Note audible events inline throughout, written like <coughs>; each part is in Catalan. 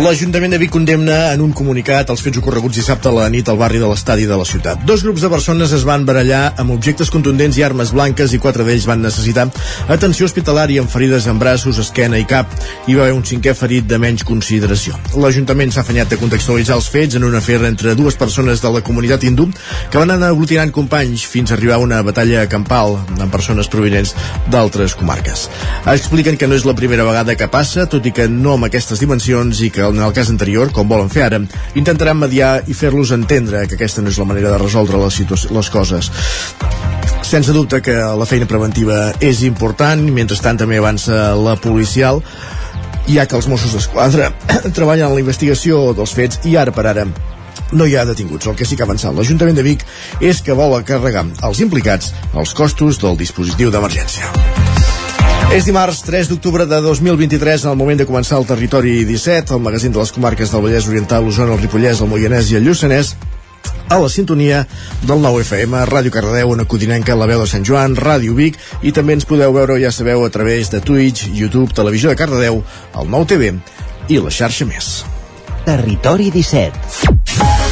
L'Ajuntament de Vic condemna en un comunicat els fets ocorreguts dissabte a la nit al barri de l'estadi de la ciutat. Dos grups de persones es van barallar amb objectes contundents i armes blanques i quatre d'ells van necessitar atenció hospitalària amb ferides en braços, esquena i cap. Hi va haver un cinquè ferit de menys consideració. L'Ajuntament s'ha afanyat de contextualitzar els fets en una afer entre dues persones de la comunitat hindú que van anar aglutinant companys fins a arribar a una batalla campal amb persones provinents d'altres comarques. Expliquen que no és la primera vegada que passa, tot i que no amb aquestes dimensions i que en el cas anterior, com volen fer ara, intentaran mediar i fer-los entendre que aquesta no és la manera de resoldre les, les coses. Sense dubte que la feina preventiva és important, mentrestant també avança la policial, ja que els Mossos d'Esquadra <coughs> treballen en la investigació dels fets i ara per ara no hi ha detinguts. El que sí que ha avançat l'Ajuntament de Vic és que vol carregar als implicats els costos del dispositiu d'emergència. És dimarts 3 d'octubre de 2023, en el moment de començar el Territori 17, el magazín de les comarques del Vallès Oriental, l'Osona, el Ripollès, el Moianès i el Lluçanès, a la sintonia del 9 FM, Ràdio Cardedeu, una codinenca, la veu de Sant Joan, Ràdio Vic, i també ens podeu veure, ja sabeu, a través de Twitch, YouTube, Televisió de Cardedeu, el 9 TV i la xarxa més. Territori 17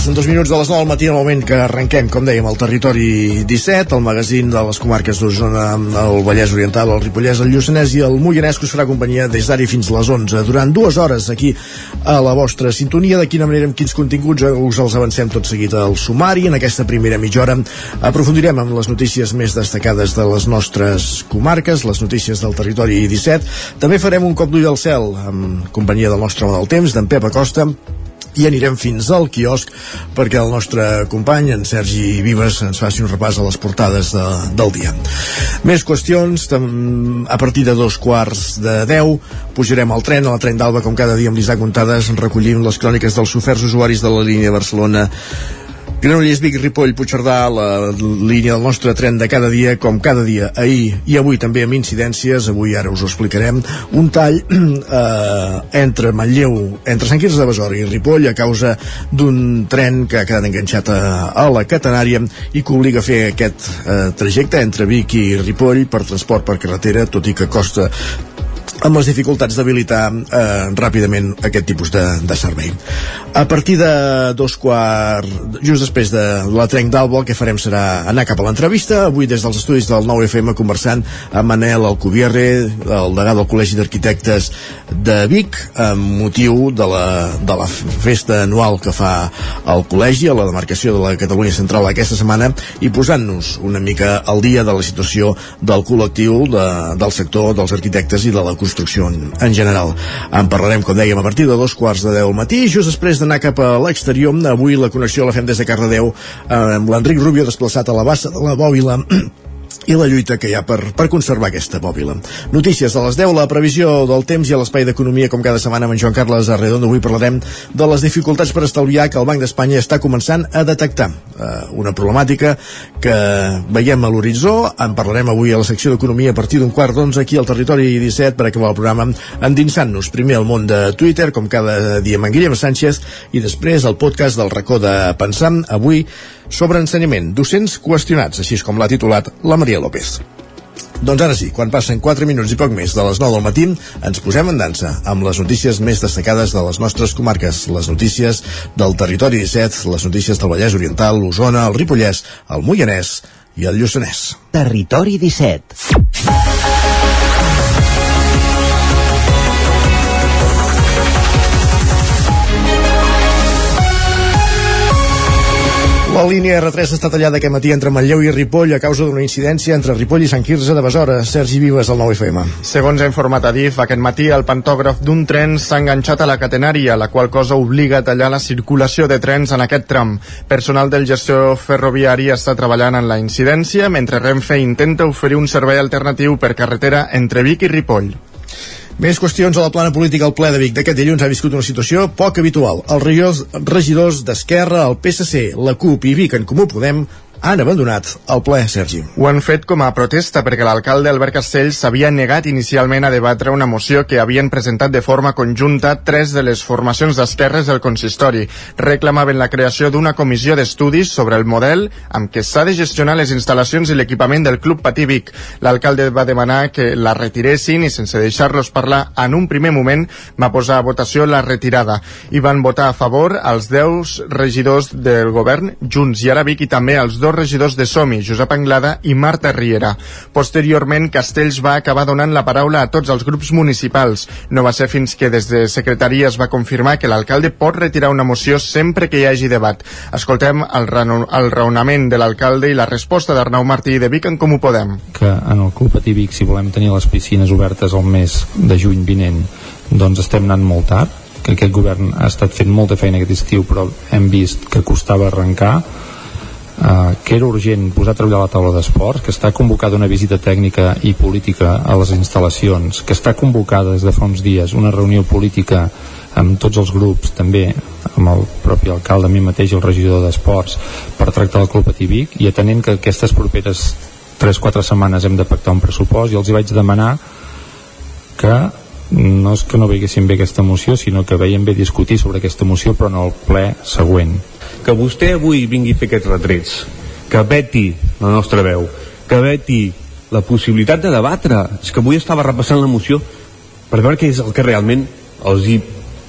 Passen dos minuts de les 9 del matí al moment que arrenquem, com dèiem, el territori 17, el magazín de les comarques d'Osona, el Vallès Oriental, el Ripollès, el Lluçanès i el Moianès, que us farà companyia des d'ara fins a les 11, durant dues hores aquí a la vostra sintonia. De quina manera, amb quins continguts, us els avancem tot seguit al sumari. En aquesta primera mitja hora aprofundirem amb les notícies més destacades de les nostres comarques, les notícies del territori 17. També farem un cop d'ull al cel, amb companyia del nostre home del temps, d'en Pep Acosta, i anirem fins al quiosc perquè el nostre company, en Sergi Vives, ens faci un repàs a les portades de, del dia. Més qüestions, a partir de dos quarts de deu pujarem al tren, a la tren d'Alba, com cada dia amb l'Isaac Montades, recollim les cròniques dels soferts usuaris de la línia Barcelona Granollers, Vic, Ripoll, Puigcerdà, la línia del nostre tren de cada dia, com cada dia, ahir i avui també amb incidències, avui ara us ho explicarem, un tall <clears throat> eh, entre Manlleu, entre Sant Quirze de Besora i Ripoll a causa d'un tren que ha quedat enganxat a, a la catenària i que obliga a fer aquest eh, trajecte entre Vic i Ripoll per transport per carretera, tot i que costa amb les dificultats d'habilitar eh, ràpidament aquest tipus de, de servei. A partir de dos quarts, just després de la trenc d'Alba, el que farem serà anar cap a l'entrevista, avui des dels estudis del 9FM conversant amb Manel Alcubierre, el degà del Col·legi d'Arquitectes de Vic, amb motiu de la, de la festa anual que fa el col·legi a la demarcació de la Catalunya Central aquesta setmana i posant-nos una mica al dia de la situació del col·lectiu de, del sector dels arquitectes i de la construcció en, en general. En parlarem, com dèiem, a partir de dos quarts de deu al matí, just després d'anar cap a l'exterior. Avui la connexió la fem des de Cardedeu eh, amb l'Enric Rubio desplaçat a la bassa de la bòbila <clears throat> i la lluita que hi ha per, per conservar aquesta bòbila. Notícies de les 10, la previsió del temps i a l'espai d'economia, com cada setmana amb en Joan Carles Arredondo. Avui parlarem de les dificultats per estalviar que el Banc d'Espanya està començant a detectar. Eh, una problemàtica que veiem a l'horitzó. En parlarem avui a la secció d'economia a partir d'un quart d'onze aquí al territori 17 per acabar el programa endinsant-nos primer al món de Twitter, com cada dia amb en Guillem Sánchez, i després el podcast del racó de Pensar. Avui sobre ensenyament, docents qüestionats, així com l'ha titulat la Maria López. Doncs ara sí, quan passen 4 minuts i poc més de les 9 del matí, ens posem en dansa amb les notícies més destacades de les nostres comarques, les notícies del territori 17, les notícies del Vallès Oriental, l'Osona, el Ripollès, el Moianès i el Lluçanès. Territori 17. La línia R3 està tallada aquest matí entre Manlleu i Ripoll a causa d'una incidència entre Ripoll i Sant Quirze de Besora. Sergi Vives, al 9FM. Segons ha informat Adif, aquest matí el pantògraf d'un tren s'ha enganxat a la catenària, la qual cosa obliga a tallar la circulació de trens en aquest tram. Personal del gestió ferroviari està treballant en la incidència, mentre Renfe intenta oferir un servei alternatiu per carretera entre Vic i Ripoll. Més qüestions a la plana política. El ple de Vic d'aquest dilluns ha viscut una situació poc habitual. Els regidors d'Esquerra, el PSC, la CUP i Vic en Comú Podem han abandonat el ple, Sergi. Ho han fet com a protesta perquè l'alcalde Albert Castells s'havia negat inicialment a debatre una moció que havien presentat de forma conjunta tres de les formacions d'esquerres del consistori. Reclamaven la creació d'una comissió d'estudis sobre el model amb què s'ha de gestionar les instal·lacions i l'equipament del Club Patí Vic. L'alcalde va demanar que la retiressin i sense deixar-los parlar en un primer moment va posar a votació la retirada i van votar a favor els 10 regidors del govern, Junts i ara Vic i també els dos dos regidors de Somi, Josep Anglada i Marta Riera. Posteriorment, Castells va acabar donant la paraula a tots els grups municipals. No va ser fins que des de secretaria es va confirmar que l'alcalde pot retirar una moció sempre que hi hagi debat. Escoltem el, el raonament de l'alcalde i la resposta d'Arnau Martí de Vic en Comú Podem. Que en el Club Patí Vic, si volem tenir les piscines obertes al mes de juny vinent, doncs estem anant molt tard, que aquest govern ha estat fent molta feina aquest estiu però hem vist que costava arrencar eh, que era urgent posar a treballar la taula d'esports, que està convocada una visita tècnica i política a les instal·lacions, que està convocada des de fa uns dies una reunió política amb tots els grups, també amb el propi alcalde, a mi mateix, el regidor d'Esports, per tractar el Club Ativic i atenent que aquestes properes 3-4 setmanes hem de pactar un pressupost i els hi vaig demanar que no és que no veiessin bé aquesta moció, sinó que veiem bé discutir sobre aquesta moció, però en el ple següent que vostè avui vingui a fer aquests retrets, que veti la nostra veu, que veti la possibilitat de debatre. És que avui estava repassant la moció per veure què és el que realment els hi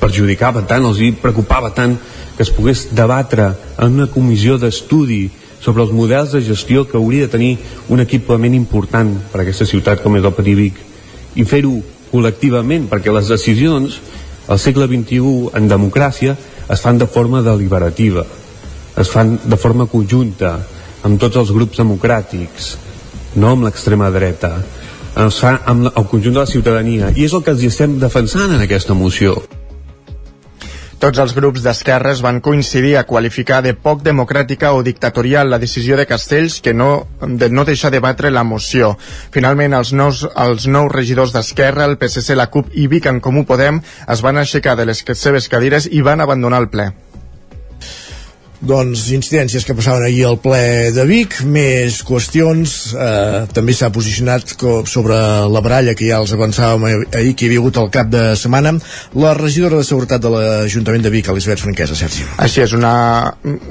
perjudicava tant, els hi preocupava tant que es pogués debatre en una comissió d'estudi sobre els models de gestió que hauria de tenir un equipament important per a aquesta ciutat com és el Petit Vic i fer-ho col·lectivament perquè les decisions al segle XXI en democràcia es fan de forma deliberativa es fan de forma conjunta amb tots els grups democràtics no amb l'extrema dreta es fa amb el conjunt de la ciutadania i és el que els estem defensant en aquesta moció tots els grups d'esquerres van coincidir a qualificar de poc democràtica o dictatorial la decisió de Castells que no, de no deixar debatre la moció. Finalment, els nous, els nous regidors d'Esquerra, el PSC, la CUP i Vic en Comú Podem es van aixecar de les seves cadires i van abandonar el ple doncs incidències que passaven ahir al ple de Vic, més qüestions eh, també s'ha posicionat sobre la baralla que ja els avançàvem ahir que hi havia hagut al cap de setmana la regidora de Seguretat de l'Ajuntament de Vic Elisabet Franquesa, Sergi. Així és, una,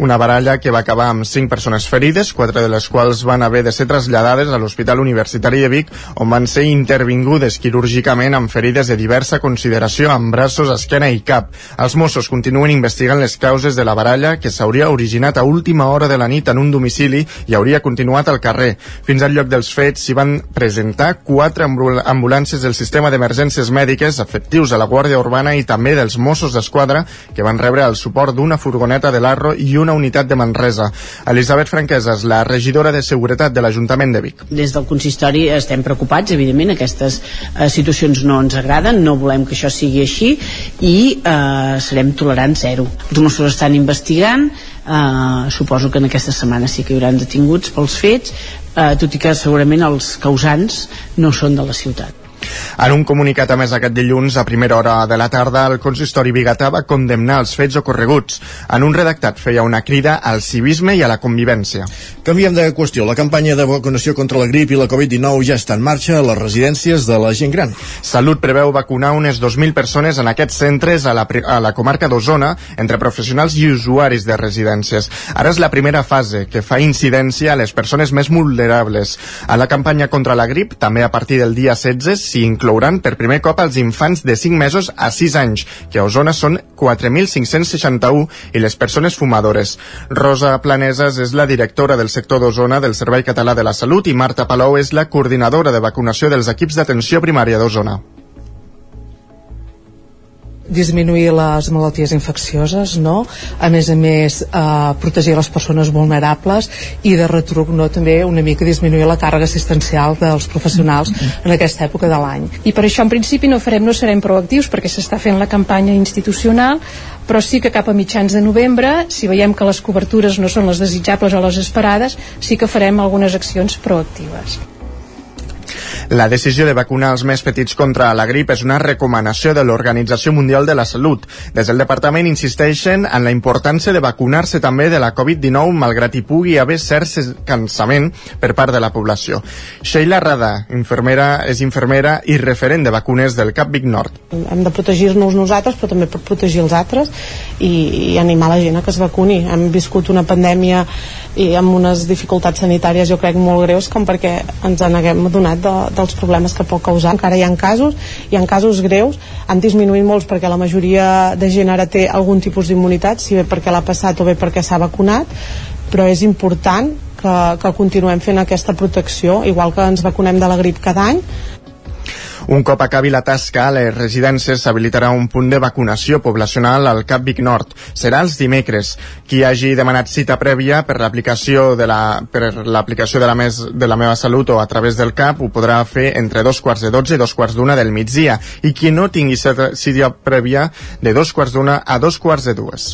una baralla que va acabar amb cinc persones ferides, quatre de les quals van haver de ser traslladades a l'Hospital Universitari de Vic on van ser intervingudes quirúrgicament amb ferides de diversa consideració amb braços, esquena i cap. Els Mossos continuen investigant les causes de la baralla que s'hauria hauria originat a última hora de la nit en un domicili i hauria continuat al carrer. Fins al lloc dels fets s'hi van presentar quatre ambulàncies del sistema d'emergències mèdiques efectius a la Guàrdia Urbana i també dels Mossos d'Esquadra que van rebre el suport d'una furgoneta de l'Arro i una unitat de Manresa. Elisabet Franqueses, la regidora de Seguretat de l'Ajuntament de Vic. Des del consistori estem preocupats, evidentment, aquestes eh, situacions no ens agraden, no volem que això sigui així i eh, serem tolerants zero. Els Mossos estan investigant, Uh, suposo que en aquesta setmana sí que hi haurà detinguts pels fets, uh, tot i que segurament els causants no són de la ciutat. En un comunicat a més aquest dilluns, a primera hora de la tarda, el consistori Bigatà va condemnar els fets ocorreguts. En un redactat feia una crida al civisme i a la convivència. Canviem de qüestió. La campanya de vacunació contra la grip i la Covid-19 ja està en marxa a les residències de la gent gran. Salut preveu vacunar unes 2.000 persones en aquests centres a la, a la comarca d'Osona entre professionals i usuaris de residències. Ara és la primera fase que fa incidència a les persones més vulnerables. A la campanya contra la grip, també a partir del dia 16, s'hi inclouran per primer cop els infants de 5 mesos a 6 anys, que a Osona són 4.561, i les persones fumadores. Rosa Planeses és la directora del sector d'Osona del Servei Català de la Salut i Marta Palou és la coordinadora de vacunació dels equips d'atenció primària d'Osona disminuir les malalties infeccioses, no? A més a més, eh, protegir les persones vulnerables i de retruc no, també una mica disminuir la càrrega assistencial dels professionals en aquesta època de l'any. I per això en principi no farem, no serem proactius perquè s'està fent la campanya institucional, però sí que cap a mitjans de novembre, si veiem que les cobertures no són les desitjables o les esperades, sí que farem algunes accions proactives. La decisió de vacunar els més petits contra la grip és una recomanació de l'Organització Mundial de la Salut. Des del departament insisteixen en la importància de vacunar-se també de la Covid-19 malgrat hi pugui haver cert cansament per part de la població. Sheila Rada, infermera, és infermera i referent de vacunes del CAP Vic Nord. Hem de protegir-nos nosaltres, però també per protegir els altres i, i animar la gent a que es vacuni. Hem viscut una pandèmia i amb unes dificultats sanitàries jo crec molt greus com perquè ens en haguem donat de, dels problemes que pot causar. Encara hi ha casos, hi ha casos greus, han disminuït molts perquè la majoria de gent ara té algun tipus d'immunitat, si bé perquè l'ha passat o bé perquè s'ha vacunat, però és important que, que continuem fent aquesta protecció, igual que ens vacunem de la grip cada any, un cop acabi la tasca, a les residències s'habilitarà un punt de vacunació poblacional al Cap Vic Nord. Serà els dimecres. Qui hagi demanat cita prèvia per l'aplicació de la, per l'aplicació de, la mes, de la meva salut o a través del CAP ho podrà fer entre dos quarts de dotze i dos quarts d'una del migdia. I qui no tingui cita prèvia de dos quarts d'una a dos quarts de dues.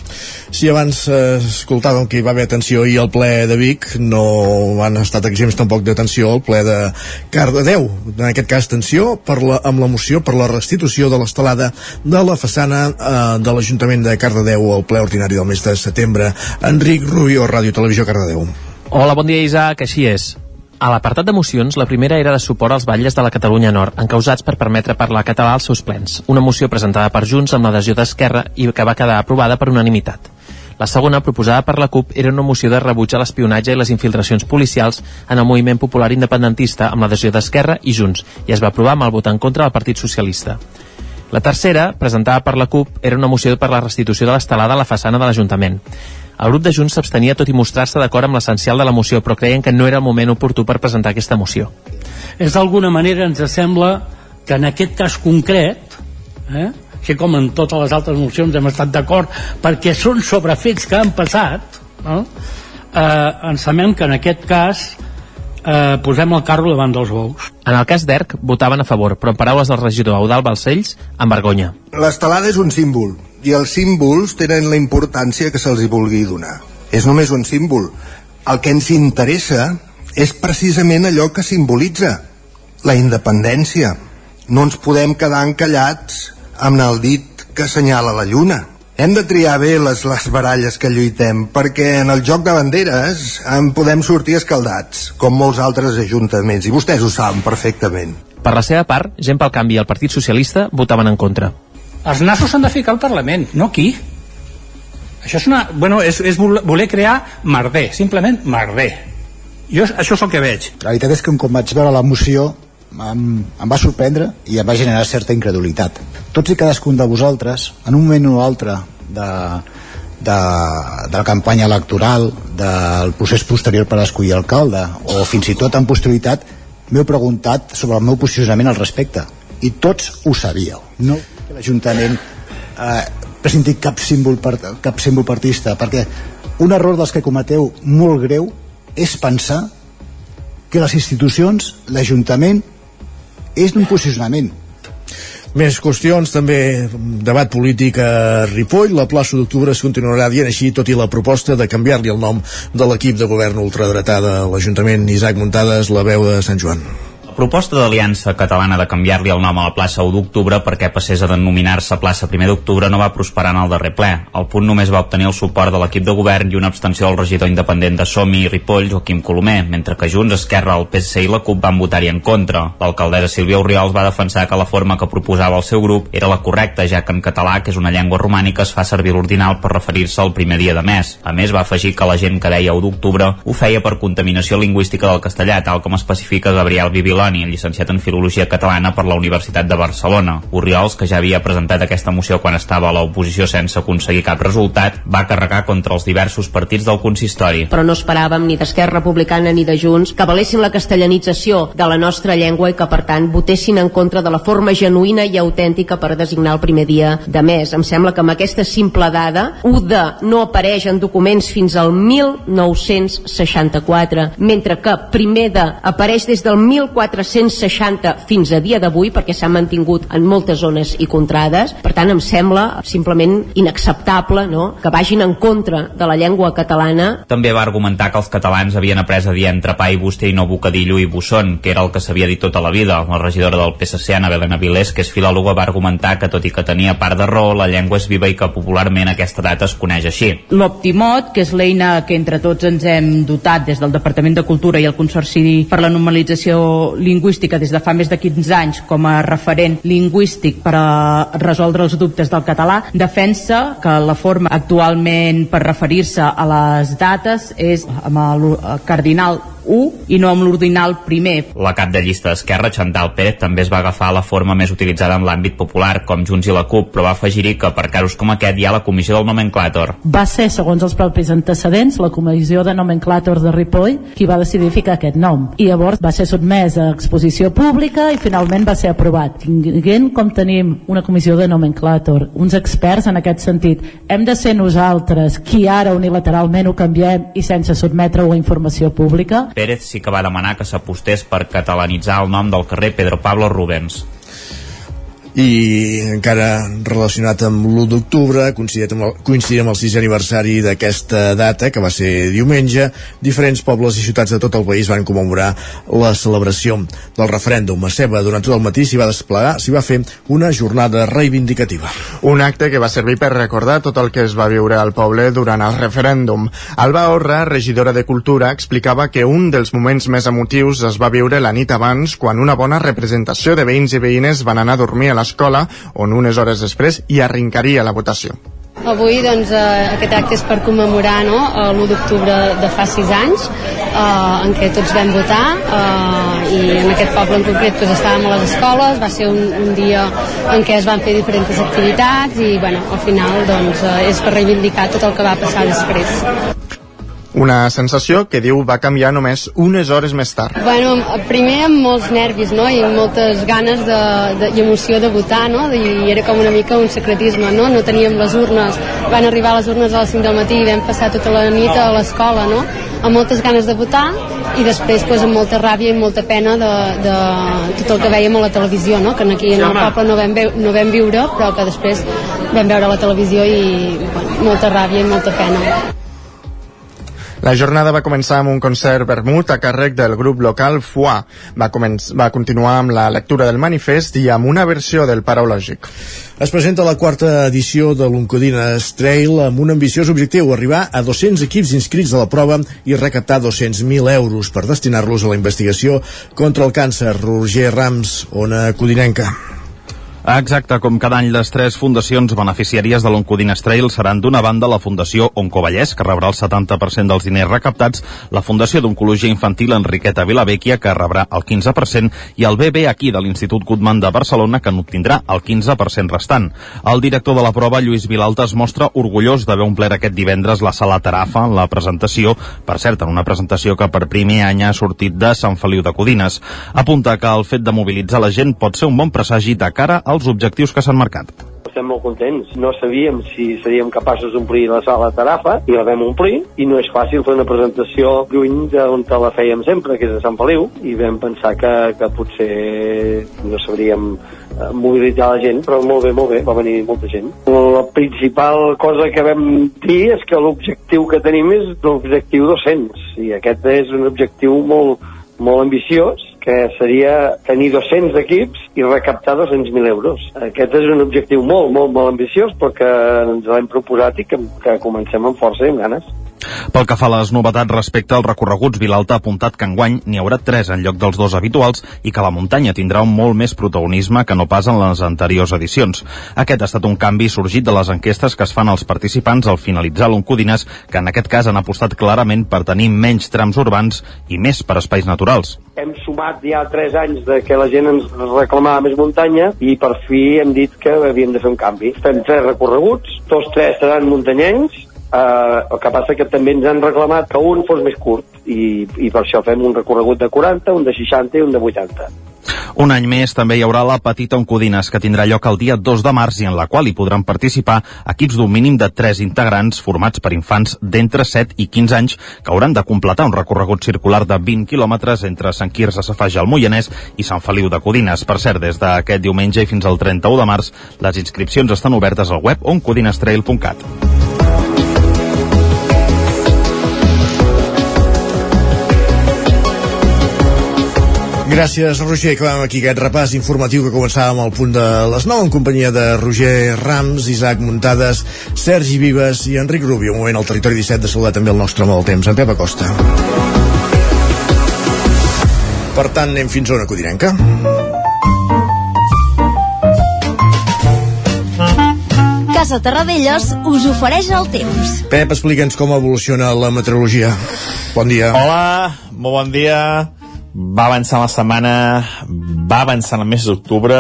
Si abans eh, escoltàvem que hi va haver atenció i el ple de Vic, no han estat exempts tampoc d'atenció al ple de Cardedeu. En aquest cas, atenció per la, amb la moció per la restitució de l'estelada de la façana eh, de l'Ajuntament de Cardedeu al ple ordinari del mes de setembre. Enric Rubio, Ràdio Televisió Cardedeu. Hola, bon dia Isaac, així és. A l'apartat de mocions, la primera era de suport als batlles de la Catalunya Nord, encausats per permetre parlar català als seus plens. Una moció presentada per Junts amb l'adhesió d'Esquerra i que va quedar aprovada per unanimitat. La segona, proposada per la CUP, era una moció de rebuig a l'espionatge i les infiltracions policials en el moviment popular independentista amb l'adhesió d'Esquerra i Junts, i es va aprovar amb el vot en contra del Partit Socialista. La tercera, presentada per la CUP, era una moció per la restitució de l'estelada a la façana de l'Ajuntament. El grup de Junts s'abstenia tot i mostrar-se d'acord amb l'essencial de la moció, però creien que no era el moment oportú per presentar aquesta moció. És d'alguna manera ens sembla que en aquest cas concret eh, que com en totes les altres mocions hem estat d'acord perquè són sobre fets que han passat no? eh, ens sabem que en aquest cas eh, posem el carro davant dels bous. En el cas d'ERC votaven a favor, però en paraules del regidor Eudal Balcells, amb vergonya. L'estelada és un símbol, i els símbols tenen la importància que se'ls hi vulgui donar. És només un símbol. El que ens interessa és precisament allò que simbolitza la independència. No ens podem quedar encallats amb el dit que assenyala la lluna. Hem de triar bé les, les baralles que lluitem, perquè en el joc de banderes en podem sortir escaldats, com molts altres ajuntaments, i vostès ho saben perfectament. Per la seva part, gent pel canvi i el Partit Socialista votaven en contra. Els nassos s'han de ficar al Parlament, no aquí. Això és, una, bueno, és, és voler crear merder, simplement merder. Jo això és el que veig. La veritat és que un cop vaig veure la moció em, em va sorprendre i em va generar certa incredulitat. Tots i cadascun de vosaltres, en un moment o altre de, de, de la campanya electoral, del procés posterior per escollir alcalde, o fins i tot en posterioritat, m'heu preguntat sobre el meu posicionament al respecte. I tots ho sabíeu. No que l'Ajuntament eh, presenti cap símbol, part, cap símbol partista, perquè un error dels que cometeu molt greu és pensar que les institucions, l'Ajuntament és d'un posicionament més qüestions, també debat polític a Ripoll. La plaça d'octubre es continuarà dient així, tot i la proposta de canviar-li el nom de l'equip de govern ultradretada a l'Ajuntament. Isaac Muntades, la veu de Sant Joan proposta de l'Aliança Catalana de canviar-li el nom a la plaça 1 d'octubre perquè passés a denominar-se plaça 1 d'octubre no va prosperar en el darrer ple. El punt només va obtenir el suport de l'equip de govern i una abstenció del regidor independent de Somi i Ripoll, Joaquim Colomer, mentre que Junts, Esquerra, el PSC i la CUP van votar-hi en contra. L'alcaldessa Sílvia Oriols va defensar que la forma que proposava el seu grup era la correcta, ja que en català, que és una llengua romànica, es fa servir l'ordinal per referir-se al primer dia de mes. A més, va afegir que la gent que deia 1 d'octubre ho feia per contaminació lingüística del castellà, tal com especifica Gabriel Bibiloni, llicenciat en Filologia Catalana per la Universitat de Barcelona. Oriols, que ja havia presentat aquesta moció quan estava a l'oposició sense aconseguir cap resultat, va carregar contra els diversos partits del consistori. Però no esperàvem ni d'Esquerra Republicana ni de Junts que valessin la castellanització de la nostra llengua i que, per tant, votessin en contra de la forma genuïna i autèntica per designar el primer dia de mes. Em sembla que amb aquesta simple dada, UDA no apareix en documents fins al 1964, mentre que primer de apareix des del 1400 460 fins a dia d'avui perquè s'ha mantingut en moltes zones i contrades per tant em sembla simplement inacceptable no? que vagin en contra de la llengua catalana També va argumentar que els catalans havien après a dir entrepà i buster i no bocadillo i bussón, que era el que s'havia dit tota la vida. La regidora del PSC, Ana Belén Avilés, que és filòloga, va argumentar que tot i que tenia part de raó, la llengua és viva i que popularment aquesta data es coneix així. L'Optimot, que és l'eina que entre tots ens hem dotat des del Departament de Cultura i el Consorci per la Normalització Lingüística des de fa més de 15 anys com a referent lingüístic per a resoldre els dubtes del català, defensa que la forma actualment per referir-se a les dates és amb el cardinal 1 i no amb l'ordinal primer. La cap de llista d'Esquerra, Chantal Pérez, també es va agafar la forma més utilitzada en l'àmbit popular, com Junts i la CUP, però va afegir-hi que per casos com aquest hi ha la comissió del nomenclàtor. Va ser, segons els propis antecedents, la comissió de nomenclàtor de Ripoll qui va decidir ficar aquest nom. I llavors va ser sotmès a exposició pública i finalment va ser aprovat. Tinguent com tenim una comissió de nomenclàtor, uns experts en aquest sentit, hem de ser nosaltres qui ara unilateralment ho canviem i sense sotmetre-ho a informació pública? Pérez sí que va demanar que s'apostés per catalanitzar el nom del carrer Pedro Pablo Rubens i encara relacionat amb l'1 d'octubre coincidint amb, el, coincidint amb el 6 aniversari d'aquesta data que va ser diumenge diferents pobles i ciutats de tot el país van commemorar la celebració del referèndum. A Ceba durant tot el matí s'hi va desplegar s'hi va fer una jornada reivindicativa. Un acte que va servir per recordar tot el que es va viure al poble durant el referèndum. Alba Orra, regidora de Cultura explicava que un dels moments més emotius es va viure la nit abans quan una bona representació de veïns i veïnes van anar a dormir a l'escola on unes hores després hi arrencaria la votació. Avui doncs, eh, aquest acte és per commemorar no, l'1 d'octubre de fa 6 anys eh, en què tots vam votar eh, i en aquest poble en concret doncs, estàvem a les escoles, va ser un, un dia en què es van fer diferents activitats i bueno, al final doncs, eh, és per reivindicar tot el que va passar després. Una sensació que diu va canviar només unes hores més tard. Bueno, primer amb molts nervis, no?, i moltes ganes de, de, i emoció de votar, no?, i era com una mica un secretisme, no?, no teníem les urnes, van arribar les urnes a les 5 del matí i vam passar tota la nit a l'escola, no?, amb moltes ganes de votar i després pues, amb molta ràbia i molta pena de, de tot el que veiem a la televisió, no?, que aquí en el poble no vam, veu, no vam viure, però que després vam veure a la televisió i bueno, molta ràbia i molta pena. La jornada va començar amb un concert vermut a càrrec del grup local FUA. Va, va continuar amb la lectura del manifest i amb una versió del Paraulògic. Es presenta la quarta edició de l'Oncodines Trail amb un ambiciós objectiu, arribar a 200 equips inscrits a la prova i recaptar 200.000 euros per destinar-los a la investigació contra el càncer. Roger Rams, Ona Codinenca. Exacte, com cada any les tres fundacions beneficiàries de l'Oncodines Trail seran d'una banda la Fundació Oncovallès, que rebrà el 70% dels diners recaptats, la Fundació d'Oncologia Infantil Enriqueta Vilavecchia, que rebrà el 15%, i el BB aquí de l'Institut Goodman de Barcelona, que n'obtindrà el 15% restant. El director de la prova, Lluís Vilalta, es mostra orgullós d'haver omplert aquest divendres la sala Tarafa en la presentació, per cert, en una presentació que per primer any ha sortit de Sant Feliu de Codines. Apunta que el fet de mobilitzar la gent pot ser un bon presagi de cara al els objectius que s'han marcat. Estem molt contents. No sabíem si seríem capaços d'omplir la sala Tarafa i la vam omplir i no és fàcil fer una presentació lluny d'on te la fèiem sempre, que és a Sant Feliu, i vam pensar que, que potser no sabríem eh, mobilitzar la gent, però molt bé, molt bé, va venir molta gent. La principal cosa que vam dir és que l'objectiu que tenim és l'objectiu 200, i aquest és un objectiu molt, molt ambiciós, que seria tenir 200 equips i recaptar 200.000 euros. Aquest és un objectiu molt, molt, molt ambiciós, però que ens l'hem proposat i que, que comencem amb força i amb ganes. Pel que fa a les novetats respecte als recorreguts, Vilalta ha apuntat que enguany n'hi haurà tres en lloc dels dos habituals i que la muntanya tindrà un molt més protagonisme que no pas en les anteriors edicions. Aquest ha estat un canvi sorgit de les enquestes que es fan als participants al finalitzar l'Oncodines, que en aquest cas han apostat clarament per tenir menys trams urbans i més per espais naturals. Hem sumat ja tres anys de que la gent ens reclamava més muntanya i per fi hem dit que havíem de fer un canvi. Fem tres recorreguts, tots tres seran muntanyencs, Eh, el que passa que també ens han reclamat que un fos més curt i, i per això fem un recorregut de 40, un de 60 i un de 80. Un any més també hi haurà la Petita Oncodines, que tindrà lloc el dia 2 de març i en la qual hi podran participar equips d'un mínim de 3 integrants formats per infants d'entre 7 i 15 anys que hauran de completar un recorregut circular de 20 quilòmetres entre Sant Quirze, Safaja, el Moianès i Sant Feliu de Codines. Per cert, des d'aquest diumenge i fins al 31 de març, les inscripcions estan obertes al web oncodinestrail.cat. Gràcies, Roger. Acabem aquí aquest repàs informatiu que començàvem al punt de les 9 en companyia de Roger Rams, Isaac Muntades, Sergi Vives i Enric Rubio. Un moment al territori 17 de saludar també el nostre del temps, en Pep Acosta. Per tant, anem fins a una codinenca. Casa Terradellos us ofereix el temps. Pep, explica'ns com evoluciona la meteorologia. Bon dia. Hola, molt bon dia va avançar la setmana, va avançar el mes d'octubre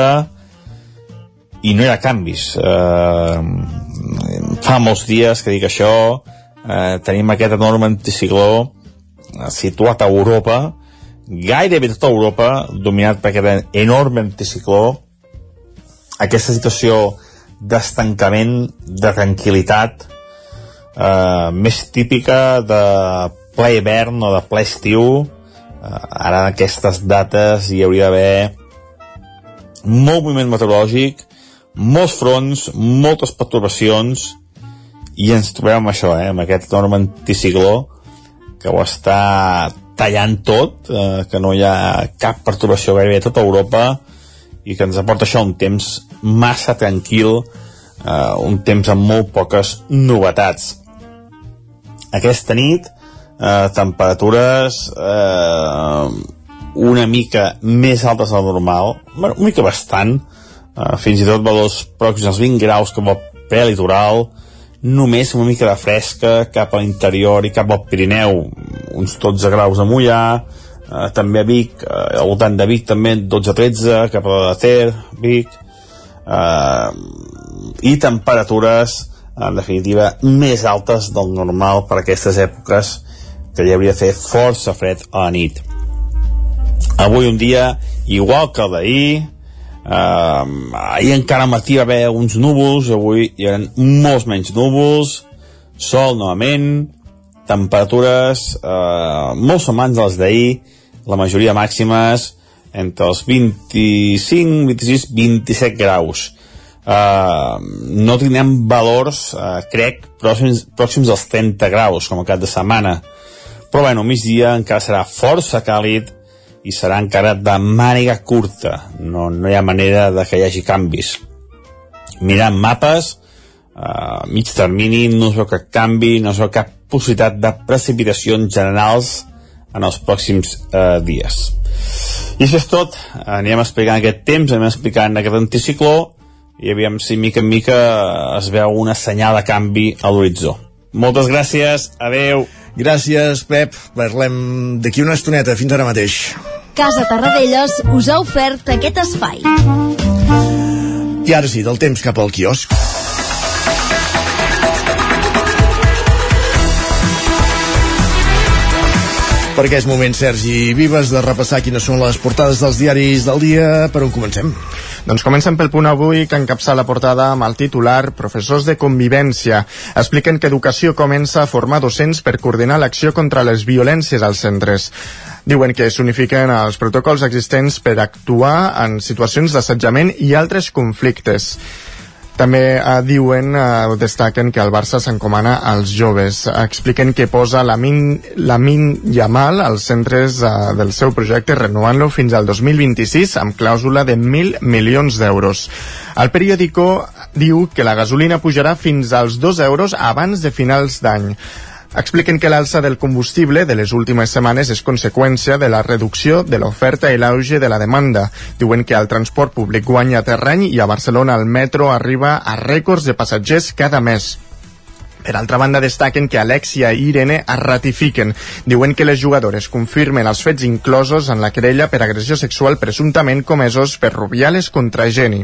i no hi ha canvis. Eh, fa molts dies que dic això, eh, tenim aquest enorme anticicló eh, situat a Europa, gairebé tota Europa, dominat per aquest enorme anticicló, aquesta situació d'estancament, de tranquil·litat, eh, més típica de ple hivern o de ple estiu, ara en aquestes dates hi hauria d'haver molt moviment meteorològic, molts fronts, moltes perturbacions, i ens trobem amb això, eh, amb aquest enorme anticicló que ho està tallant tot, eh, que no hi ha cap perturbació gairebé a tota Europa i que ens aporta això un temps massa tranquil, eh, un temps amb molt poques novetats. Aquesta nit eh, temperatures eh, una mica més altes del normal, bueno, una mica bastant, eh, fins i tot valors pròxims als 20 graus cap al prelitoral, només una mica de fresca cap a l'interior i cap al Pirineu, uns 12 graus a Mollà, eh, també a Vic, eh, al voltant de Vic també 12-13, cap a la Ter, Vic, eh, i temperatures en definitiva més altes del normal per aquestes èpoques que ja hauria de fer força fred a la nit. Avui un dia igual que d'ahir, eh, ahir encara matí va haver uns núvols, avui hi ha molts menys núvols, sol novament, temperatures eh, molt semblants a les d'ahir, la majoria màximes entre els 25, 26, 27 graus. Uh, no tindrem valors, uh, crec, pròxims, pròxims als 30 graus, com a cap de setmana però bueno, migdia encara serà força càlid i serà encara de màniga curta. No, no hi ha manera de que hi hagi canvis. Mirant mapes a uh, mig termini no es veu cap canvi, no es veu cap possibilitat de precipitacions generals en els pròxims uh, dies. I això és tot. Anirem explicant aquest temps, anem explicant aquest anticicló i aviam si mica en mica es veu una senyal de canvi a l'horitzó. Moltes gràcies, adeu Gràcies, Pep. Parlem d'aquí una estoneta. Fins ara mateix. Casa Tarradellas us ha ofert aquest espai. I ara sí, del temps cap al quiosc. Perquè és moment, Sergi Vives, de repassar quines són les portades dels diaris del dia. Per on comencem? Doncs comencem pel punt avui que encapça la portada amb el titular Professors de convivència. Expliquen que Educació comença a formar docents per coordinar l'acció contra les violències als centres. Diuen que s'unifiquen els protocols existents per actuar en situacions d'assetjament i altres conflictes. També eh, diuen, eh, destaquen que el Barça s'encomana als joves. Expliquen que posa la Min, la Min Yamal als centres eh, del seu projecte renovant-lo fins al 2026 amb clàusula de 1.000 milions d'euros. El periòdico diu que la gasolina pujarà fins als 2 euros abans de finals d'any expliquen que l'alça del combustible de les últimes setmanes és conseqüència de la reducció de l'oferta i l'auge de la demanda. Diuen que el transport públic guanya terreny i a Barcelona el metro arriba a rècords de passatgers cada mes. Per altra banda, destaquen que Alexia i Irene es ratifiquen. Diuen que les jugadores confirmen els fets inclosos en la querella per agressió sexual presumptament comesos per Rubiales contra Geni.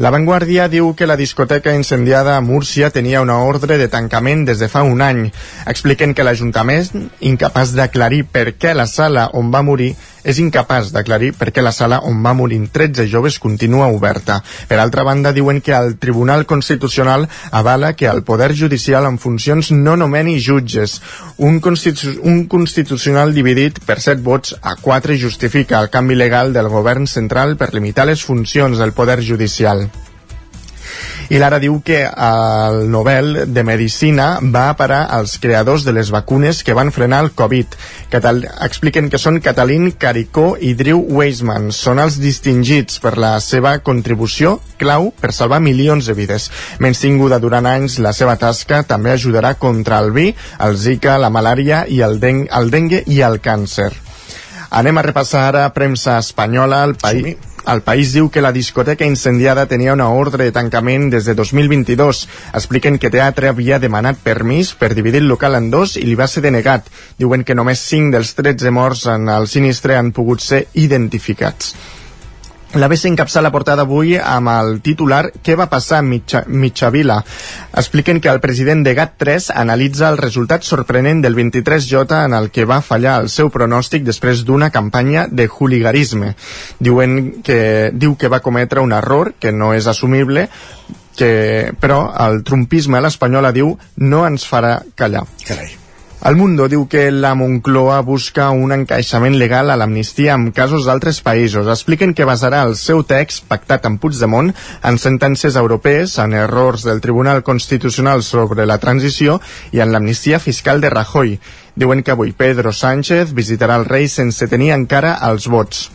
La Vanguardia diu que la discoteca incendiada a Múrcia tenia una ordre de tancament des de fa un any. Expliquen que l'Ajuntament, incapaç d'aclarir per què la sala on va morir és incapaç d'aclarir per què la sala on va morir 13 joves continua oberta. Per altra banda, diuen que el Tribunal Constitucional avala que el Poder Judicial en funcions no nomeni jutges. Un, constitu un constitucional dividit per 7 vots a 4 justifica el canvi legal del govern central per limitar les funcions del Poder Judicial i l'ara diu que el Nobel de Medicina va parar als creadors de les vacunes que van frenar el Covid. Catal expliquen que són Catalín Caricó i Drew Weisman. Són els distingits per la seva contribució clau per salvar milions de vides. Menys tinguda durant anys, la seva tasca també ajudarà contra el vi, el Zika, la malària i el, deng el dengue i el càncer. Anem a repassar ara premsa espanyola. El país, el país diu que la discoteca incendiada tenia una ordre de tancament des de 2022. Expliquen que Teatre havia demanat permís per dividir el local en dos i li va ser denegat. Diuen que només 5 dels 13 morts en el sinistre han pogut ser identificats. La BC encapça la portada avui amb el titular Què va passar a Mitja, Mitjavila? Expliquen que el president de GAT3 analitza el resultat sorprenent del 23J en el que va fallar el seu pronòstic després d'una campanya de hooligarisme. Diuen que, diu que va cometre un error que no és assumible que, però el trumpisme a l'espanyola diu no ens farà callar. Carai. El Mundo diu que la Moncloa busca un encaixament legal a l'amnistia amb casos d'altres països. Expliquen que basarà el seu text, pactat amb Puigdemont, en sentències europees, en errors del Tribunal Constitucional sobre la transició i en l'amnistia fiscal de Rajoy. Diuen que avui Pedro Sánchez visitarà el rei sense tenir encara els vots.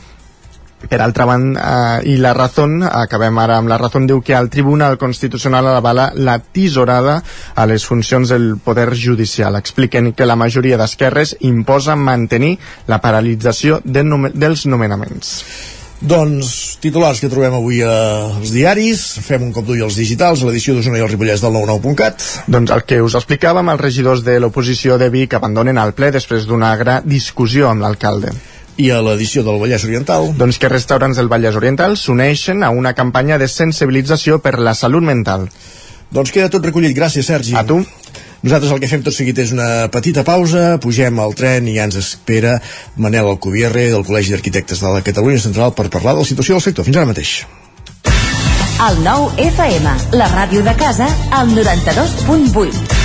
Per altra banda, eh, i la Razón, acabem ara amb la Razón, diu que el Tribunal Constitucional avala la tisorada a les funcions del poder judicial. Expliquen que la majoria d'esquerres imposa mantenir la paralització de nom dels nomenaments. Doncs, titulars que trobem avui als diaris, fem un cop d'ull als digitals, a l'edició d'Osona i el Ripollès del 99.cat. Doncs el que us explicàvem, els regidors de l'oposició de Vic abandonen el ple després d'una gran discussió amb l'alcalde i a l'edició del Vallès Oriental doncs que restaurants del Vallès Oriental s'uneixen a una campanya de sensibilització per la salut mental doncs queda tot recollit, gràcies Sergi a tu nosaltres el que fem tot seguit és una petita pausa, pugem al tren i ja ens espera Manel Alcubierre del Col·legi d'Arquitectes de la Catalunya Central per parlar de la situació del sector. Fins ara mateix. El nou FM, la ràdio de casa, al 92.8.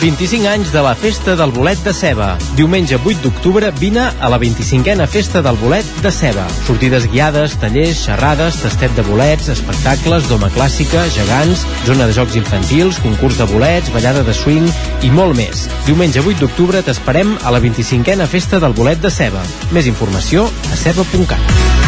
25 anys de la Festa del Bolet de Ceba. Diumenge 8 d'octubre vine a la 25a Festa del Bolet de Ceba. Sortides guiades, tallers, xerrades, tastet de bolets, espectacles, doma clàssica, gegants, zona de jocs infantils, concurs de bolets, ballada de swing i molt més. Diumenge 8 d'octubre t'esperem a la 25a Festa del Bolet de Ceba. Més informació a ceba.cat.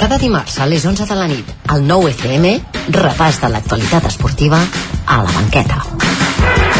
Cada dimarts a les 11 de la nit, al 9 FM, repàs de l'actualitat esportiva a la banqueta.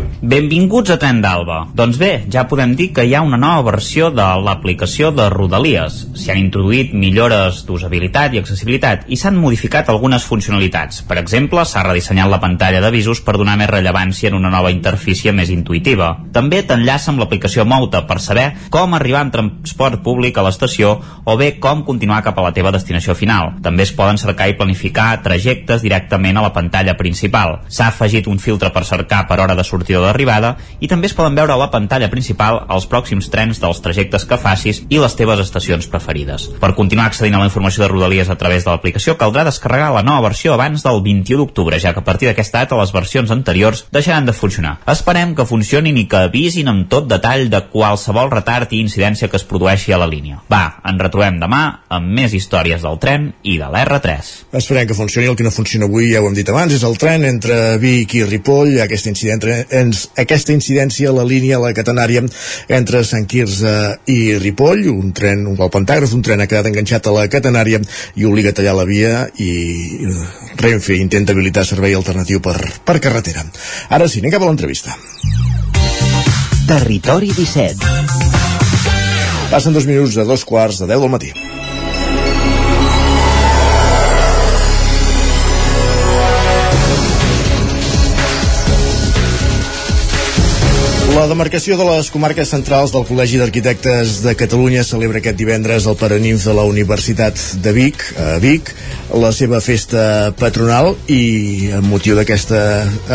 Benvinguts a Tren d'Alba. Doncs bé, ja podem dir que hi ha una nova versió de l'aplicació de Rodalies. S'hi han introduït millores d'usabilitat i accessibilitat i s'han modificat algunes funcionalitats. Per exemple, s'ha redissenyat la pantalla d'avisos per donar més rellevància en una nova interfície més intuïtiva. També t'enllaça amb l'aplicació Mouta per saber com arribar en transport públic a l'estació o bé com continuar cap a la teva destinació final. També es poden cercar i planificar trajectes directament a la pantalla principal. S'ha afegit un filtre per cercar per hora de sortida o d'arribada i també es poden veure a la pantalla principal els pròxims trens dels trajectes que facis i les teves estacions preferides. Per continuar accedint a la informació de Rodalies a través de l'aplicació caldrà descarregar la nova versió abans del 21 d'octubre, ja que a partir d'aquesta data les versions anteriors deixaran de funcionar. Esperem que funcionin i que avisin amb tot detall de qualsevol retard i incidència que es produeixi a la línia. Va, ens retrobem demà amb més històries del tren i de l'R3. Esperem que funcioni. El que no funciona avui, ja ho hem dit abans, és el tren entre Vic i Ripoll. Aquesta aquesta incidència a la línia, la catenària, entre Sant Quirze i Ripoll. Un tren, un gol pantàgraf, un tren ha quedat enganxat a la catenària i obliga a tallar la via i Renfe intenta habilitar servei alternatiu per, per carretera. Ara sí, anem cap a l'entrevista. Territori 17. Passen dos minuts a dos quarts de deu del matí. La demarcació de les comarques centrals del Col·legi d'Arquitectes de Catalunya celebra aquest divendres el Paranimf de la Universitat de Vic, a Vic, la seva festa patronal i amb motiu d'aquesta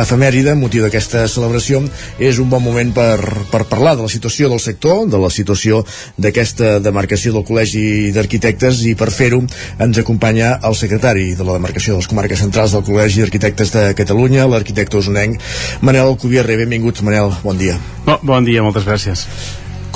efemèride, amb motiu d'aquesta celebració, és un bon moment per, per parlar de la situació del sector, de la situació d'aquesta demarcació del Col·legi d'Arquitectes i per fer-ho ens acompanya el secretari de la demarcació de les comarques centrals del Col·legi d'Arquitectes de Catalunya, l'arquitecte usonenc Manel Cubierre. Benvingut, Manel, bon dia. Bo, bon dia, moltes gràcies.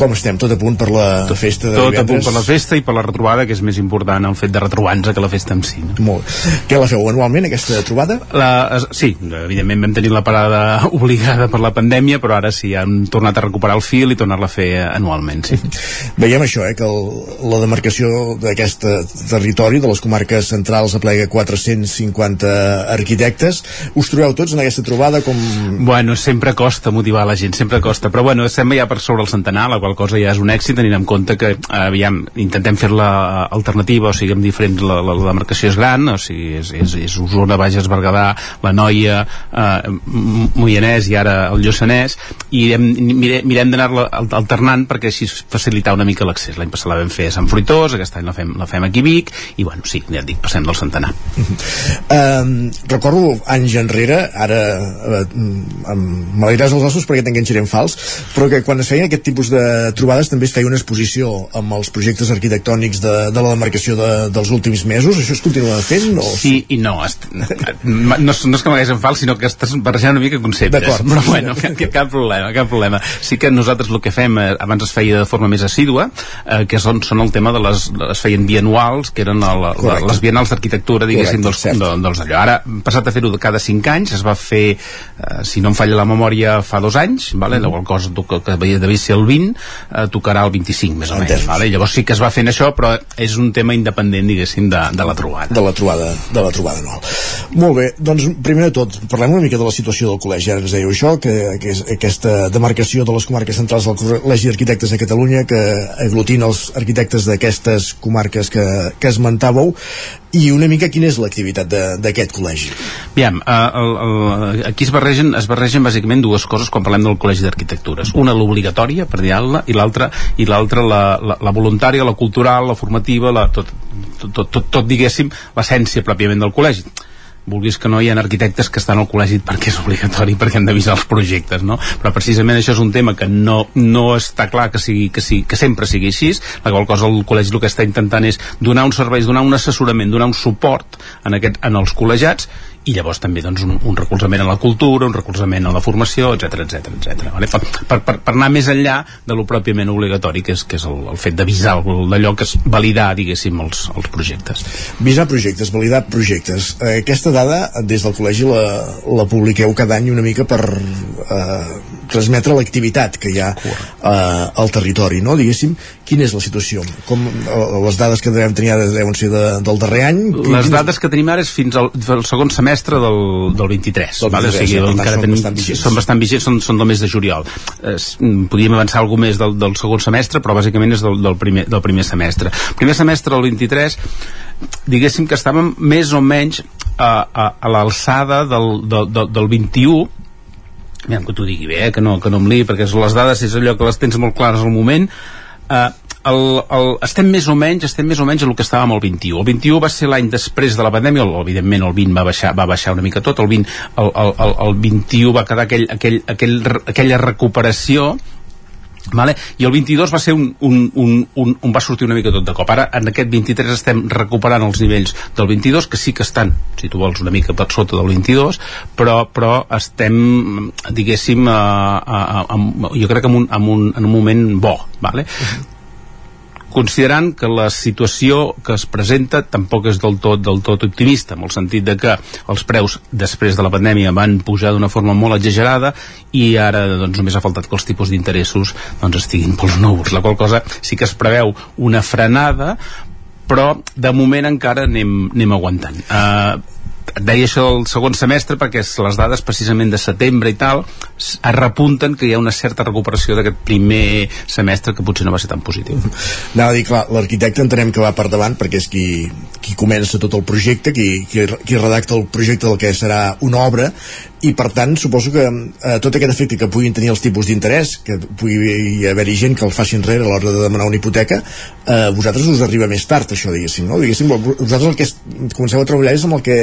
Com estem? Tot a punt per la tot, festa de tot divendres? a punt per la festa i per la retrobada, que és més important el fet de retrobar-nos que la festa en si. No? Molt. Què la feu anualment, aquesta trobada? La, sí, evidentment vam tenir la parada <laughs> obligada per la pandèmia, però ara sí, han tornat a recuperar el fil i tornar-la a fer anualment, sí. Veiem això, eh, que el, la demarcació d'aquest territori, de les comarques centrals, aplega 450 arquitectes. Us trobeu tots en aquesta trobada com... Bueno, sempre costa motivar la gent, sempre costa, però bueno, estem ja per sobre el centenar, la qual cosa ja és un èxit tenint en compte que aviam, intentem fer-la alternativa o sigui, amb diferents, la, la, la demarcació és gran o sigui, és, és, és Osona, Bages, Berguedà la Noia, eh, Moianès i ara el Lluçanès i hem, mire, mirem d'anar-la alternant perquè així facilitar una mica l'accés. L'any passat la vam fer a Sant Fruitós, aquest any la fem, la fem aquí a Vic i bueno, sí, ja et dic, passem del centenar. <laughs> Um, recordo anys enrere ara uh, m'alegràs els ossos perquè t'enganxaré en fals però que quan es feien aquest tipus de trobades també es feia una exposició amb els projectes arquitectònics de, de la demarcació de, dels últims mesos. Això es continua fent? O... Sí i no. Est... no, no és que m'hagués en fals sinó que estàs barrejant una mica conceptes. Però bueno, cap, cap problema cap problema. Sí que nosaltres el que fem eh, abans es feia de forma més assídua eh, que són, són el tema de les es feien bianuals que eren el, la, les bienals d'arquitectura diguéssim dels, de, dels allò. Ara passat a fer-ho cada 5 anys es va fer eh, si no em falla la memòria fa dos anys vale? Mm. la cosa que, que devia ser el 20 eh, tocarà el 25 més o menys vale? llavors sí que es va fent això però és un tema independent diguéssim de, de la trobada de la trobada, de la trobada anual molt bé, doncs primer de tot parlem una mica de la situació del col·legi, ara ens dèieu això que, que és aquesta demarcació de les comarques centrals del Col·legi d'Arquitectes de Catalunya que aglutina els arquitectes d'aquestes comarques que, que esmentàveu i una mica quina és l'activitat d'aquest col·legi? Aviam, uh, el, el, aquí es barregen, es barregen bàsicament dues coses quan parlem del Col·legi d'Arquitectures. Una l'obligatòria, per dir-la, i l'altra i l'altra la, la, la voluntària, la cultural, la formativa, la, tot, tot, tot, tot, tot diguéssim, l'essència pròpiament del col·legi vulguis que no hi ha arquitectes que estan al col·legi perquè és obligatori, perquè han d'avisar els projectes, no? Però precisament això és un tema que no, no està clar que, sigui, que, sigui, que sempre sigui així, la qual cosa el col·legi el que està intentant és donar uns serveis, donar un assessorament, donar un suport en, aquest, en els col·legiats i llavors també doncs, un, un recolzament a la cultura, un recolzament a la formació, etc etc etc. Vale? Per, per, per, anar més enllà de lo pròpiament obligatori, que és, que és el, el fet d'avisar d'allò que és validar, diguéssim, els, els projectes. Visar projectes, validar projectes. Eh, aquesta dada, des del col·legi, la, la publiqueu cada any una mica per eh, transmetre l'activitat que hi ha eh, al territori, no? Diguéssim, quina és la situació? Com, eh, les dades que devem tenir deuen ser de, del darrer any? Les dades que tenim ara és fins al, al segon semestre semestre del, del 23, del 23 vale? o sigui, ja, encara són, tenim, bastant vigents. són bastant vigents, són, són del mes de juliol. Eh, podríem avançar alguna més del, del segon semestre, però bàsicament és del, del, primer, del primer semestre. Primer semestre del 23, diguéssim que estàvem més o menys a, a, a l'alçada del, del, del, del 21, Aviam que t'ho digui bé, eh? que, no, que no em li, perquè les dades és allò que les tens molt clares al moment. Eh, el, el, estem més o menys estem més o menys el que estàvem el 21 el 21 va ser l'any després de la pandèmia el, evidentment el 20 va baixar, va baixar una mica tot el, 20, el, el, el, el 21 va quedar aquell, aquell, aquell, aquella recuperació Vale? i el 22 va ser un, un, un, un, un va sortir una mica tot de cop ara en aquest 23 estem recuperant els nivells del 22 que sí que estan si tu vols una mica per sota del 22 però, però estem diguéssim a, a, a, a, jo crec que en un, en un, en un moment bo vale? Considerant que la situació que es presenta tampoc és del tot del tot optimista, en el sentit de que els preus després de la pandèmia van pujar d'una forma molt exagerada i ara doncs, només ha faltat que els tipus d'interessos doncs, estiguin pels núvols, la qual cosa sí que es preveu una frenada però de moment encara anem, anem aguantant. Uh, et deia això del segon semestre perquè les dades precisament de setembre i tal es repunten que hi ha una certa recuperació d'aquest primer semestre que potser no va ser tan positiu. <laughs> A dir, clar, l'arquitecte entenem que va per davant perquè és qui, qui comença tot el projecte, qui, qui, qui redacta el projecte del que serà una obra i per tant suposo que eh, tot aquest efecte que puguin tenir els tipus d'interès que pugui haver-hi gent que el faci enrere a l'hora de demanar una hipoteca eh, vosaltres us arriba més tard això diguéssim, no? diguéssim, vosaltres el que es, comenceu a treballar és amb el que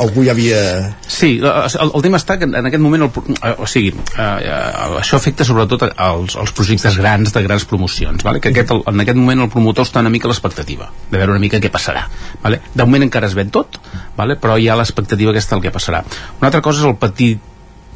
algú ja havia... Sí, el, el tema està que en aquest moment el, eh, o sigui, eh, eh, això afecta sobretot als, als projectes grans de grans promocions, vale? que aquest, en aquest moment el promotor està una mica a l'expectativa de veure una mica què passarà vale? de moment encara es ven tot vale? però hi ha l'expectativa aquesta del que passarà una altra cosa és el petit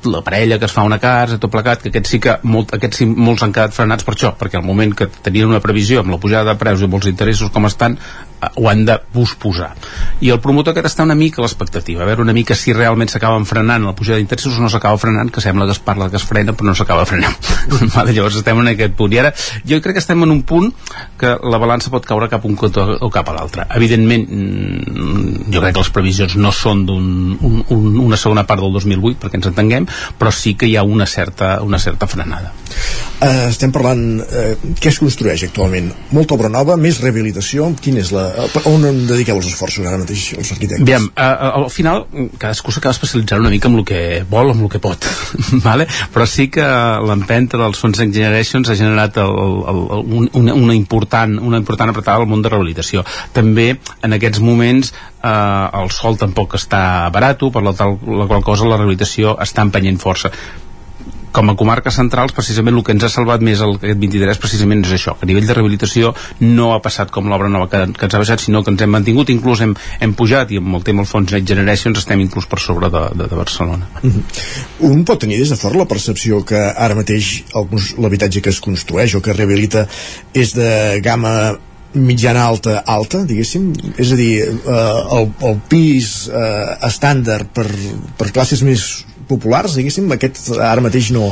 la parella que es fa una casa, tot plegat, que aquests sí que molt, aquests sí, molts han quedat frenats per això, perquè al moment que tenien una previsió amb la pujada de preus i amb els interessos com estan, Eh, ho han de posposar. I el promotor aquest està una mica a l'expectativa a veure una mica si realment s'acaben frenant la pujada d'interessos o no s'acaba frenant que sembla que es parla que es frena però no s'acaba frenant. <laughs> Vale, llavors estem en aquest punt. I ara jo crec que estem en un punt que la balança pot caure cap un cotó o cap a l'altre. Evidentment mm, jo crec que les previsions no són d'un un, un, una segona part del 2008 perquè ens entenguem però sí que hi ha una certa, una certa frenada uh, estem parlant uh, què es construeix actualment? molta obra nova, més rehabilitació quina és la, on en dediqueu els esforços ara mateix els arquitectes? Aviam, uh, al final cadascú s'acaba especialitzant una mica amb el que vol, amb el que pot <laughs> vale? però sí que l'empenta dels fons Next Generations ha generat el, el, el, un, una, una, important, una important apretada al món de rehabilitació també en aquests moments eh, el sol tampoc està barat per la, tal, la qual cosa la rehabilitació està empenyent força. Com a comarques centrals precisament el que ens ha salvat més el, aquest 23 precisament és això, que a nivell de rehabilitació no ha passat com l'obra nova que, que ens ha baixat sinó que ens hem mantingut, inclús hem, hem pujat i amb el tema del fons Next Generations estem inclús per sobre de, de, de Barcelona. Mm -hmm. Un pot tenir des de fora la percepció que ara mateix l'habitatge que es construeix o que rehabilita és de gamma mitjana alta alta, diguéssim? És a dir, eh, el, el pis eh, estàndard per, per classes més populars, diguéssim, aquest ara mateix no,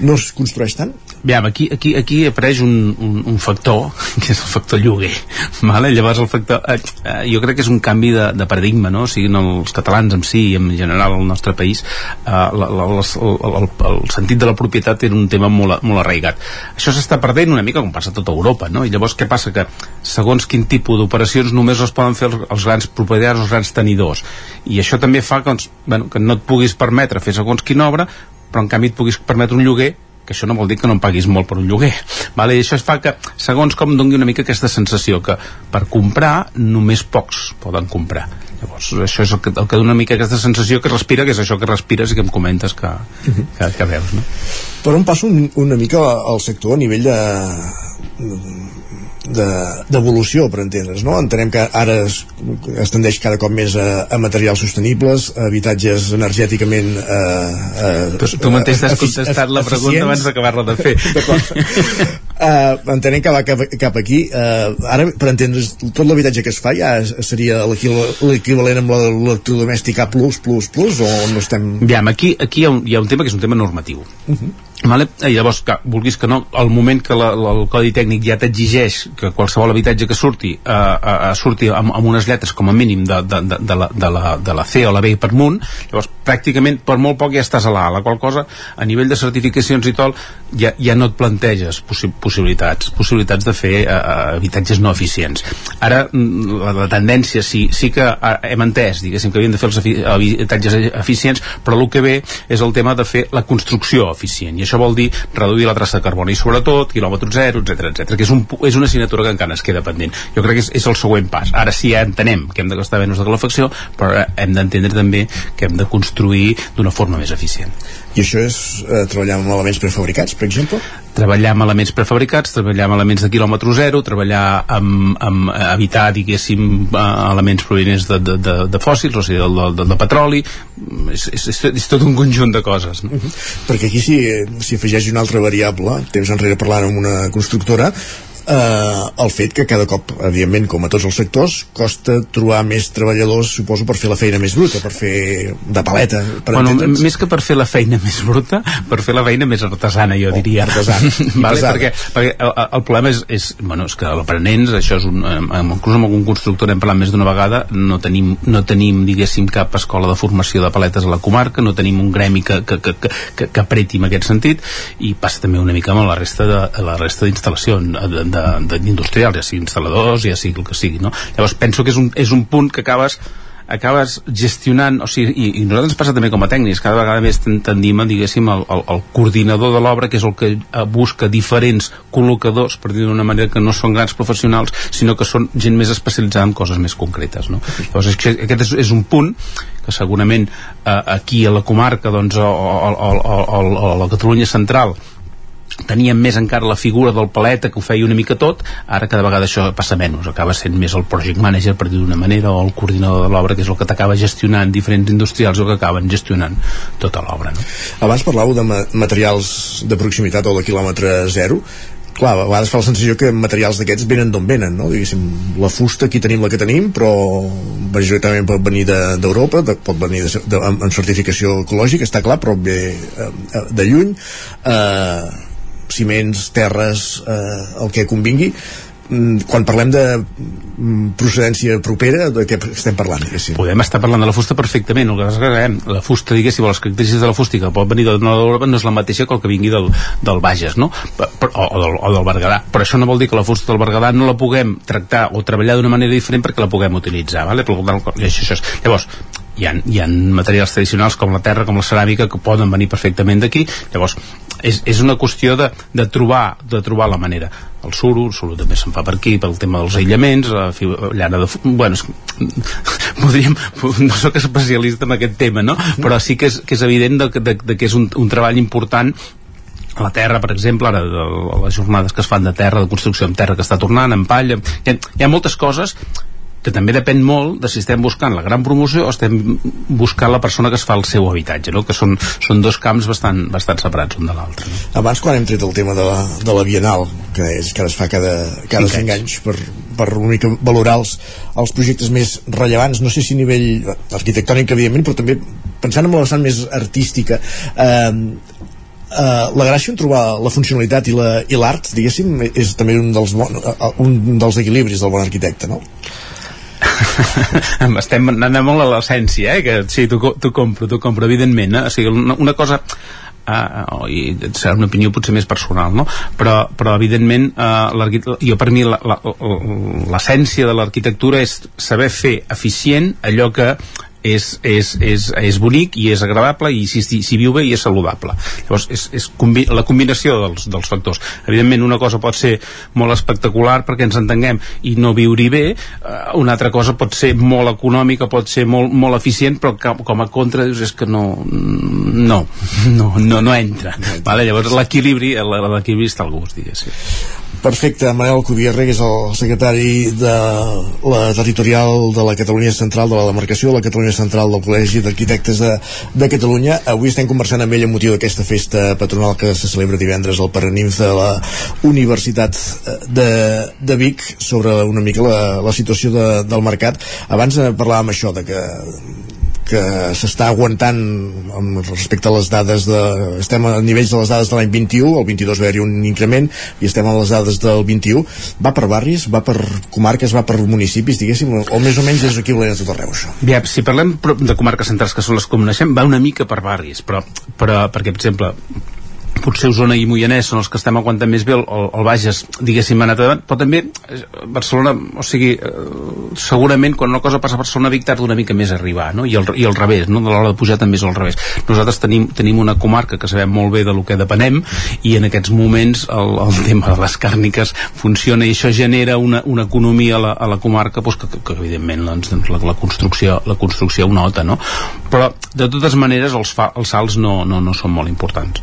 no es construeix tant? Aviam, aquí, aquí, aquí apareix un, un, un factor, <laughs> que és el factor lloguer. <laughs> Vale? Llavors, el factor, eh, eh, jo crec que és un canvi de, de paradigma, no? O sigui, els catalans en si i en general al nostre país, eh, la, la, el, el, el, sentit de la propietat era un tema molt, molt arraigat. Això s'està perdent una mica com passa a tota Europa, no? I llavors què passa? Que segons quin tipus d'operacions només les poden fer els, els grans propietaris, els grans tenidors. I això també fa que, doncs, bueno, que no et puguis permetre fer segons quina obra, però en canvi et puguis permetre un lloguer que això no vol dir que no em paguis molt per un lloguer <laughs> vale? i això es fa que, segons com doni una mica aquesta sensació que per comprar només pocs poden comprar llavors això és el que, el que dona una mica aquesta sensació que respira, que és això que respires i que em comentes que, que, que veus no? per on passa un, una mica el sector a nivell de d'evolució, de, per entendre's, no? Entenem que ara es, es tendeix cada cop més a, a materials sostenibles, a habitatges energèticament... Eh, eh, tu, tu mateix t'has contestat la pregunta abans d'acabar-la de fer. <laughs> uh, entenem que va cap, cap aquí. Uh, ara, per entendre's, tot l'habitatge que es fa ja seria l'equivalent amb l'electrodomèstic A+++, o no estem... Aviam, aquí, aquí hi ha, un, hi ha un tema que és un tema normatiu. Uh -huh Vale? I llavors, que, vulguis que no, al moment que la, la, el codi tècnic ja t'exigeix que qualsevol habitatge que surti eh, eh, surti amb, amb unes lletres com a mínim de, de, de, de, la, de, la, de la C o la B per munt, llavors pràcticament per molt poc ja estàs a l'A, la qual cosa a nivell de certificacions i tot ja, ja no et planteges possi possibilitats possibilitats de fer eh, habitatges no eficients. Ara mm, la, la tendència sí, sí que eh, hem entès, diguéssim, que havien de fer els habitatges eficients, però el que ve és el tema de fer la construcció eficient i això vol dir reduir la traça de carboni sobretot quilòmetre zero, etc etc que és, un, és una assignatura que encara es queda pendent. Jo crec que és, és el següent pas. Ara sí ja entenem que hem de gastar menys de calefacció però hem d'entendre també que hem de construir d'una forma més eficient i això és eh, treballar amb elements prefabricats, per exemple? Treballar amb elements prefabricats, treballar amb elements de quilòmetre zero, treballar amb, amb evitar, diguéssim, eh, elements provenents de, de, de, de fòssils, o sigui, del, del, del petroli, és, és, és, és tot un conjunt de coses. No? Uh -huh. Perquè aquí si, si afegeix una altra variable, temps enrere parlant amb una constructora, eh, el fet que cada cop, evidentment, com a tots els sectors, costa trobar més treballadors, suposo, per fer la feina més bruta, per fer de paleta, per bueno, Més que per fer la feina més bruta, per fer la feina més artesana, jo oh, diria. Artesana. <laughs> vale? perquè, perquè el, el problema és, és, bueno, és que l'aprenents, això és un, inclús amb algun constructor hem parlat més d'una vegada, no tenim, no tenim, diguéssim, cap escola de formació de paletes a la comarca, no tenim un gremi que, que, que, que, que, apreti en aquest sentit, i passa també una mica amb la resta de, la resta d'instal·lacions, de, d'industrials, ja sigui instal·ladors, ja sigui el que sigui, no? Llavors penso que és un, és un punt que acabes acabes gestionant, o sigui, i, i nosaltres passa també com a tècnics, cada vegada més tendim diguéssim, el, el, el coordinador de l'obra, que és el que eh, busca diferents col·locadors, per dir d'una manera que no són grans professionals, sinó que són gent més especialitzada en coses més concretes, no? Llavors, aquest és, és un punt que segurament eh, aquí a la comarca, doncs, o, o, o, o, o a la Catalunya central, teníem més encara la figura del paleta que ho feia una mica tot, ara cada vegada això passa menys, acaba sent més el project manager per dir d'una manera, o el coordinador de l'obra que és el que t'acaba gestionant diferents industrials o que acaben gestionant tota l'obra no? Abans parlàveu de ma materials de proximitat o de quilòmetre zero clar, a vegades fa la sensació que materials d'aquests venen d'on venen, no? Diguéssim, la fusta aquí tenim la que tenim, però majoritàriament pot venir d'Europa, de, pot venir de, de, en certificació ecològica, està clar, però ve eh, de lluny. Eh, ciments, terres, eh, el que convingui quan parlem de mm, procedència propera, de què estem parlant, diguéssim? Podem estar parlant de la fusta perfectament, el que és que la fusta, diguéssim, les característiques de la fusta que pot venir de l'Europa no és la mateixa que el que vingui del, del Bages, no? o, o, del, o del Berguedà. Però això no vol dir que la fusta del Berguedà no la puguem tractar o treballar d'una manera diferent perquè la puguem utilitzar, vale? això, això és. Llavors, hi ha, hi ha materials tradicionals com la terra, com la ceràmica que poden venir perfectament d'aquí llavors és, és una qüestió de, de, trobar, de trobar la manera el suro, el suro també se'n fa per aquí pel tema dels aïllaments, la llana de bueno, és, <laughs> podríem no sóc especialista en aquest tema no? però sí que és, que és evident de, de, de que és un, un treball important a la terra, per exemple, ara de, de les jornades que es fan de terra, de construcció amb terra que està tornant, en palla, hi ha, hi ha moltes coses que també depèn molt de si estem buscant la gran promoció o estem buscant la persona que es fa el seu habitatge, no? que són, són dos camps bastant, bastant separats un de l'altre. No? Abans, quan hem tret el tema de la, de la Bienal, que és que ara es fa cada, cada 5 anys, per, per una mica valorar els, els projectes més rellevants, no sé si a nivell arquitectònic, evidentment, però també pensant en la vessant més artística eh, Uh, la gràcia en trobar la funcionalitat i l'art, diguéssim, és també un dels, bon, uh, un dels equilibris del bon arquitecte, no? <laughs> estem anant molt a l'essència eh? que sí, t'ho compro, t'ho compro evidentment, eh? o sigui, una, una cosa uh, i serà una opinió potser més personal no? però, però evidentment uh, jo per mi l'essència de l'arquitectura és saber fer eficient allò que és, és, és, és bonic i és agradable i si, si, si viu bé i és saludable. Llavors és, és combi la combinació dels, dels factors. Evidentment una cosa pot ser molt espectacular perquè ens entenguem i no viure bé eh, una altra cosa pot ser molt econòmica pot ser molt, molt eficient però com a contra dius és que no no, no, no, no entra vale? llavors l'equilibri l'equilibri està al gust diguéssim Perfecte, Manel Cubierre, que és el secretari de la territorial de la Catalunya Central, de la demarcació de la Catalunya Central del Col·legi d'Arquitectes de, de Catalunya. Avui estem conversant amb ell amb motiu d'aquesta festa patronal que se celebra divendres al Paranimf de la Universitat eh, de, de Vic sobre una mica la, la situació de, del mercat. Abans parlàvem això, de que que s'està aguantant amb respecte a les dades de... estem a nivells de les dades de l'any 21 el 22 va haver-hi un increment i estem a les dades del 21 va per barris, va per comarques, va per municipis diguéssim, o més o menys és equivalent a tot arreu això. Bé, si parlem de comarques centrals que són les que coneixem, va una mica per barris però, però perquè per exemple potser Osona i Moianès són els que estem aguantant més bé el, el, Bages, diguéssim, anat endavant, però també eh, Barcelona, o sigui, eh, segurament quan una cosa passa a Barcelona Vic tarda una mica més a arribar, no? I el, i al revés, no? De l'hora de pujar també és al revés. Nosaltres tenim, tenim una comarca que sabem molt bé de lo que depenem i en aquests moments el, el tema de les càrniques funciona i això genera una, una economia a la, a la comarca doncs, que, que, que evidentment doncs, la, la, construcció, la construcció ho nota, no? Però de totes maneres els, fa, els salts no, no, no són molt importants.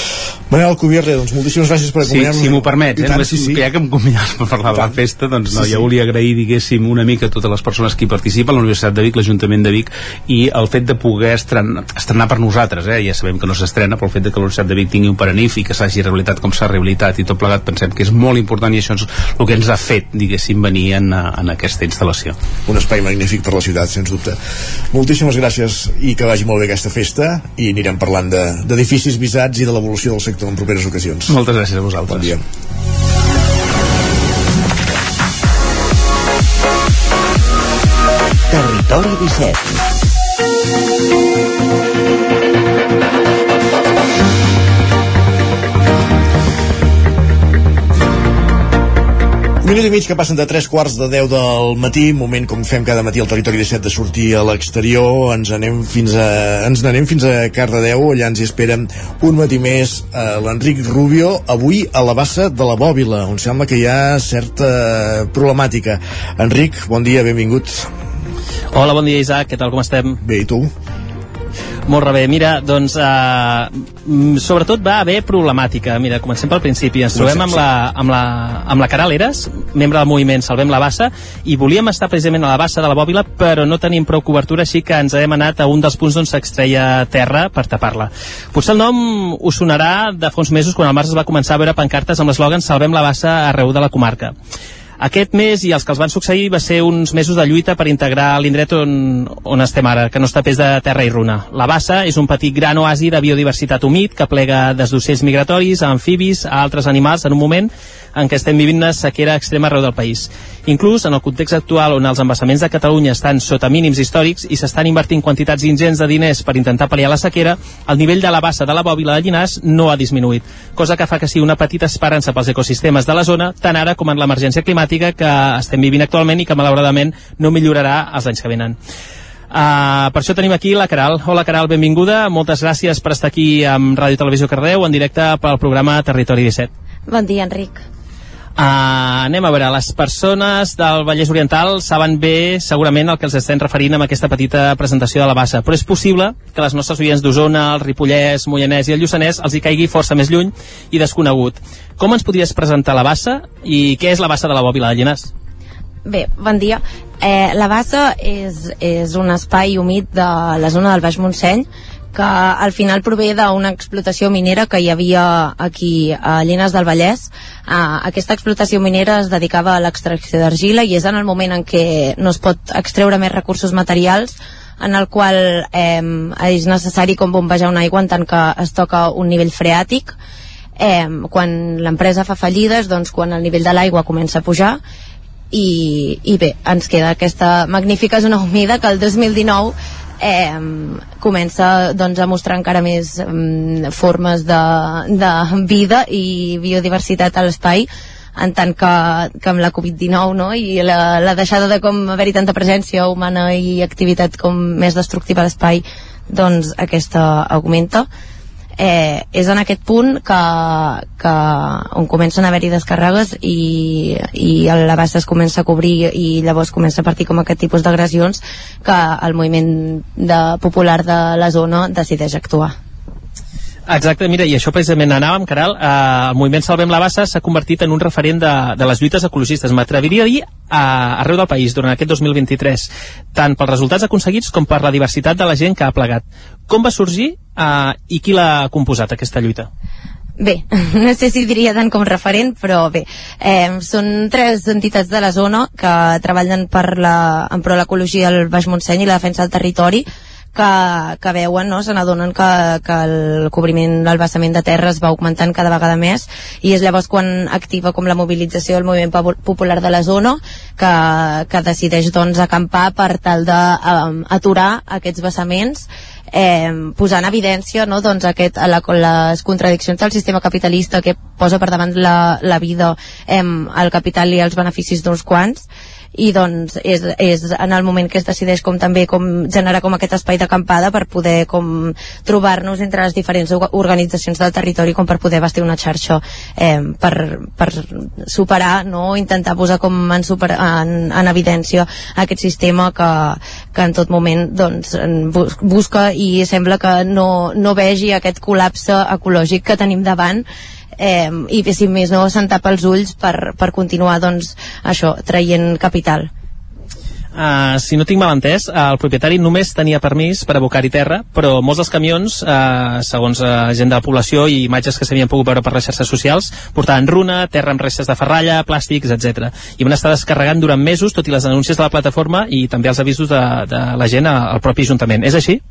Manel Cubierre, doncs moltíssimes gràcies per acompanyar-nos. Sí, si m'ho permet, eh? Tant, sí, sí. ja que em convidaves per parlar de la festa, doncs no, sí, sí. ja volia agrair, diguéssim, una mica a totes les persones que hi participen, la Universitat de Vic, l'Ajuntament de Vic, i el fet de poder estrenar, estrenar per nosaltres, eh? ja sabem que no s'estrena, però el fet de que la Universitat de Vic tingui un paranif i que s'hagi rehabilitat com s'ha rehabilitat i tot plegat, pensem que és molt important i això és el que ens ha fet, diguéssim, venir en, en aquesta instal·lació. Un espai magnífic per la ciutat, sens dubte. Moltíssimes gràcies i que vagi molt bé aquesta festa i anirem parlant d'edificis de, visats i de l'evolució del sector en properes ocasions. Moltes gràcies a vosaltres. Bon dia. Territori 17 minut i mig que passen de 3 quarts de 10 del matí, moment com fem cada matí al territori 17 de sortir a l'exterior, ens anem fins a ens n'anem fins a Cardedeu, allà ens hi esperen un matí més eh, l'Enric Rubio, avui a la bassa de la Bòbila, on sembla que hi ha certa problemàtica. Enric, bon dia, benvingut. Hola, bon dia Isaac, què tal, com estem? Bé, i tu? Molt bé, mira, doncs eh, sobretot va haver problemàtica. Mira, comencem pel principi. Ens trobem amb la, amb la, amb la Caral Eres, membre del moviment Salvem la Bassa, i volíem estar precisament a la bassa de la Bòbila, però no tenim prou cobertura, així que ens hem anat a un dels punts on s'extreia terra per tapar-la. Potser el nom us sonarà de fa uns mesos quan el març es va començar a veure pancartes amb l'eslògan Salvem la Bassa arreu de la comarca. Aquest mes i els que els van succeir va ser uns mesos de lluita per integrar l'indret on, on estem ara, que no està pes de terra i runa. La Bassa és un petit gran oasi de biodiversitat humit que plega des d'ocells migratoris a amfibis a altres animals en un moment en què estem vivint una sequera extrema arreu del país. Inclús en el context actual on els embassaments de Catalunya estan sota mínims històrics i s'estan invertint quantitats ingents de diners per intentar pal·liar la sequera, el nivell de la bassa de la bòbila de Llinars no ha disminuït, cosa que fa que sigui una petita esperança pels ecosistemes de la zona, tant ara com en l'emergència climàtica que estem vivint actualment i que malauradament no millorarà els anys que venen. Uh, per això tenim aquí la Caral. Hola Caral, benvinguda. Moltes gràcies per estar aquí amb Ràdio Televisió Cardeu en directe pel programa Territori 17. Bon dia, Enric. Uh, anem a veure, les persones del Vallès Oriental saben bé segurament el que els estem referint amb aquesta petita presentació de la bassa, però és possible que les nostres oients d'Osona, el Ripollès, Moianès i el Lluçanès els hi caigui força més lluny i desconegut. Com ens podries presentar la bassa i què és la bassa de la Bòbila de Llinars? Bé, bon dia. Eh, la bassa és, és un espai humit de la zona del Baix Montseny que al final prové d'una explotació minera que hi havia aquí a Llenes del Vallès. Uh, aquesta explotació minera es dedicava a l'extracció d'argila i és en el moment en què no es pot extreure més recursos materials en el qual eh, és necessari com bombejar una aigua en tant que es toca un nivell freàtic eh, quan l'empresa fa fallides doncs quan el nivell de l'aigua comença a pujar i, i bé, ens queda aquesta magnífica zona humida que el 2019 eh, comença doncs, a mostrar encara més eh, formes de, de vida i biodiversitat a l'espai en tant que, que amb la Covid-19 no? i la, la deixada de com haver-hi tanta presència humana i activitat com més destructiva a l'espai doncs aquesta augmenta eh, és en aquest punt que, que on comencen a haver-hi descàrregues i, i l'abast es comença a cobrir i llavors comença a partir com aquest tipus d'agressions que el moviment de, popular de la zona decideix actuar. Exacte, mira, i això precisament anàvem, Caral, eh, el moviment Salvem la Bassa s'ha convertit en un referent de, de les lluites ecologistes, m'atreviria a dir, a, arreu del país durant aquest 2023, tant pels resultats aconseguits com per la diversitat de la gent que ha plegat. Com va sorgir eh, i qui l'ha composat, aquesta lluita? Bé, <laughs> no sé si diria tant com referent, però bé, eh, són tres entitats de la zona que treballen per la, en pro l'ecologia al Baix Montseny i la defensa del territori, que, que veuen, no? se n'adonen que, que el cobriment del vessament de terra es va augmentant cada vegada més i és llavors quan activa com la mobilització del moviment popular de la zona que, que decideix doncs acampar per tal d'aturar um, aquests vessaments eh, posant en evidència no, doncs aquest, la, les contradiccions del sistema capitalista que posa per davant la, la vida, eh, el capital i els beneficis d'uns quants i doncs és, és en el moment que es decideix com també com generar com aquest espai d'acampada per poder com trobar-nos entre les diferents organitzacions del territori com per poder vestir una xarxa eh, per, per superar no? intentar posar com en, super, en, en evidència aquest sistema que, que en tot moment doncs, busca i sembla que no, no vegi aquest col·lapse ecològic que tenim davant eh, i si més no se'n tapa els ulls per, per continuar doncs, això, traient capital. Uh, si no tinc mal entès, el propietari només tenia permís per abocar-hi terra, però molts dels camions, uh, segons uh, gent de la població i imatges que s'havien pogut veure per les xarxes socials, portaven runa, terra amb restes de ferralla, plàstics, etc. I van estar descarregant durant mesos, tot i les denúncies de la plataforma i també els avisos de, de la gent al propi Ajuntament. És així?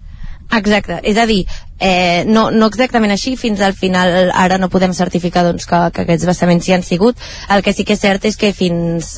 Exacte, és a dir, eh, no, no exactament així, fins al final ara no podem certificar doncs, que, que aquests vessaments hi han sigut. El que sí que és cert és que fins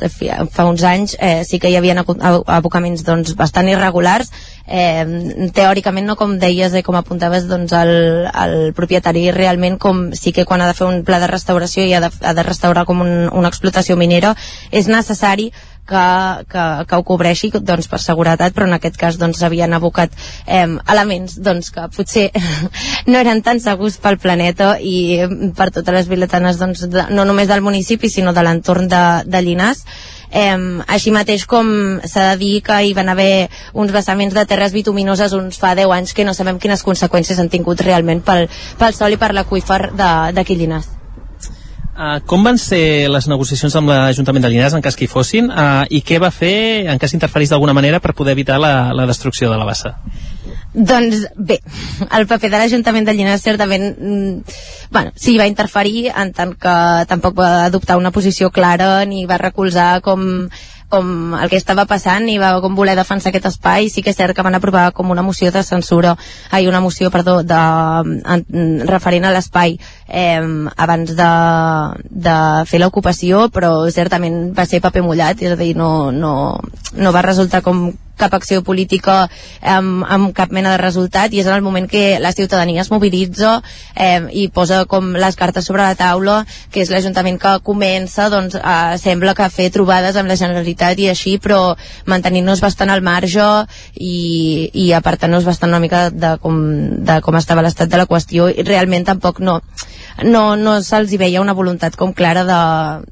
fa uns anys eh, sí que hi havia abocaments doncs, bastant irregulars. Eh, teòricament, no com deies i com apuntaves, doncs, el, el propietari realment com sí que quan ha de fer un pla de restauració i ha de, ha de restaurar com un, una explotació minera, és necessari que, que, que ho cobreixi doncs, per seguretat, però en aquest cas doncs, s'havien abocat eh, elements doncs, que potser <laughs> no eren tan segurs pel planeta i per totes les biletanes doncs, de, no només del municipi sinó de l'entorn de, de Llinars Eh, així mateix com s'ha de dir que hi van haver uns vessaments de terres bituminoses uns fa 10 anys que no sabem quines conseqüències han tingut realment pel, pel sol i per l'aqüífer d'aquí Llinars. Uh, com van ser les negociacions amb l'Ajuntament de Llinars en cas que hi fossin uh, i què va fer en cas interferís d'alguna manera per poder evitar la, la destrucció de la bassa? Doncs bé, el paper de l'Ajuntament de Llinars certament mm, bueno, sí, va interferir en tant que tampoc va adoptar una posició clara ni va recolzar com com el que estava passant i va com voler defensar aquest espai sí que és cert que van aprovar com una moció de censura ai, una moció, perdó, de, en, referent a l'espai eh, abans de, de fer l'ocupació però certament va ser paper mullat és a dir, no, no, no va resultar com cap acció política amb, amb cap mena de resultat i és en el moment que la ciutadania es mobilitza eh, i posa com les cartes sobre la taula que és l'Ajuntament que comença doncs, a, sembla que fer trobades amb la Generalitat i així però mantenint-nos bastant al marge i, i apartant-nos bastant una mica de com, de com estava l'estat de la qüestió i realment tampoc no no, no se'ls veia una voluntat com clara de,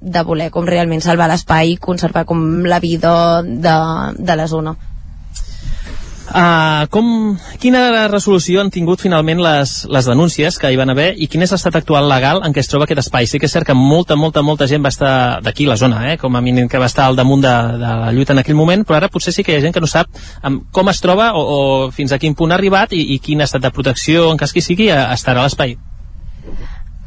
de voler com realment salvar l'espai i conservar com la vida de, de la zona. Uh, com, quina resolució han tingut finalment les, les denúncies que hi van haver i quin és l'estat actual legal en què es troba aquest espai? Sí que és cert que molta, molta, molta gent va estar d'aquí, la zona, eh? com a mínim que va estar al damunt de, de la lluita en aquell moment, però ara potser sí que hi ha gent que no sap um, com es troba o, o fins a quin punt ha arribat i, i quin estat de protecció, en cas que sigui, estarà a l'espai.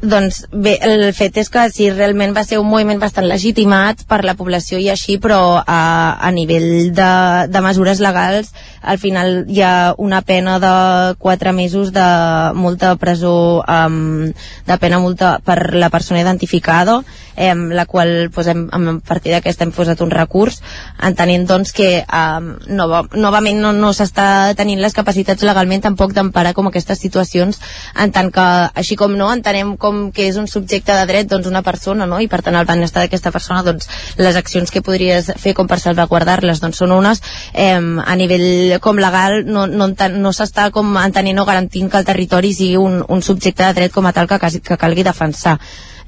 Doncs bé, el fet és que sí, realment va ser un moviment bastant legitimat per la població i així, però a, a nivell de, de mesures legals al final hi ha una pena de 4 mesos de multa de presó um, de pena multa per la persona identificada eh, la qual pues, hem, a partir d'aquesta hem posat un recurs entenent doncs que um, nova, novament no, no s'està tenint les capacitats legalment tampoc d'emparar com aquestes situacions en tant que així com no entenem com com que és un subjecte de dret doncs una persona, no? I per tant el benestar d'aquesta persona doncs les accions que podries fer com per salvaguardar-les doncs són unes eh, a nivell com legal no, no, no s'està com entenent o garantint que el territori sigui un, un subjecte de dret com a tal que, que calgui defensar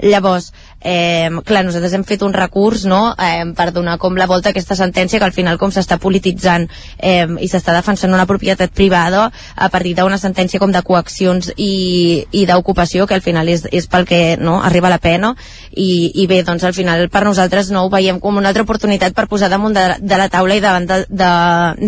llavors eh, clar, nosaltres hem fet un recurs no? eh, per donar com la volta a aquesta sentència que al final com s'està polititzant eh, i s'està defensant una propietat privada a partir d'una sentència com de coaccions i, i d'ocupació que al final és, és pel que no, arriba la pena i, i bé, doncs al final per nosaltres no ho veiem com una altra oportunitat per posar damunt de, de la taula i davant de, de,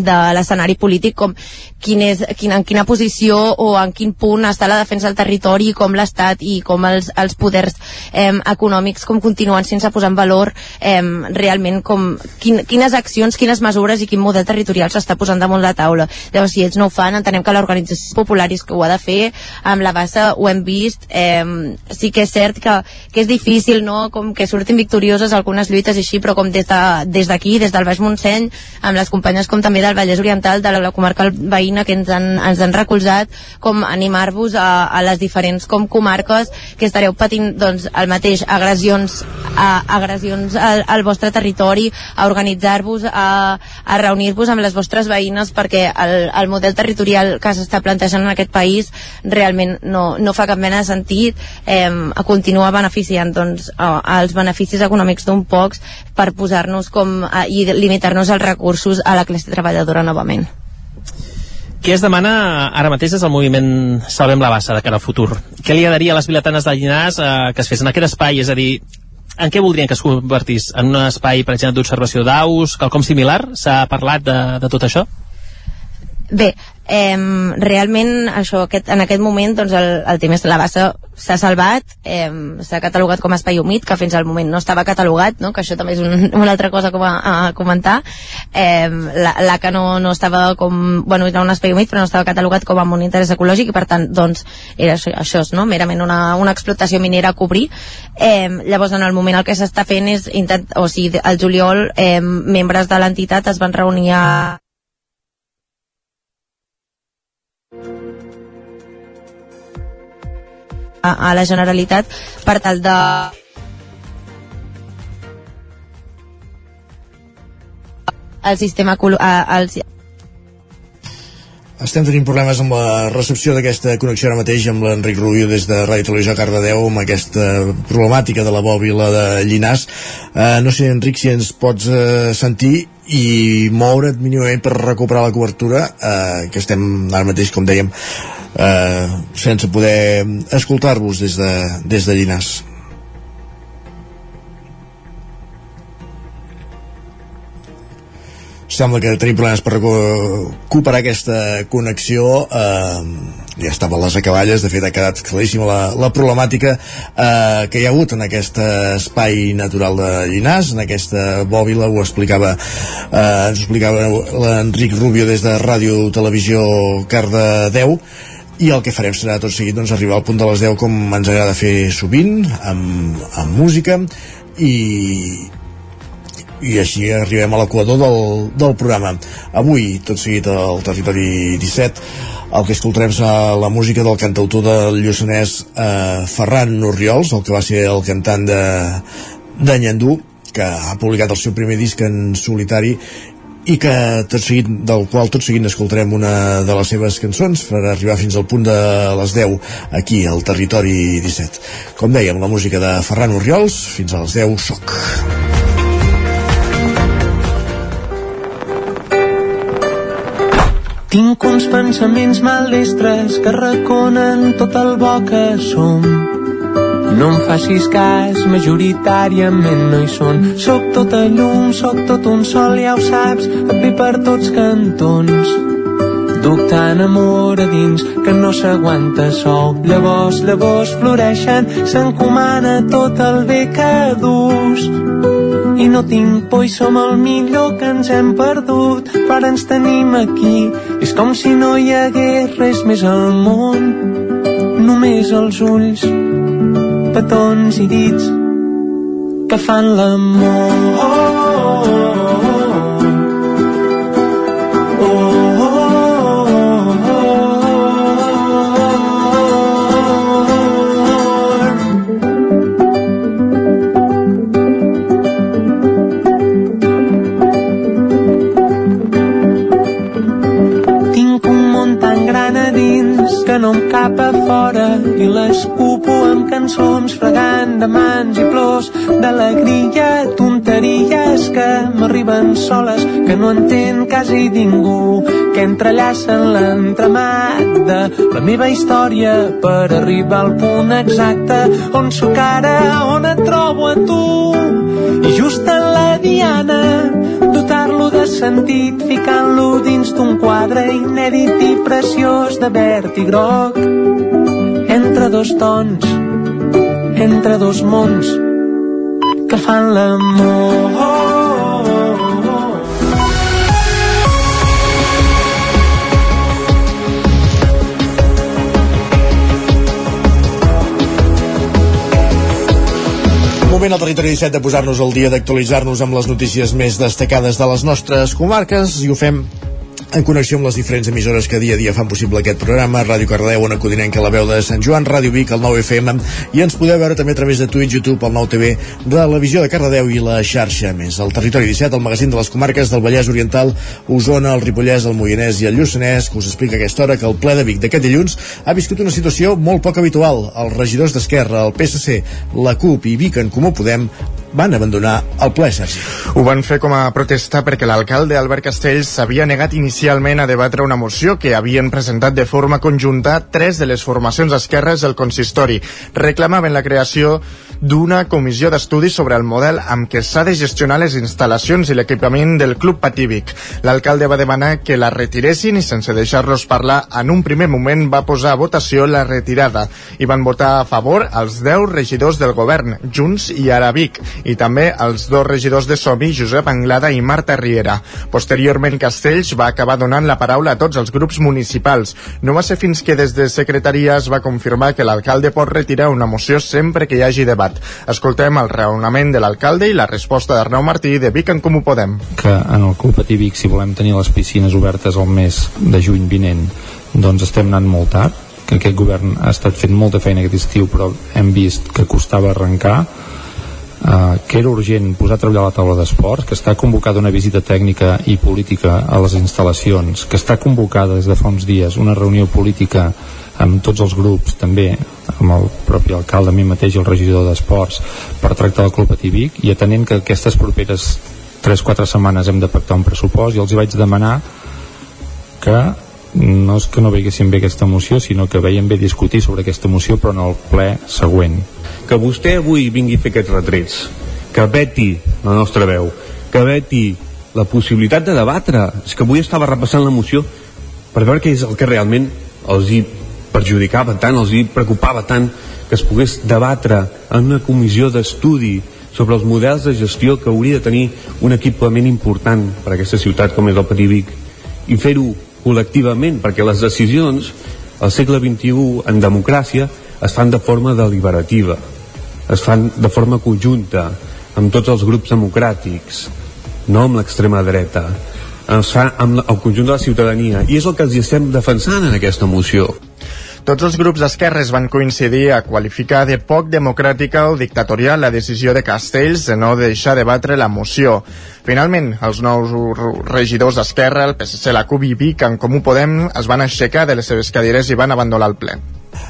de l'escenari polític com quin és, quin, en quina posició o en quin punt està la defensa del territori com l'Estat i com els, els poders eh, econòmics econòmics com continuen sense posar en valor eh, realment com quin, quines accions, quines mesures i quin model territorial s'està posant damunt la taula. Llavors, si ells no ho fan, entenem que l'organització popularis que ho ha de fer, amb la bassa ho hem vist, eh, sí que és cert que, que és difícil, no?, com que surtin victorioses algunes lluites així, però com des d'aquí, de, des, des del Baix Montseny, amb les companyes com també del Vallès Oriental, de la, la comarca veïna que ens han, ens han recolzat, com animar-vos a, a les diferents com comarques que estareu patint doncs, el mateix agressions, a, agressions al, al vostre territori, a organitzar-vos, a, a reunir-vos amb les vostres veïnes perquè el, el model territorial que s'està plantejant en aquest país realment no, no fa cap mena de sentit eh, continuar beneficiant doncs, a, als beneficis econòmics d'un pocs per posar-nos com i limitar-nos els recursos a la classe treballadora novament. Què es demana ara mateix és el moviment Salvem la Bassa de cara al futur? Què li agradaria a les biletanes de Llinars eh, que es fes en aquest espai? És a dir, en què voldrien que es convertís? En un espai, per exemple, d'observació d'aus, quelcom similar? S'ha parlat de, de tot això? Bé, eh, realment això, aquest, en aquest moment doncs el, el tema és la bassa s'ha salvat, eh, s'ha catalogat com a espai humit, que fins al moment no estava catalogat, no? que això també és un, una altra cosa com a, a comentar. Eh, la, la que no, no estava com... Bueno, era un espai humit, però no estava catalogat com a un interès ecològic i per tant, doncs, era això, això no? merament una, una explotació minera a cobrir. Eh, llavors, en el moment el que s'està fent és, intent, o sigui, el juliol, eh, membres de l'entitat es van reunir a a, a la Generalitat per tal de el sistema el, estem tenint problemes amb la recepció d'aquesta connexió ara mateix amb l'Enric Rubio des de Ràdio Televisió Cardedeu amb aquesta problemàtica de la bòbila de Llinàs. Uh, no sé, Enric, si ens pots uh, sentir i moure't mínimament per recuperar la cobertura, uh, que estem ara mateix, com dèiem, uh, sense poder escoltar-vos des, de, des de Llinàs. Sembla que tenim problemes per recuperar aquesta connexió. Eh, ja estava a les acaballes. De fet ha quedat claríssima la, la problemàtica eh, que hi ha hagut en aquest espai natural de Llinàs en aquesta bòbila. Ho explicava eh, ens explicava l'Enric Rubio des de Ràdio Televisió Cardedeu. I el que farem serà tot seguit doncs, arribar al punt de les 10 com ens agrada fer sovint amb, amb música. I, i així arribem a l'equador del, del programa. Avui, tot seguit al Territori 17, el que escoltarem serà la música del cantautor del Lluçanès eh, Ferran Orriols, el que va ser el cantant de, de Nyandú, que ha publicat el seu primer disc en solitari i que tot seguit, del qual tot seguint escoltarem una de les seves cançons per arribar fins al punt de les 10 aquí al Territori 17. Com dèiem, la música de Ferran Orriols, fins a les 10, soc. Tinc uns pensaments maldestres que reconen tot el bo que som. No em facis cas, majoritàriament no hi són. Soc tota llum, soc tot un sol, ja ho saps, et ve per tots cantons. duc tan amor a dins que no s'aguanta sol. Llavors, llavors floreixen, s'encomana tot el bé que dus. No tinc por i som el millor que ens hem perdut, però ens tenim aquí. És com si no hi hagués res més al món, només els ulls, petons i dits que fan l'amor. No em cap a fora i l'escupo amb cançons fregant de mans i plors d'alegria, tonteries que m'arriben soles, que no entén quasi ningú, que entrellacen l'entremat de la meva història per arribar al punt exacte on sóc ara, on et trobo a tu. I just en la diana de sentit ficant-lo dins d'un quadre inèdit i preciós de verd i groc. Entre dos tons entre dos mons que fan l'amor moment al territori 17 de posar-nos al dia d'actualitzar-nos amb les notícies més destacades de les nostres comarques i ho fem en connexió amb les diferents emissores que dia a dia fan possible aquest programa, Ràdio Cardeu, Ona Codinenca, la veu de Sant Joan, Ràdio Vic, el 9 FM, i ens podeu veure també a través de Twitch, YouTube, el 9 TV, de la visió de Cardedeu i la xarxa més. El Territori 17, el magazín de les comarques del Vallès Oriental, Osona, el Ripollès, el Moianès i el Lluçanès, que us explica aquesta hora que el ple de Vic d'aquest dilluns ha viscut una situació molt poc habitual. Els regidors d'Esquerra, el PSC, la CUP i Vic en Comú Podem van abandonar el ple, Sergi. Ho van fer com a protesta perquè l'alcalde Albert Castells s'havia negat inicialment a debatre una moció que havien presentat de forma conjunta tres de les formacions esquerres del consistori. Reclamaven la creació d'una comissió d'estudi sobre el model amb què s'ha de gestionar les instal·lacions i l'equipament del Club Patívic. L'alcalde va demanar que la retiressin i sense deixar-los parlar en un primer moment va posar a votació la retirada i van votar a favor els 10 regidors del govern, Junts i Arabic, i també els dos regidors de Somi, Josep Anglada i Marta Riera. Posteriorment, Castells va acabar donant la paraula a tots els grups municipals. No va ser fins que des de secretaria es va confirmar que l'alcalde pot retirar una moció sempre que hi hagi debat. Escoltem el raonament de l'alcalde i la resposta d'Arnau Martí de Vic en Comú Podem. Que en el Club Patí Vic, si volem tenir les piscines obertes al mes de juny vinent, doncs estem anant molt tard, que aquest govern ha estat fent molta feina aquest estiu, però hem vist que costava arrencar, Uh, que era urgent posar a treballar la taula d'esports, que està convocada una visita tècnica i política a les instal·lacions, que està convocada des de fa uns dies una reunió política amb tots els grups, també amb el propi alcalde, a mi mateix i el regidor d'Esports, per tractar el Club Ativic i atenent que aquestes properes 3-4 setmanes hem de pactar un pressupost i els hi vaig demanar que no és que no veiessin bé aquesta moció, sinó que veiem bé discutir sobre aquesta moció, però en el ple següent. Que vostè avui vingui a fer aquests retrets, que veti la nostra veu, que veti la possibilitat de debatre. És que avui estava repassant la moció per veure què és el que realment els hi perjudicava tant, els hi preocupava tant que es pogués debatre en una comissió d'estudi sobre els models de gestió que hauria de tenir un equipament important per a aquesta ciutat com és el Perivic i fer-ho col·lectivament perquè les decisions al segle XXI en democràcia es fan de forma deliberativa es fan de forma conjunta amb tots els grups democràtics no amb l'extrema dreta es fa amb el conjunt de la ciutadania i és el que els estem defensant en aquesta moció tots els grups d'esquerres van coincidir a qualificar de poc democràtica o dictatorial la decisió de Castells de no deixar de batre la moció. Finalment, els nous regidors d'Esquerra, el PSC, la CUP i Vic, en Comú Podem, es van aixecar de les seves cadires i van abandonar el ple.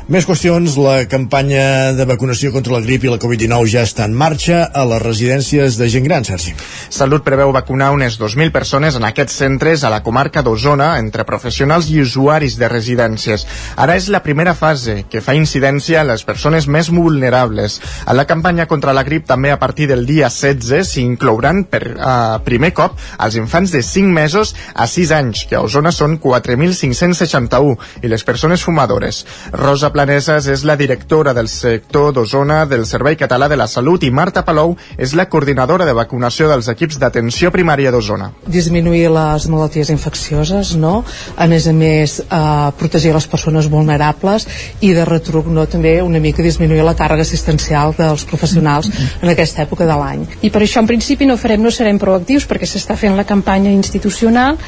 Més qüestions, la campanya de vacunació contra la grip i la Covid-19 ja està en marxa a les residències de gent gran, Sergi. Salut preveu vacunar unes 2.000 persones en aquests centres a la comarca d'Osona entre professionals i usuaris de residències. Ara és la primera fase que fa incidència en les persones més vulnerables. A la campanya contra la grip també a partir del dia 16 s'inclouran per uh, primer cop els infants de 5 mesos a 6 anys, que a Osona són 4.561, i les persones fumadores. Rosa Planeses és la directora del sector d'Osona del Servei Català de la Salut i Marta Palou és la coordinadora de vacunació dels equips d'atenció primària d'Osona. Disminuir les malalties infeccioses, no? A més a més, eh, protegir les persones vulnerables i de retruc no, també una mica disminuir la càrrega assistencial dels professionals en aquesta època de l'any. I per això en principi no farem, no serem proactius perquè s'està fent la campanya institucional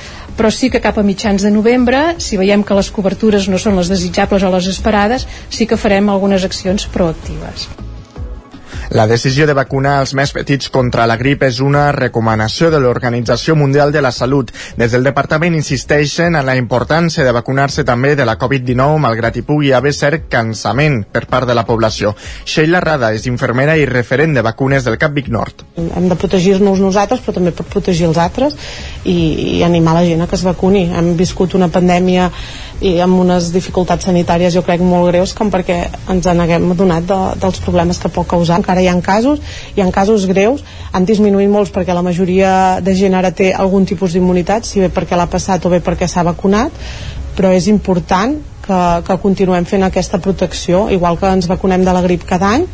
però sí que cap a mitjans de novembre, si veiem que les cobertures no són les desitjables o les esperades, sí que farem algunes accions proactives. La decisió de vacunar els més petits contra la grip és una recomanació de l'Organització Mundial de la Salut. Des del departament insisteixen en la importància de vacunar-se també de la Covid-19 malgrat hi pugui haver cert cansament per part de la població. Sheila Rada és infermera i referent de vacunes del Cap Vic Nord. Hem de protegir-nos nosaltres però també per protegir els altres i, i animar la gent a que es vacuni. Hem viscut una pandèmia i amb unes dificultats sanitàries jo crec molt greus com perquè ens en haguem adonat de, dels problemes que pot causar. Encara hi ha casos, hi ha casos greus, han disminuït molts perquè la majoria de gent ara té algun tipus d'immunitat, si bé perquè l'ha passat o bé perquè s'ha vacunat, però és important que, que continuem fent aquesta protecció, igual que ens vacunem de la grip cada any,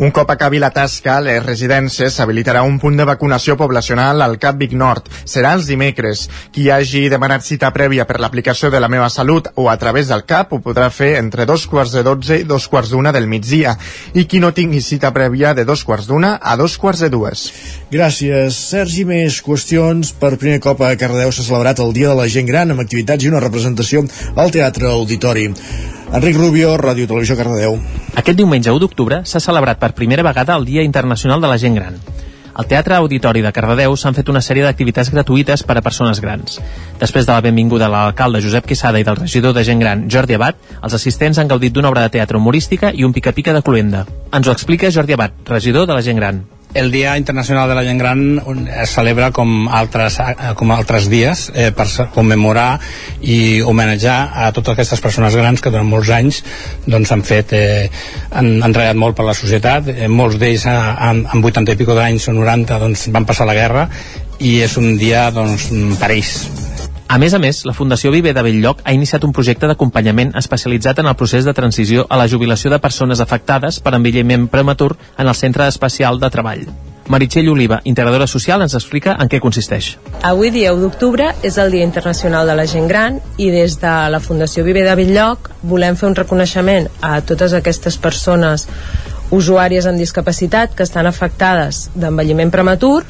un cop acabi la tasca, les residències s'habilitarà un punt de vacunació poblacional al Cap Vic Nord. Serà els dimecres. Qui hagi demanat cita prèvia per l'aplicació de la meva salut o a través del CAP ho podrà fer entre dos quarts de dotze i dos quarts d'una del migdia. I qui no tingui cita prèvia de dos quarts d'una a dos quarts de dues. Gràcies, Sergi. Més qüestions. Per primer cop a Cardedeu s'ha celebrat el Dia de la Gent Gran amb activitats i una representació al Teatre Auditori. Enric Rubio, Ràdio Televisió Cardedeu. Aquest diumenge 1 d'octubre s'ha celebrat per primera vegada el Dia Internacional de la Gent Gran. Al Teatre Auditori de Cardedeu s'han fet una sèrie d'activitats gratuïtes per a persones grans. Després de la benvinguda de l'alcalde Josep Quesada i del regidor de gent gran Jordi Abad, els assistents han gaudit d'una obra de teatre humorística i un pica-pica de cluenda. Ens ho explica Jordi Abad, regidor de la gent gran el Dia Internacional de la Gent Gran es celebra com altres, com altres dies eh, per commemorar i homenatjar a totes aquestes persones grans que durant molts anys doncs, han fet eh, han, han treballat molt per la societat. Eh, molts d'ells amb, amb 80 i pico d'anys o 90 doncs, van passar la guerra i és un dia doncs, per ells a més a més, la Fundació Viver de Belllloc ha iniciat un projecte d'acompanyament especialitzat en el procés de transició a la jubilació de persones afectades per envelliment prematur en el Centre Especial de Treball. Meritxell Oliva, integradora social, ens explica en què consisteix. Avui, dia 1 d'octubre, és el Dia Internacional de la Gent Gran i des de la Fundació Viver de Belllloc volem fer un reconeixement a totes aquestes persones usuàries amb discapacitat que estan afectades d'envelliment prematur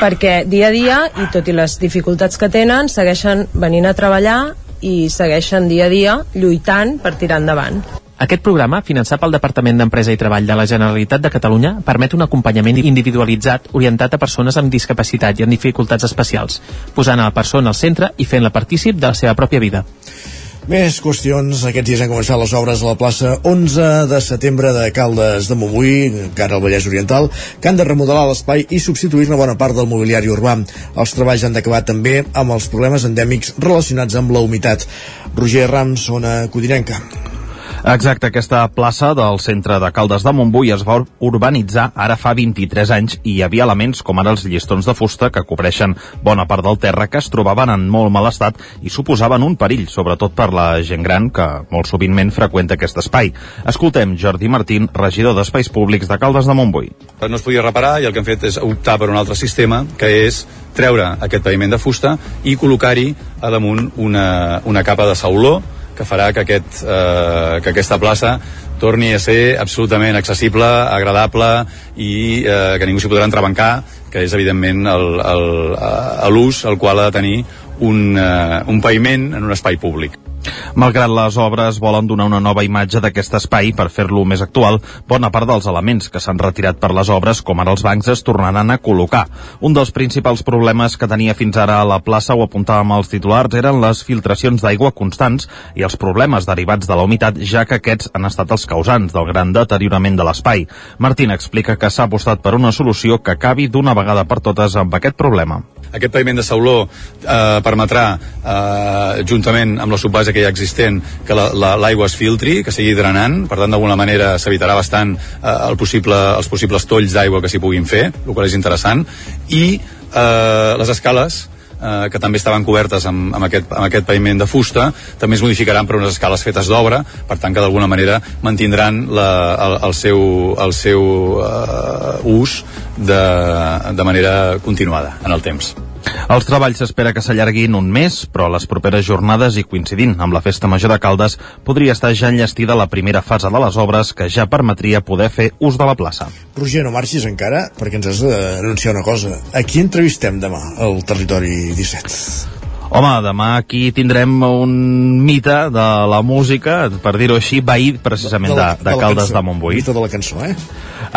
perquè dia a dia, i tot i les dificultats que tenen, segueixen venint a treballar i segueixen dia a dia lluitant per tirar endavant. Aquest programa, finançat pel Departament d'Empresa i Treball de la Generalitat de Catalunya, permet un acompanyament individualitzat orientat a persones amb discapacitat i amb dificultats especials, posant a la persona al centre i fent-la partícip de la seva pròpia vida. Més qüestions. Aquests dies han començat les obres a la plaça 11 de setembre de Caldes de Montbui, encara al Vallès Oriental, que han de remodelar l'espai i substituir-ne bona part del mobiliari urbà. Els treballs han d'acabar també amb els problemes endèmics relacionats amb la humitat. Roger Rams, zona codinenca. Exacte, aquesta plaça del centre de Caldes de Montbui es va urbanitzar ara fa 23 anys i hi havia elements com ara els llistons de fusta que cobreixen bona part del terra que es trobaven en molt mal estat i suposaven un perill, sobretot per la gent gran que molt sovintment freqüenta aquest espai. Escoltem Jordi Martín, regidor d'Espais Públics de Caldes de Montbui. No es podia reparar i el que hem fet és optar per un altre sistema que és treure aquest paviment de fusta i col·locar-hi damunt una, una capa de sauló que farà que, aquest, eh, que aquesta plaça torni a ser absolutament accessible, agradable i eh, que ningú s'hi podrà entrebancar, que és evidentment l'ús al qual ha de tenir un, eh, un paviment en un espai públic. Malgrat les obres volen donar una nova imatge d'aquest espai per fer-lo més actual, bona part dels elements que s'han retirat per les obres, com ara els bancs, es tornaran a col·locar. Un dels principals problemes que tenia fins ara a la plaça, ho apuntàvem als titulars, eren les filtracions d'aigua constants i els problemes derivats de la humitat, ja que aquests han estat els causants del gran deteriorament de l'espai. Martín explica que s'ha apostat per una solució que acabi d'una vegada per totes amb aquest problema. Aquest paviment de sauló eh, permetrà, eh, juntament amb la subbase que ha existent, que l'aigua la, la, es filtri, que sigui drenant, per tant d'alguna manera s'evitarà bastant eh, el possible, els possibles tolls d'aigua que s'hi puguin fer, el qual és interessant, i eh, les escales eh, que també estaven cobertes amb, amb, aquest, amb aquest paviment de fusta, també es modificaran per unes escales fetes d'obra, per tant que d'alguna manera mantindran la, el, el seu, el seu uh, ús de, de manera continuada en el temps. Els treballs s'espera que s'allarguin un mes, però a les properes jornades i coincidint amb la Festa Major de Caldes podria estar ja enllestida la primera fase de les obres que ja permetria poder fer ús de la plaça. Roger, no marxis encara perquè ens has d'anunciar una cosa. A qui entrevistem demà al Territori 17? Home, demà aquí tindrem un mite de la música, per dir-ho així, veí precisament de, de, de, de Caldes cançó. de Montbui. Mite de la cançó, eh?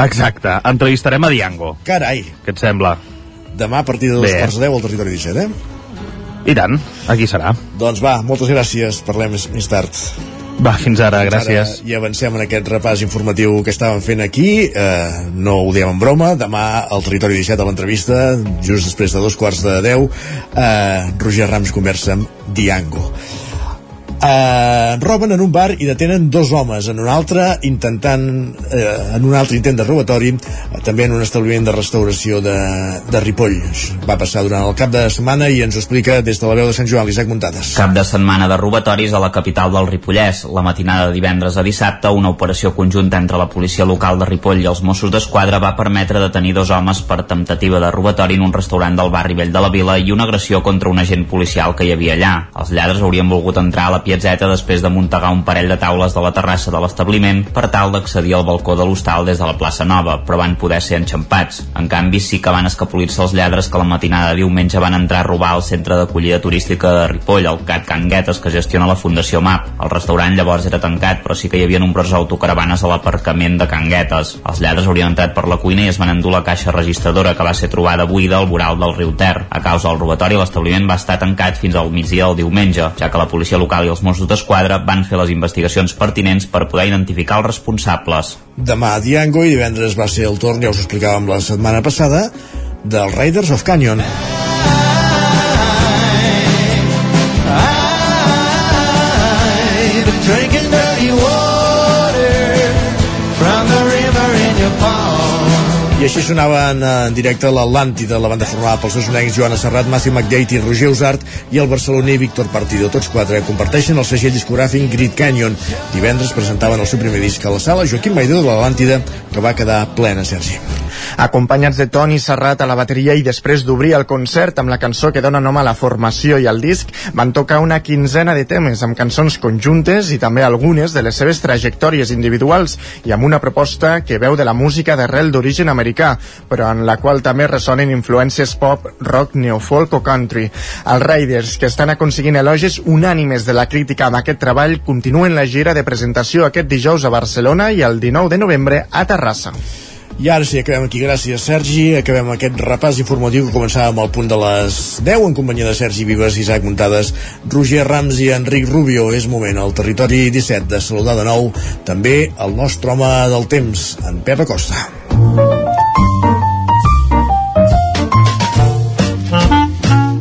Exacte. Entrevistarem a Diango. Carai! Què et sembla? Demà a partir de dos quarts de deu al territori 17, eh? I tant, aquí serà. Doncs va, moltes gràcies, parlem més, més tard. Va, fins ara, gràcies. Ara, I avancem en aquest repàs informatiu que estàvem fent aquí. Eh, no ho diem en broma. Demà al Territori 17 a l'entrevista, just després de dos quarts de deu, eh, Roger Rams conversa amb Diango eh, roben en un bar i detenen dos homes en un altre intentant eh, en un altre intent de robatori eh, també en un establiment de restauració de, de Ripoll. Va passar durant el cap de setmana i ens ho explica des de la veu de Sant Joan, l'Isaac Muntades. Cap de setmana de robatoris a la capital del Ripollès. La matinada de divendres a dissabte una operació conjunta entre la policia local de Ripoll i els Mossos d'Esquadra va permetre detenir dos homes per temptativa de robatori en un restaurant del barri vell de la vila i una agressió contra un agent policial que hi havia allà. Els lladres haurien volgut entrar a la piazzeta després de muntegar un parell de taules de la terrassa de l'establiment per tal d'accedir al balcó de l'hostal des de la plaça Nova, però van poder ser enxampats. En canvi, sí que van escapolir-se els lladres que la matinada de diumenge van entrar a robar al centre d'acollida turística de Ripoll, el CAT Can Guetes, que gestiona la Fundació MAP. El restaurant llavors era tancat, però sí que hi havia nombroses autocaravanes a l'aparcament de Can Guetes. Els lladres haurien entrat per la cuina i es van endur la caixa registradora que va ser trobada buida al voral del riu Ter. A causa del robatori, l'establiment va estar tancat fins al migdia del diumenge, ja que la policia local i els Mossos d'Esquadra van fer les investigacions pertinents per poder identificar els responsables. Demà a Diango i divendres va ser el torn, ja us explicàvem la setmana passada, dels Raiders of Canyon. I així sonaven en directe l'Atlàntida, la banda formada pels seus negs Joana Serrat, Matthew McDate i Roger Usart i el barceloní Víctor Partido. Tots quatre comparteixen el segell discogràfic Grid Canyon. Divendres presentaven el seu primer disc a la sala Joaquim Maidó de l'Atlàntida, que va quedar plena, Sergi acompanyats de Toni Serrat a la bateria i després d'obrir el concert amb la cançó que dona nom a la formació i al disc, van tocar una quinzena de temes amb cançons conjuntes i també algunes de les seves trajectòries individuals i amb una proposta que veu de la música d'arrel d'origen americà, però en la qual també ressonen influències pop, rock, neofolk o country. Els Raiders, que estan aconseguint elogis unànimes de la crítica amb aquest treball, continuen la gira de presentació aquest dijous a Barcelona i el 19 de novembre a Terrassa. I ara sí, acabem aquí. Gràcies, Sergi. Acabem aquest repàs informatiu que començàvem al punt de les 10 en companyia de Sergi Vives, Isaac Muntades, Roger Rams i Enric Rubio. És moment al territori 17 de saludar de nou també el nostre home del temps, en Pep Acosta.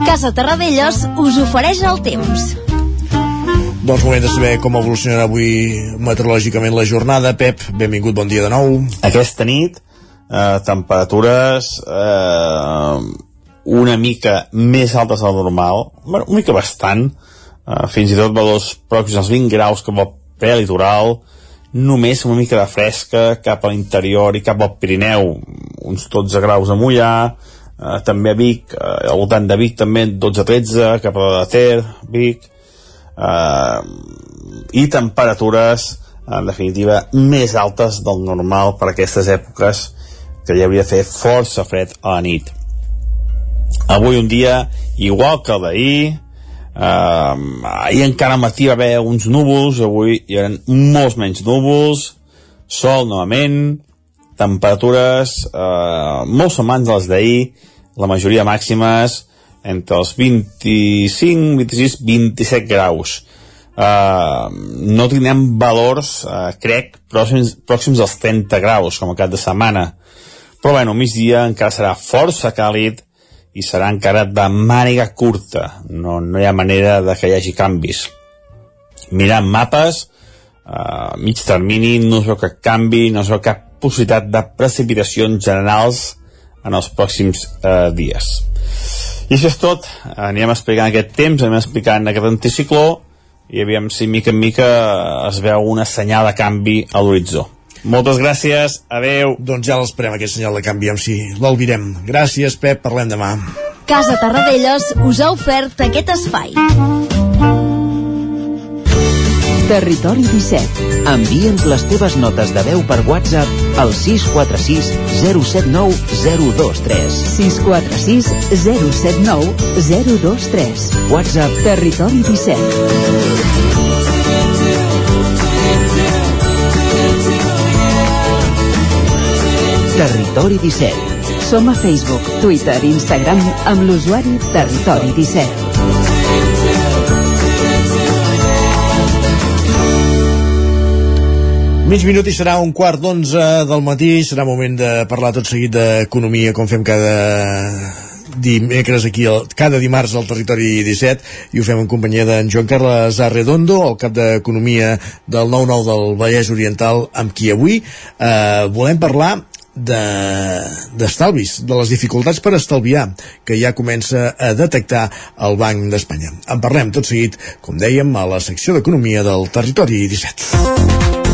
Casa Terradellos us ofereix el temps. Doncs moment de saber com evolucionarà avui meteorològicament la jornada. Pep, benvingut, bon dia de nou. Aquesta nit eh, temperatures eh, una mica més altes del normal, bueno, una mica bastant, eh, fins i tot valors pròxims als 20 graus cap al prelitoral, només una mica de fresca cap a l'interior i cap al Pirineu, uns 12 graus a Mollà, eh, també a Vic, eh, al voltant de Vic també 12-13, cap a la Ter, Vic, eh, i temperatures en definitiva més altes del normal per aquestes èpoques que ja hauria de fer força fred a la nit. Avui un dia igual que d'ahir, Uh, ahir encara al matí va haver uns núvols, avui hi ha molts menys núvols, sol novament, temperatures uh, molt semblants a les d'ahir, la majoria màximes entre els 25, 26, 27 graus. Uh, no tindrem valors, uh, crec, pròxims, pròxims als 30 graus, com a cap de setmana. Però bueno, migdia encara serà força càlid i serà encara de màniga curta. No, no hi ha manera de que hi hagi canvis. Mirant mapes, uh, mig termini, no es veu cap canvi, no es veu cap possibilitat de precipitacions generals en els pròxims uh, dies. I això és tot. Anirem explicant aquest temps, anem explicant aquest anticicló i aviam si mica en mica es veu una senyal de canvi a l'horitzó. Moltes gràcies, adeu. Doncs ja l'esperem, aquest senyal de canvi, amb si l'albirem. Gràcies, Pep, parlem demà. Casa Tarradellas us ha ofert aquest espai. Territori 17. Envia'ns les teves notes de veu per WhatsApp al 646 079 023. 646 079 023. WhatsApp Territori 17. Territori 17. Som a Facebook, Twitter i Instagram amb l'usuari Territori 17. Mig minut i serà un quart d'onze del matí. Serà moment de parlar tot seguit d'economia, com fem cada dimecres aquí, el, cada dimarts al Territori 17, i ho fem en companyia d'en Joan Carles Arredondo, el cap d'Economia del 9-9 del Vallès Oriental, amb qui avui eh, volem parlar d'estalvis, de, de les dificultats per estalviar, que ja comença a detectar el Banc d'Espanya. En parlem tot seguit, com dèiem, a la secció d'Economia del Territori 17.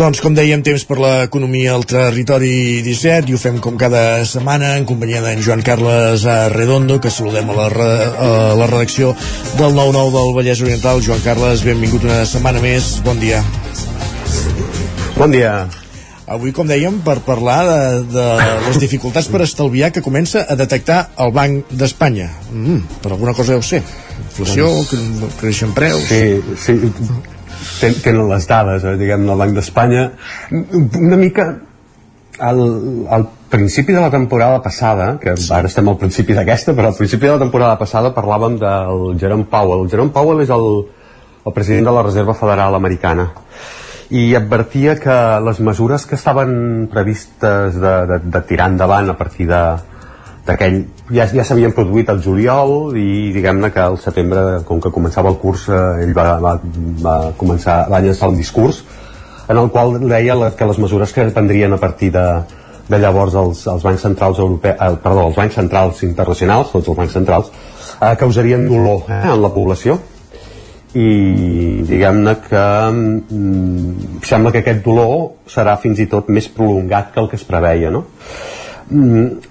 Doncs, com dèiem, temps per l'economia al territori 17 i ho fem com cada setmana en companyia d'en Joan Carles Redondo, que saludem a la, a la redacció del 9-9 del Vallès Oriental. Joan Carles, benvingut una setmana més. Bon dia. Bon dia. Avui, com dèiem, per parlar de, de les dificultats per estalviar que comença a detectar el Banc d'Espanya. Mm, per alguna cosa deu ser. Inflació, doncs... creixen preus... Sí, sí ten, tenen les dades, eh, diguem del Banc d'Espanya. Una mica al, al principi de la temporada passada, que ara estem al principi d'aquesta, però al principi de la temporada passada parlàvem del Jerome Powell. El Jerome Powell és el, el president de la Reserva Federal Americana. I advertia que les mesures que estaven previstes de, de, de tirar endavant a partir de, d'aquell ja, ja s'havien produït al juliol i diguem-ne que al setembre com que començava el curs eh, ell va, va, va començar va llançar un discurs en el qual deia que les mesures que prendrien a partir de, de llavors els, els bancs centrals europeus, eh, perdó, els bancs centrals internacionals, tots els bancs centrals, eh, causarien dolor eh, en la població i diguem-ne que mm, sembla que aquest dolor serà fins i tot més prolongat que el que es preveia no? Mm,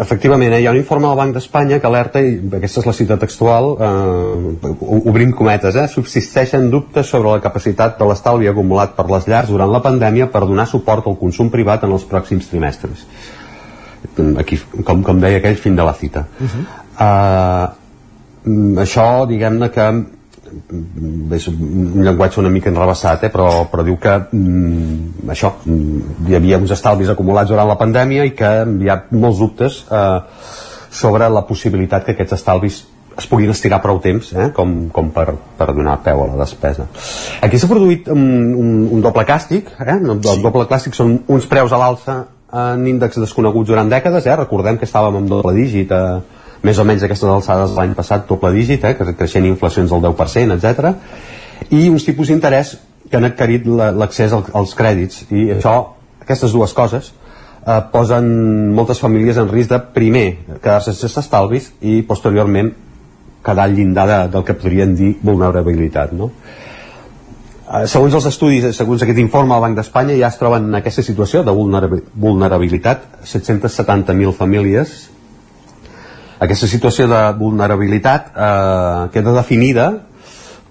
efectivament, eh, hi ha un informe del Banc d'Espanya que alerta, i aquesta és la cita textual, eh, obrim cometes, eh, subsisteixen dubtes sobre la capacitat de l'estalvi acumulat per les llars durant la pandèmia per donar suport al consum privat en els pròxims trimestres. Aquí, com, com deia aquell, fin de la cita. Uh -huh. uh, això, diguem-ne que és un llenguatge una mica enrebaçat, eh? però, però diu que mm, això, mm, hi havia uns estalvis acumulats durant la pandèmia i que hi ha molts dubtes eh, sobre la possibilitat que aquests estalvis es puguin estirar prou temps eh? com, com per, per donar peu a la despesa. Aquí s'ha produït un, un, un doble càstig, eh? el doble clàssic són uns preus a l'alça en índexs desconeguts durant dècades, eh? recordem que estàvem amb doble dígit eh, més o menys aquestes alçades l'any passat doble dígit, eh, creixent inflacions del 10%, etc. i uns tipus d'interès que han adquirit l'accés als crèdits i això, aquestes dues coses eh, posen moltes famílies en risc de primer quedar-se sense estalvis i posteriorment quedar de, del que podrien dir vulnerabilitat no? Eh, segons els estudis, segons aquest informe del Banc d'Espanya, ja es troben en aquesta situació de vulnerabilitat 770.000 famílies. Aquesta situació de vulnerabilitat eh, queda definida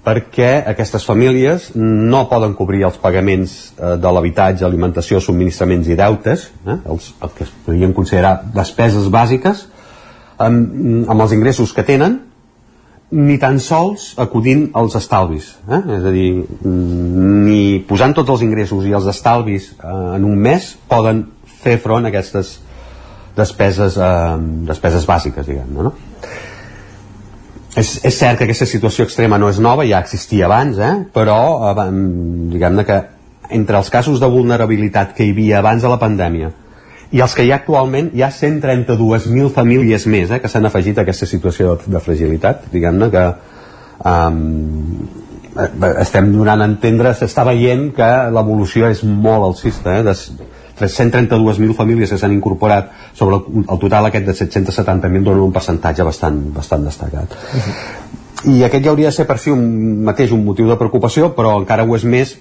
perquè aquestes famílies no poden cobrir els pagaments eh, de l'habitatge, alimentació, subministraments i deutes, eh, els, el que es podrien considerar despeses bàsiques, amb, amb els ingressos que tenen, ni tan sols acudint als estalvis eh? és a dir, ni posant tots els ingressos i els estalvis eh, en un mes poden fer front a aquestes despeses, eh, despeses bàsiques diguem-ne no? és, és cert que aquesta situació extrema no és nova, ja existia abans eh? però eh, diguem-ne que entre els casos de vulnerabilitat que hi havia abans de la pandèmia i els que hi ha actualment hi ha 132.000 famílies més eh, que s'han afegit a aquesta situació de, de fragilitat diguem-ne que um, estem donant a entendre s'està veient que l'evolució és molt alcista eh, de 132.000 famílies que s'han incorporat sobre el, el total aquest de 770.000 dona un percentatge bastant, bastant destacat. Uh -huh. i aquest ja hauria de ser per si un mateix un motiu de preocupació però encara ho és més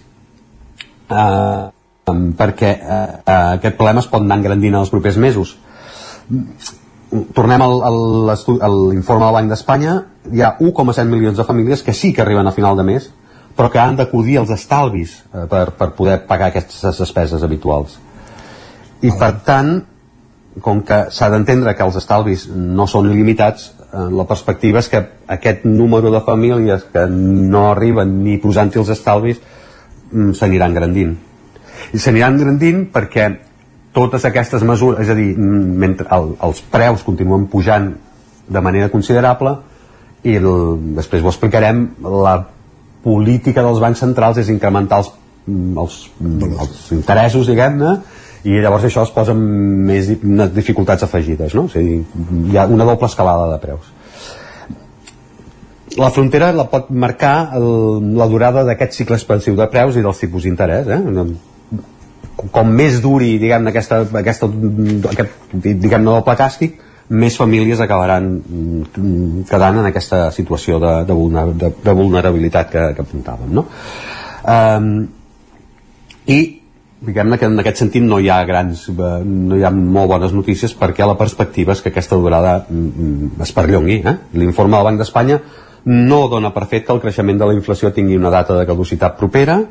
eh, perquè eh, eh, aquest problema es pot anar engrandint en els propers mesos. Tornem al, a l'informe del Banc d'Espanya. Hi ha 1,7 milions de famílies que sí que arriben a final de mes però que han d'acudir als estalvis eh, per, per poder pagar aquestes despeses habituals i per tant com que s'ha d'entendre que els estalvis no són il·limitats eh, la perspectiva és que aquest número de famílies que no arriben ni posant-hi els estalvis mm, s'aniran grandint. I s'aniran grandint perquè totes aquestes mesures, és a dir, mentre el, els preus continuen pujant de manera considerable i el, després ho explicarem la política dels bancs centrals és incrementar els, els, els interessos, diguem-ne, i llavors això es posa més dificultats afegides, no? O sigui, hi ha una doble escalada de preus. La frontera la pot marcar el, la durada d'aquest cicle expansiu de preus i dels tipus d'interès, eh? com més duri diguem aquesta, aquesta, aquest diguem doble càstig més famílies acabaran mm, quedant en aquesta situació de, de, vulner, de, de vulnerabilitat que, que apuntàvem no? Um, i diguem-ne que en aquest sentit no hi ha grans no hi ha molt bones notícies perquè la perspectiva és que aquesta durada mm, es perllongui eh? l'informe del Banc d'Espanya no dona per fet que el creixement de la inflació tingui una data de caducitat propera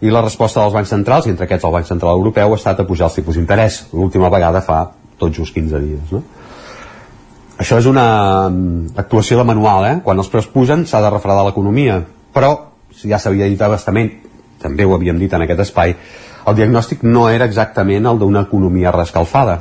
i la resposta dels bancs centrals, i entre aquests el Banc Central Europeu, ha estat a pujar els tipus d'interès, l'última vegada fa tot just 15 dies. No? Això és una mm, actuació de manual, eh? quan els preus pugen s'ha de refredar l'economia, però ja s'havia dit abastament, també ho havíem dit en aquest espai, el diagnòstic no era exactament el d'una economia rescalfada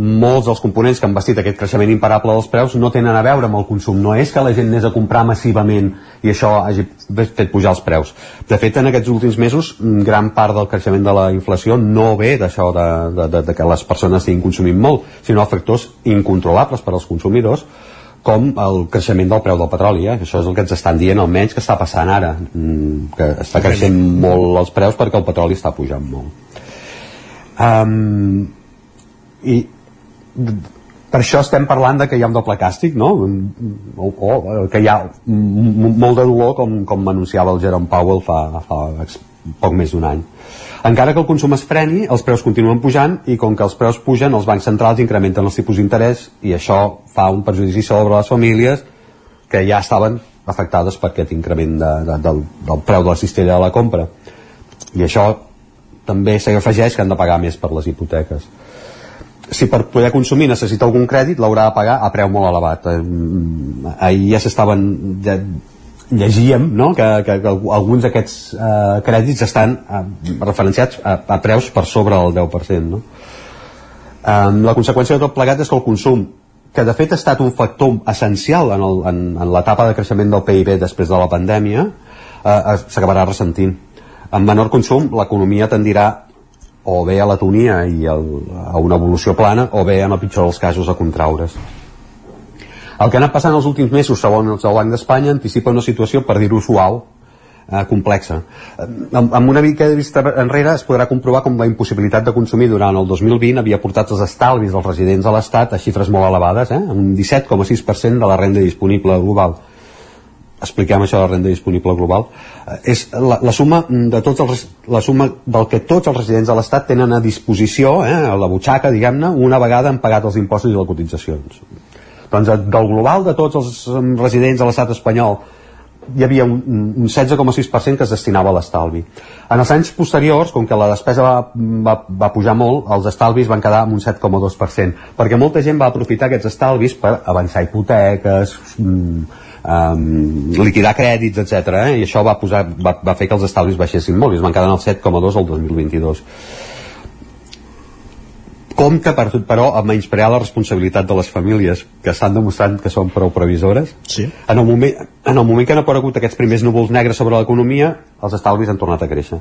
molts dels components que han vestit aquest creixement imparable dels preus no tenen a veure amb el consum. No és que la gent anés a comprar massivament i això hagi fet pujar els preus. De fet, en aquests últims mesos, gran part del creixement de la inflació no ve d'això de, de, de, de que les persones estiguin consumint molt, sinó factors incontrolables per als consumidors, com el creixement del preu del petroli. Eh? Això és el que ens estan dient, almenys, que està passant ara, mm, que està creixent molt els preus perquè el petroli està pujant molt. Um, i per això estem parlant de que hi ha un doble càstig, no? O, o que hi ha molt de dolor, com, com anunciava el Jerome Powell fa, fa poc més d'un any. Encara que el consum es freni, els preus continuen pujant i com que els preus pugen, els bancs centrals incrementen els tipus d'interès i això fa un perjudici sobre les famílies que ja estaven afectades per aquest increment de, de, del, del preu de la cistella de la compra. I això també s'afegeix que han de pagar més per les hipoteques si per poder consumir necessita algun crèdit l'haurà de pagar a preu molt elevat eh, ahir ja s'estaven ja, llegíem no? que, que, que alguns d'aquests eh, crèdits estan eh, referenciats a, a preus per sobre del 10% no? eh, la conseqüència de tot plegat és que el consum que de fet ha estat un factor essencial en, el, en, en l'etapa de creixement del PIB després de la pandèmia eh, s'acabarà ressentint amb menor consum l'economia tendirà o bé a l'atonia i el, a una evolució plana o bé en el pitjor dels casos a contraure's el que ha anat passant els últims mesos segons el Banc d'Espanya anticipa una situació per dir-ho suau eh, complexa. Eh, amb, amb una mica de vista enrere es podrà comprovar com la impossibilitat de consumir durant el 2020 havia portat els estalvis dels residents a l'Estat a xifres molt elevades, eh, un 17,6% de la renda disponible global. expliquem això de la renda disponible global, eh, és la, la suma de tots els, la suma del que tots els residents de l'Estat tenen a disposició, eh, a la butxaca, diguem-ne, una vegada han pagat els impostos i les cotitzacions. Doncs eh, del global de tots els residents de l'estat espanyol hi havia un, un 16,6% que es destinava a l'estalvi. En els anys posteriors, com que la despesa va, va, va pujar molt, els estalvis van quedar amb un 7,2%, perquè molta gent va aprofitar aquests estalvis per avançar hipoteques, um, liquidar crèdits, etc. Eh? i això va, posar, va, va fer que els estalvis baixessin molt i es van quedar en el 7,2 el 2022 compte per, però a menysprear la responsabilitat de les famílies que estan demostrant que són prou previsores. Sí. en, el moment, en el moment que han aparegut aquests primers núvols negres sobre l'economia els estalvis han tornat a créixer.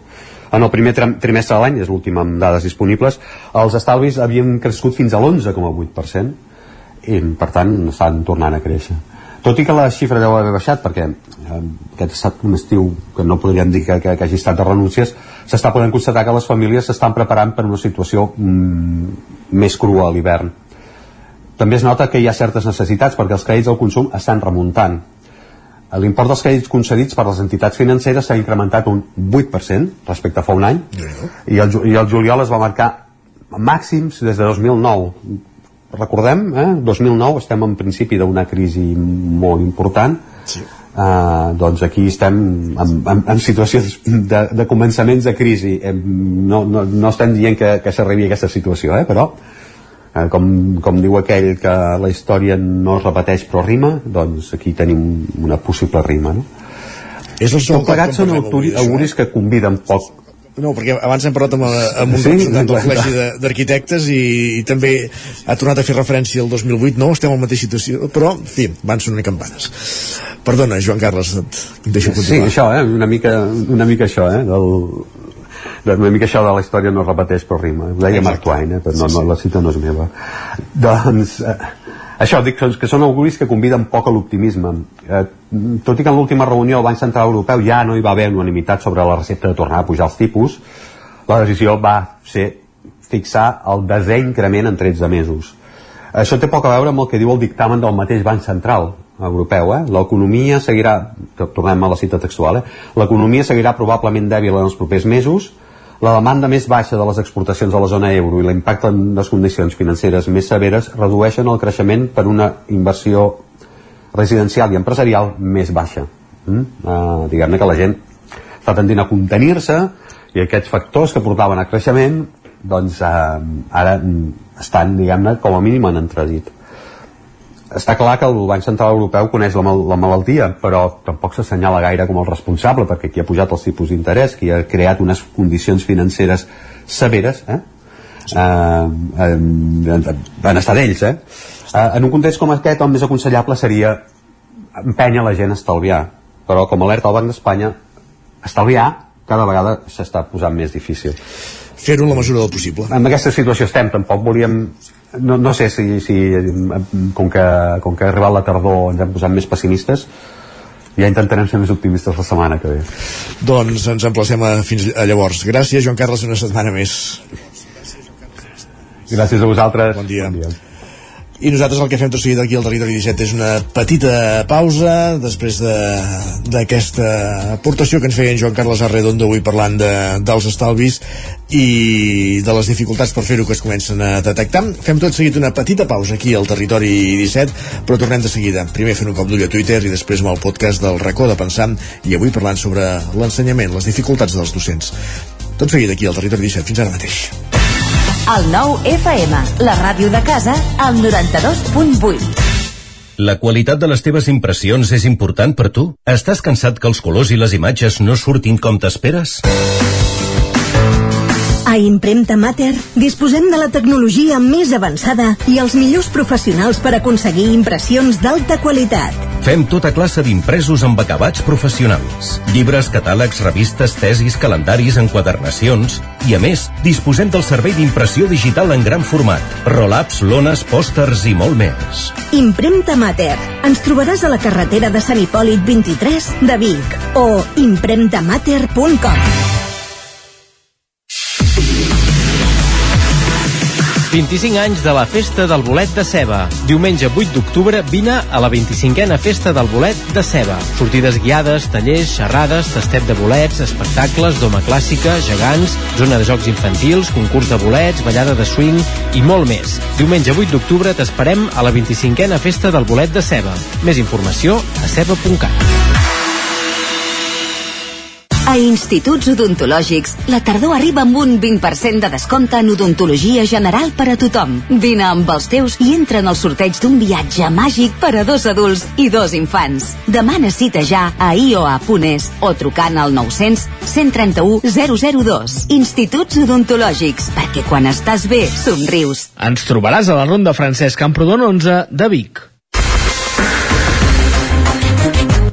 En el primer trimestre de l'any, és l'últim amb dades disponibles els estalvis havien crescut fins a l'11,8% i per tant estan tornant a créixer tot i que la xifra deu haver baixat perquè eh, aquest ha estat un estiu que no podríem dir que, que, que hagi estat de renúncies s'està podent constatar que les famílies s'estan preparant per una situació mm, més crua a l'hivern. També es nota que hi ha certes necessitats perquè els crèdits al consum estan remuntant. L'import dels crèdits concedits per les entitats financeres s'ha incrementat un 8% respecte a fa un any i el, i el juliol es va marcar màxims des de 2009 recordem, eh, 2009 estem en principi d'una crisi molt important sí. Uh, doncs aquí estem en, en, en situacions de, de començaments de crisi no, no, no estem dient que, que s'arribi a aquesta situació eh, però uh, com, com diu aquell que la història no es repeteix però rima doncs aquí tenim una possible rima no? és el Tot plegat són auguris que conviden poc no, perquè abans hem parlat amb, amb un sí, representant del Col·legi d'Arquitectes i, i també ha tornat a fer referència al 2008, no, estem en la mateixa situació, però, en fi, van sonar campanes. Perdona, Joan Carles, et deixo continuar. Sí, això, eh, una mica, una mica això, eh, del, una mica això de la història no repeteix però rima. Ho deia Mark Twain, eh, però no, no, la cita no és meva. Doncs, eh, això, dic que són auguris que conviden poc a l'optimisme. Eh, tot i que en l'última reunió del Banc Central Europeu ja no hi va haver unanimitat sobre la recepta de tornar a pujar els tipus, la decisió va ser fixar el desè increment en 13 mesos. Això té poc a veure amb el que diu el dictamen del mateix Banc Central europeu. Eh? L'economia seguirà, tornem a la cita textual, eh? l'economia seguirà probablement dèbil en els propers mesos, la demanda més baixa de les exportacions a la zona euro i l'impacte en les condicions financeres més severes redueixen el creixement per una inversió residencial i empresarial més baixa. Mm? Uh, Diguem-ne que la gent està tendint a contenir-se i aquests factors que portaven a creixement doncs uh, ara estan, diguem-ne, com a mínim en entredit està clar que el Banc Central Europeu coneix la, mal la malaltia, però tampoc s'assenyala gaire com el responsable, perquè qui ha pujat els tipus d'interès, qui ha creat unes condicions financeres severes, eh? Eh, eh, en estar d'ells, eh? eh? En un context com aquest, el més aconsellable seria empènyer la gent a estalviar, però com alerta al Banc d'Espanya, estalviar cada vegada s'està posant més difícil. Fer-ho en la mesura del possible. En aquesta situació estem, tampoc volíem no, no sé si, si com, que, com que ha arribat la tardor ens hem posat més pessimistes. Ja intentarem ser més optimistes la setmana que ve. Doncs ens emplacem a, fins a llavors. Gràcies Joan Carles una setmana més. Gràcies a vosaltres. Bon dia, bon dia i nosaltres el que fem tot seguit aquí al Territori 17 és una petita pausa després d'aquesta de, aportació que ens feia en Joan Carles Arredondo avui parlant de, dels estalvis i de les dificultats per fer-ho que es comencen a detectar. Fem tot seguit una petita pausa aquí al Territori 17, però tornem de seguida. Primer fent un cop d'ull a Twitter i després amb el podcast del racó de pensar i avui parlant sobre l'ensenyament, les dificultats dels docents. Tot seguit aquí al Territori 17. Fins ara mateix. El nou FM, la ràdio de casa, al 92.8. La qualitat de les teves impressions és important per tu? Estàs cansat que els colors i les imatges no surtin com t'esperes? A Impremta Mater disposem de la tecnologia més avançada i els millors professionals per aconseguir impressions d'alta qualitat. Fem tota classe d'impresos amb acabats professionals. Llibres, catàlegs, revistes, tesis, calendaris, enquadernacions... I a més, disposem del servei d'impressió digital en gran format, roll-ups, lones, pòsters i molt més. Impremta Mater. Ens trobaràs a la carretera de Sant Hipòlit 23 de Vic o impremtamater.com. 25 anys de la Festa del Bolet de Ceba. Diumenge 8 d'octubre vine a la 25a Festa del Bolet de Ceba. Sortides guiades, tallers, xerrades, tastet de bolets, espectacles, doma clàssica, gegants, zona de jocs infantils, concurs de bolets, ballada de swing i molt més. Diumenge 8 d'octubre t'esperem a la 25a Festa del Bolet de Ceba. Més informació a ceba.cat. A Instituts Odontològics, la tardor arriba amb un 20% de descompte en odontologia general per a tothom. Vine amb els teus i entra en el sorteig d'un viatge màgic per a dos adults i dos infants. Demana cita ja a ioa.es o trucant al 900 131 002. Instituts Odontològics, perquè quan estàs bé, somrius. Ens trobaràs a la Ronda Francesc Camprodon 11 de Vic.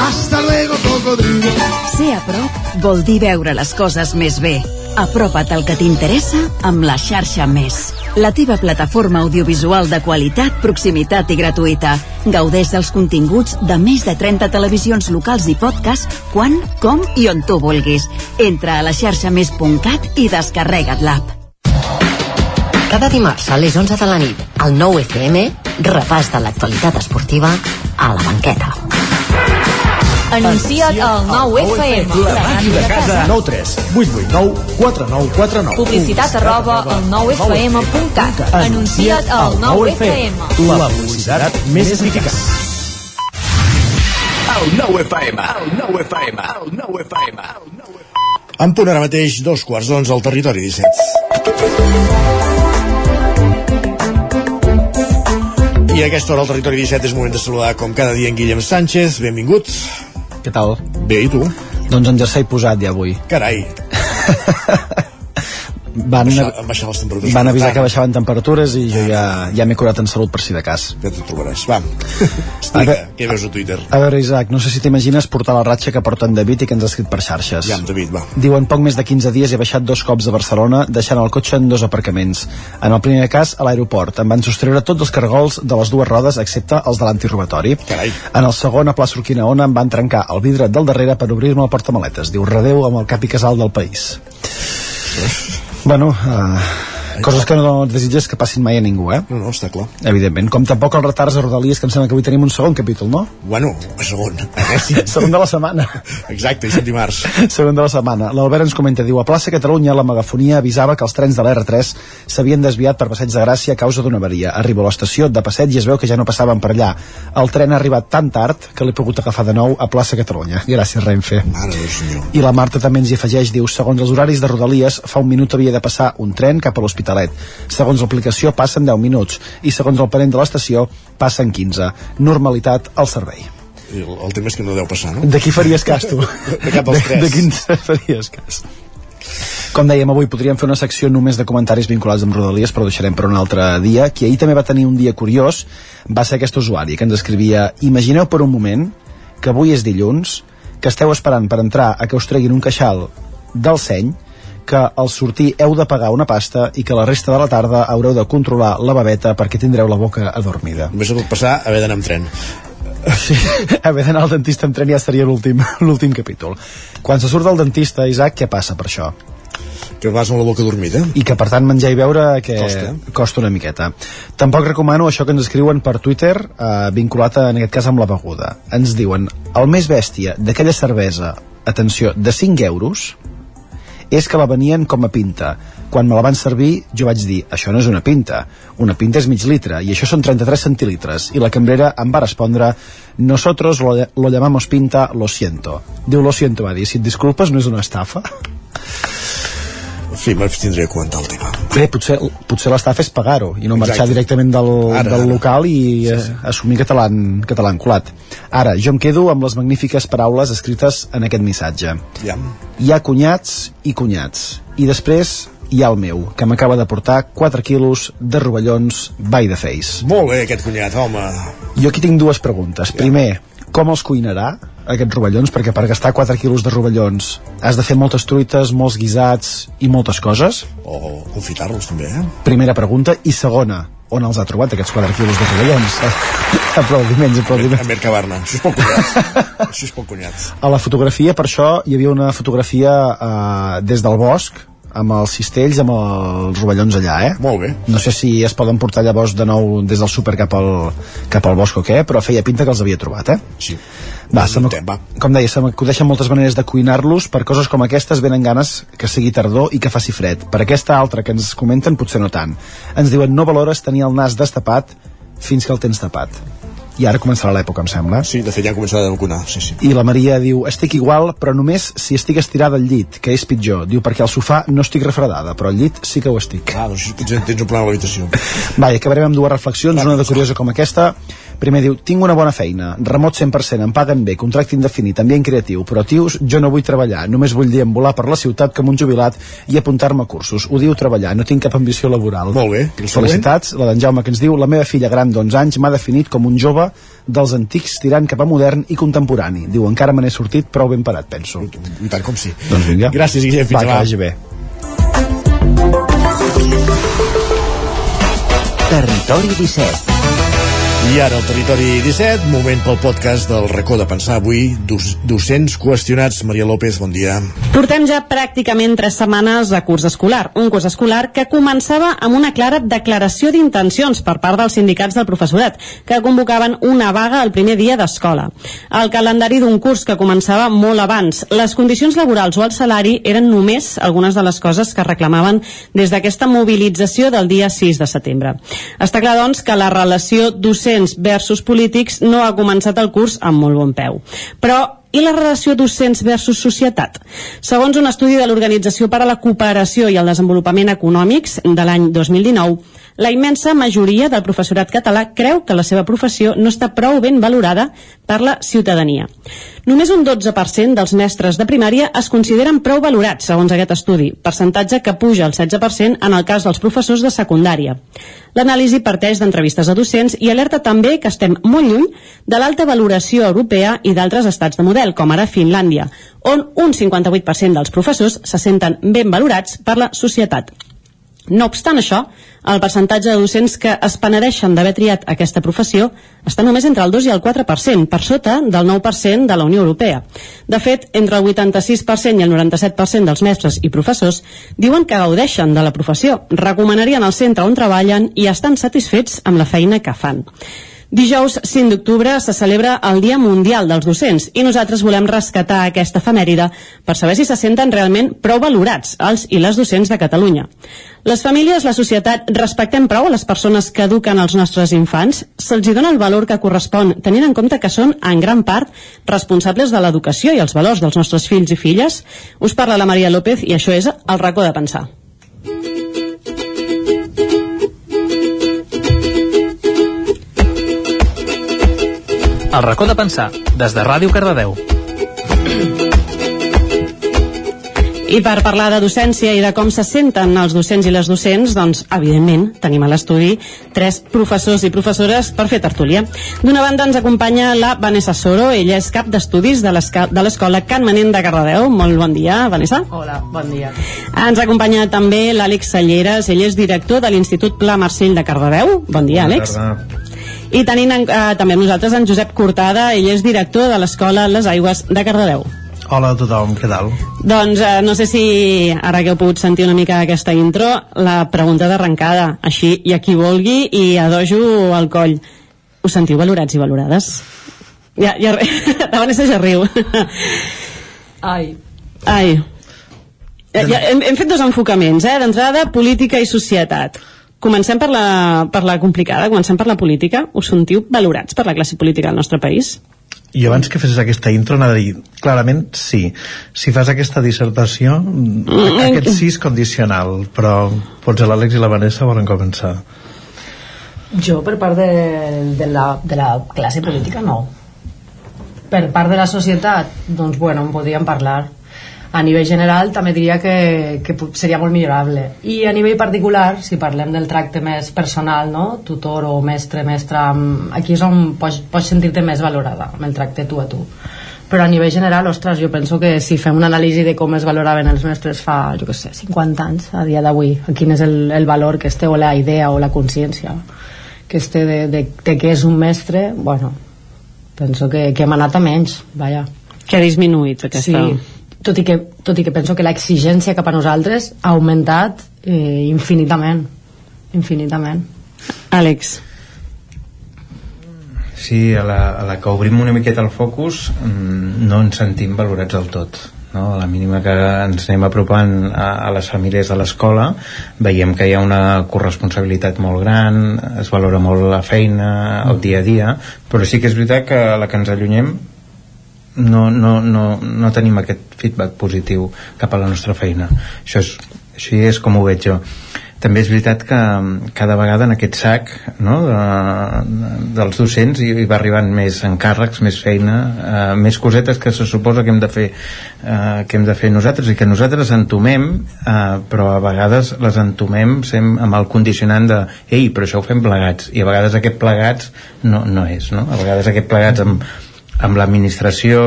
Hasta luego, cocodrilo. Ser a prop vol dir veure les coses més bé. Apropa't al que t'interessa amb la xarxa Més. La teva plataforma audiovisual de qualitat, proximitat i gratuïta. Gaudeix dels continguts de més de 30 televisions locals i podcast quan, com i on tu vulguis. Entra a la xarxa més.cat i descarrega't l'app. Cada dimarts a les 11 de la nit, al 9 FM, repàs de l'actualitat esportiva a la banqueta. Anuncia't al 9 FM. La màquina de casa. 9 3 8 8 9 4 9 4 9. Publicitat arroba al 9fm.cat. Anuncia't al 9FM. La publicitat més eficaç. El 9 FM, el 9 FM, el 9 FM. En punt ara mateix, dos quarts d'onze al territori 17. I a aquesta hora al territori 17 és moment de saludar com cada dia en Guillem Sánchez. Benvingut. Què tal? Bé, i tu? Doncs en jersei posat ja avui. Carai. <laughs> Van, Baixar, han baixat les temperatures. van avisar que baixaven temperatures i jo ja, ja m'he curat en salut per si de cas. Ja t'ho trobaràs. Va. <laughs> Explica, què veus a Twitter? A veure, Isaac, no sé si t'imagines portar la ratxa que porta en David i que ens ha escrit per xarxes. Ja, David, va. Diuen poc més de 15 dies he baixat dos cops de Barcelona deixant el cotxe en dos aparcaments. En el primer cas, a l'aeroport. Em van sostreure tots els cargols de les dues rodes excepte els de l'antirobatori. En el segon, a plaça Urquinaona, em van trencar el vidre del darrere per obrir-me el portamaletes. Diu, redeu amb el cap i casal del país. Bueno, uh, coses que no desitges que passin mai a ningú, eh? No, no, està clar. Evidentment. Com tampoc els retards a Rodalies, que em sembla que avui tenim un segon capítol, no? Bueno, segon. <laughs> segon de la setmana. Exacte, i dimarts. <laughs> segon de la setmana. L'Albert ens comenta, diu, a plaça Catalunya la megafonia avisava que els trens de l'R3 s'havien desviat per Passeig de Gràcia a causa d'una avaria. Arribo a l'estació de Passeig i es veu que ja no passaven per allà. El tren ha arribat tan tard que l'he pogut agafar de nou a plaça Catalunya. Gràcies, Renfe. Mare del senyor. I la Marta també ens hi afegeix, diu, segons els horaris de Rodalies, fa un minut havia de passar un tren cap a l'Hospitalet. Segons l'aplicació passen 10 minuts i segons el parent de l'estació passen 15. Normalitat al servei. I el, el tema és que no deu passar, no? De qui faries cas, tu? <laughs> De cap dels tres. De, de quins <laughs> faries cas? Com dèiem, avui podríem fer una secció només de comentaris vinculats amb Rodalies, però deixarem per un altre dia. Qui ahir també va tenir un dia curiós va ser aquest usuari que ens escrivia Imagineu per un moment que avui és dilluns, que esteu esperant per entrar a que us treguin un queixal del seny, que al sortir heu de pagar una pasta i que la resta de la tarda haureu de controlar la babeta perquè tindreu la boca adormida. Només ha pot passar haver d'anar amb tren. Sí, <laughs> haver d'anar al dentista amb tren ja seria l'últim <laughs> l'últim capítol. Quan se surt del dentista, Isaac, què passa per això? Que vas amb la boca dormida. I que per tant menjar i beure que Costa. costa una miqueta. Tampoc recomano això que ens escriuen per Twitter eh, vinculat en aquest cas amb la beguda. Ens diuen, el més bèstia d'aquella cervesa, atenció, de 5 euros, és que la venien com a pinta. Quan me la van servir, jo vaig dir, això no és una pinta, una pinta és mig litre, i això són 33 centilitres. I la cambrera em va respondre, nosotros lo, lo llamamos pinta, lo siento. Diu, lo siento, va dir, si et disculpes no és una estafa? Fi, m'abstindré a comentar el tema. Bé, potser, potser l'estafa és pagar-ho i no marxar Exacte. directament del, Ara, del ara. local i eh, assumir que te l'han que te l'han colat. Ara, jo em quedo amb les magnífiques paraules escrites en aquest missatge. Ja. Hi ha cunyats i cunyats. i després hi ha el meu, que m'acaba de portar 4 quilos de rovellons by the face. Molt bé, aquest cunyat, home. Jo aquí tinc dues preguntes. Primer, com els cuinarà, aquests rovellons? Perquè per gastar 4 quilos de rovellons has de fer moltes truites, molts guisats i moltes coses. O confitar-los, també, eh? Primera pregunta. I segona, on els ha trobat, aquests 4 quilos de rovellons? <laughs> aplaudiments, aplaudiments. A Mercabarna. Això és poc cunyat. això és poc cunyat. A la fotografia, per això, hi havia una fotografia eh, des del bosc, amb els cistells, amb els rovellons allà, eh? Molt bé. No sé si es poden portar llavors de nou des del súper cap al, cap al bosc o què, però feia pinta que els havia trobat, eh? Sí. Va, se va. com deia, se m'acudeixen moltes maneres de cuinar-los per coses com aquestes venen ganes que sigui tardor i que faci fred. Per aquesta altra que ens comenten potser no tant. Ens diuen no valores tenir el nas destapat fins que el tens tapat. I ara començarà l'època, em sembla. Sí, de fet ja a vacunar, sí, sí. I la Maria diu, estic igual, però només si estic estirada al llit, que és pitjor. Diu, perquè al sofà no estic refredada, però al llit sí que ho estic. Ah, doncs potser tens un problema a l'habitació. Va, i acabarem amb dues reflexions, una de curiosa com aquesta. Primer diu, tinc una bona feina, remot 100%, em paguen bé, contracte indefinit, ambient creatiu, però tios, jo no vull treballar, només vull deambular per la ciutat com un jubilat i apuntar-me a cursos. Ho diu treballar, no tinc cap ambició laboral. Molt bé. Felicitats, la d'en Jaume que ens diu, la meva filla gran d'11 anys m'ha definit com un jove dels antics tirant cap a modern i contemporani. Diu, encara me n'he sortit prou ben parat, penso. I tant com sí. Doncs vinga. Gràcies, Guillem. Fins Va, que bé. Territori 17. I ara al Territori 17, moment pel podcast del racó de pensar avui, docents qüestionats. Maria López, bon dia. Portem ja pràcticament tres setmanes de curs escolar, un curs escolar que començava amb una clara declaració d'intencions per part dels sindicats del professorat, que convocaven una vaga el primer dia d'escola. El calendari d'un curs que començava molt abans, les condicions laborals o el salari eren només algunes de les coses que reclamaven des d'aquesta mobilització del dia 6 de setembre. Està clar, doncs, que la relació docents versus polítics no ha començat el curs amb molt bon peu. Però i la relació docents versus societat? Segons un estudi de l'Organització per a la Cooperació i el Desenvolupament Econòmics de l'any 2019, la immensa majoria del professorat català creu que la seva professió no està prou ben valorada per la ciutadania. Només un 12% dels mestres de primària es consideren prou valorats, segons aquest estudi, percentatge que puja al 16% en el cas dels professors de secundària. L'anàlisi parteix d'entrevistes a docents i alerta també que estem molt lluny de l'alta valoració europea i d'altres estats de model, com ara Finlàndia, on un 58% dels professors se senten ben valorats per la societat. No obstant això, el percentatge de docents que es penedeixen d'haver triat aquesta professió està només entre el 2 i el 4%, per sota del 9% de la Unió Europea. De fet, entre el 86% i el 97% dels mestres i professors diuen que gaudeixen de la professió, recomanarien el centre on treballen i estan satisfets amb la feina que fan. Dijous 5 d'octubre se celebra el Dia Mundial dels Docents i nosaltres volem rescatar aquesta efemèride per saber si se senten realment prou valorats els i les docents de Catalunya. Les famílies, la societat, respectem prou a les persones que eduquen els nostres infants? Se'ls dona el valor que correspon, tenint en compte que són, en gran part, responsables de l'educació i els valors dels nostres fills i filles? Us parla la Maria López i això és el racó de pensar. El racó de pensar, des de Ràdio Cardedeu. I per parlar de docència i de com se senten els docents i les docents, doncs, evidentment, tenim a l'estudi tres professors i professores per fer tertúlia. D'una banda ens acompanya la Vanessa Soro, ella és cap d'estudis de l'Escola Can Manent de Cardedeu. Molt bon dia, Vanessa. Hola, bon dia. Ens acompanya també l'Àlex Salleres, ell és director de l'Institut Pla Marcell de Cardedeu. Bon dia, Àlex. I tenim en, eh, també amb nosaltres en Josep Cortada, ell és director de l'Escola Les Aigües de Cardedeu. Hola a tothom, què tal? Doncs eh, no sé si ara que heu pogut sentir una mica aquesta intro, la pregunta d'arrencada, així, i a qui vulgui, i a dojo al coll. Us sentiu valorats i valorades? Ja, ja, <laughs> la Vanessa ja riu. Ai. Ai. Ja, ja, hem, hem fet dos enfocaments, eh? D'entrada, política i societat. Comencem per la, per la complicada, comencem per la política. Us sentiu valorats per la classe política del nostre país? I abans que fessis aquesta intro anava a dir, clarament sí. Si fas aquesta dissertació, mm. aquest sí és condicional, però potser l'Àlex i la Vanessa volen començar. Jo, per part de, de, la, de la classe política, no. Per part de la societat, doncs, bueno, en podríem parlar. A nivell general també diria que, que seria molt millorable i a nivell particular, si parlem del tracte més personal, no? tutor o mestre, mestra mm, aquí és on pots, pots sentir-te més valorada amb el tracte tu a tu però a nivell general, ostres, jo penso que si fem una anàlisi de com es valoraven els mestres fa, jo què sé, 50 anys a dia d'avui, quin és el, el valor que es té o la idea o la consciència que es té de, de, de què és un mestre, bueno, penso que, que hem anat a menys, vaja. Que ha disminuït aquesta... Sí, tot i, que, tot i que penso que l'exigència cap a nosaltres ha augmentat eh, infinitament, infinitament. Àlex. Sí, a la, a la que obrim una miqueta el focus mm, no ens sentim valorats del tot no? a la mínima que ens anem apropant a, a les famílies de l'escola veiem que hi ha una corresponsabilitat molt gran es valora molt la feina el dia a dia però sí que és veritat que a la que ens allunyem no, no, no, no tenim aquest feedback positiu cap a la nostra feina. Això és, així és com ho veig jo. També és veritat que mm, cada vegada en aquest sac no, de, dels docents hi, hi va arribant més encàrrecs, més feina, eh, més cosetes que se suposa que hem de fer eh, que hem de fer nosaltres i que nosaltres entomem, eh, però a vegades les entomem sem, amb el condicionant de ei, però això ho fem plegats. I a vegades aquest plegats no, no és, no? a vegades aquest plegats amb, amb l'administració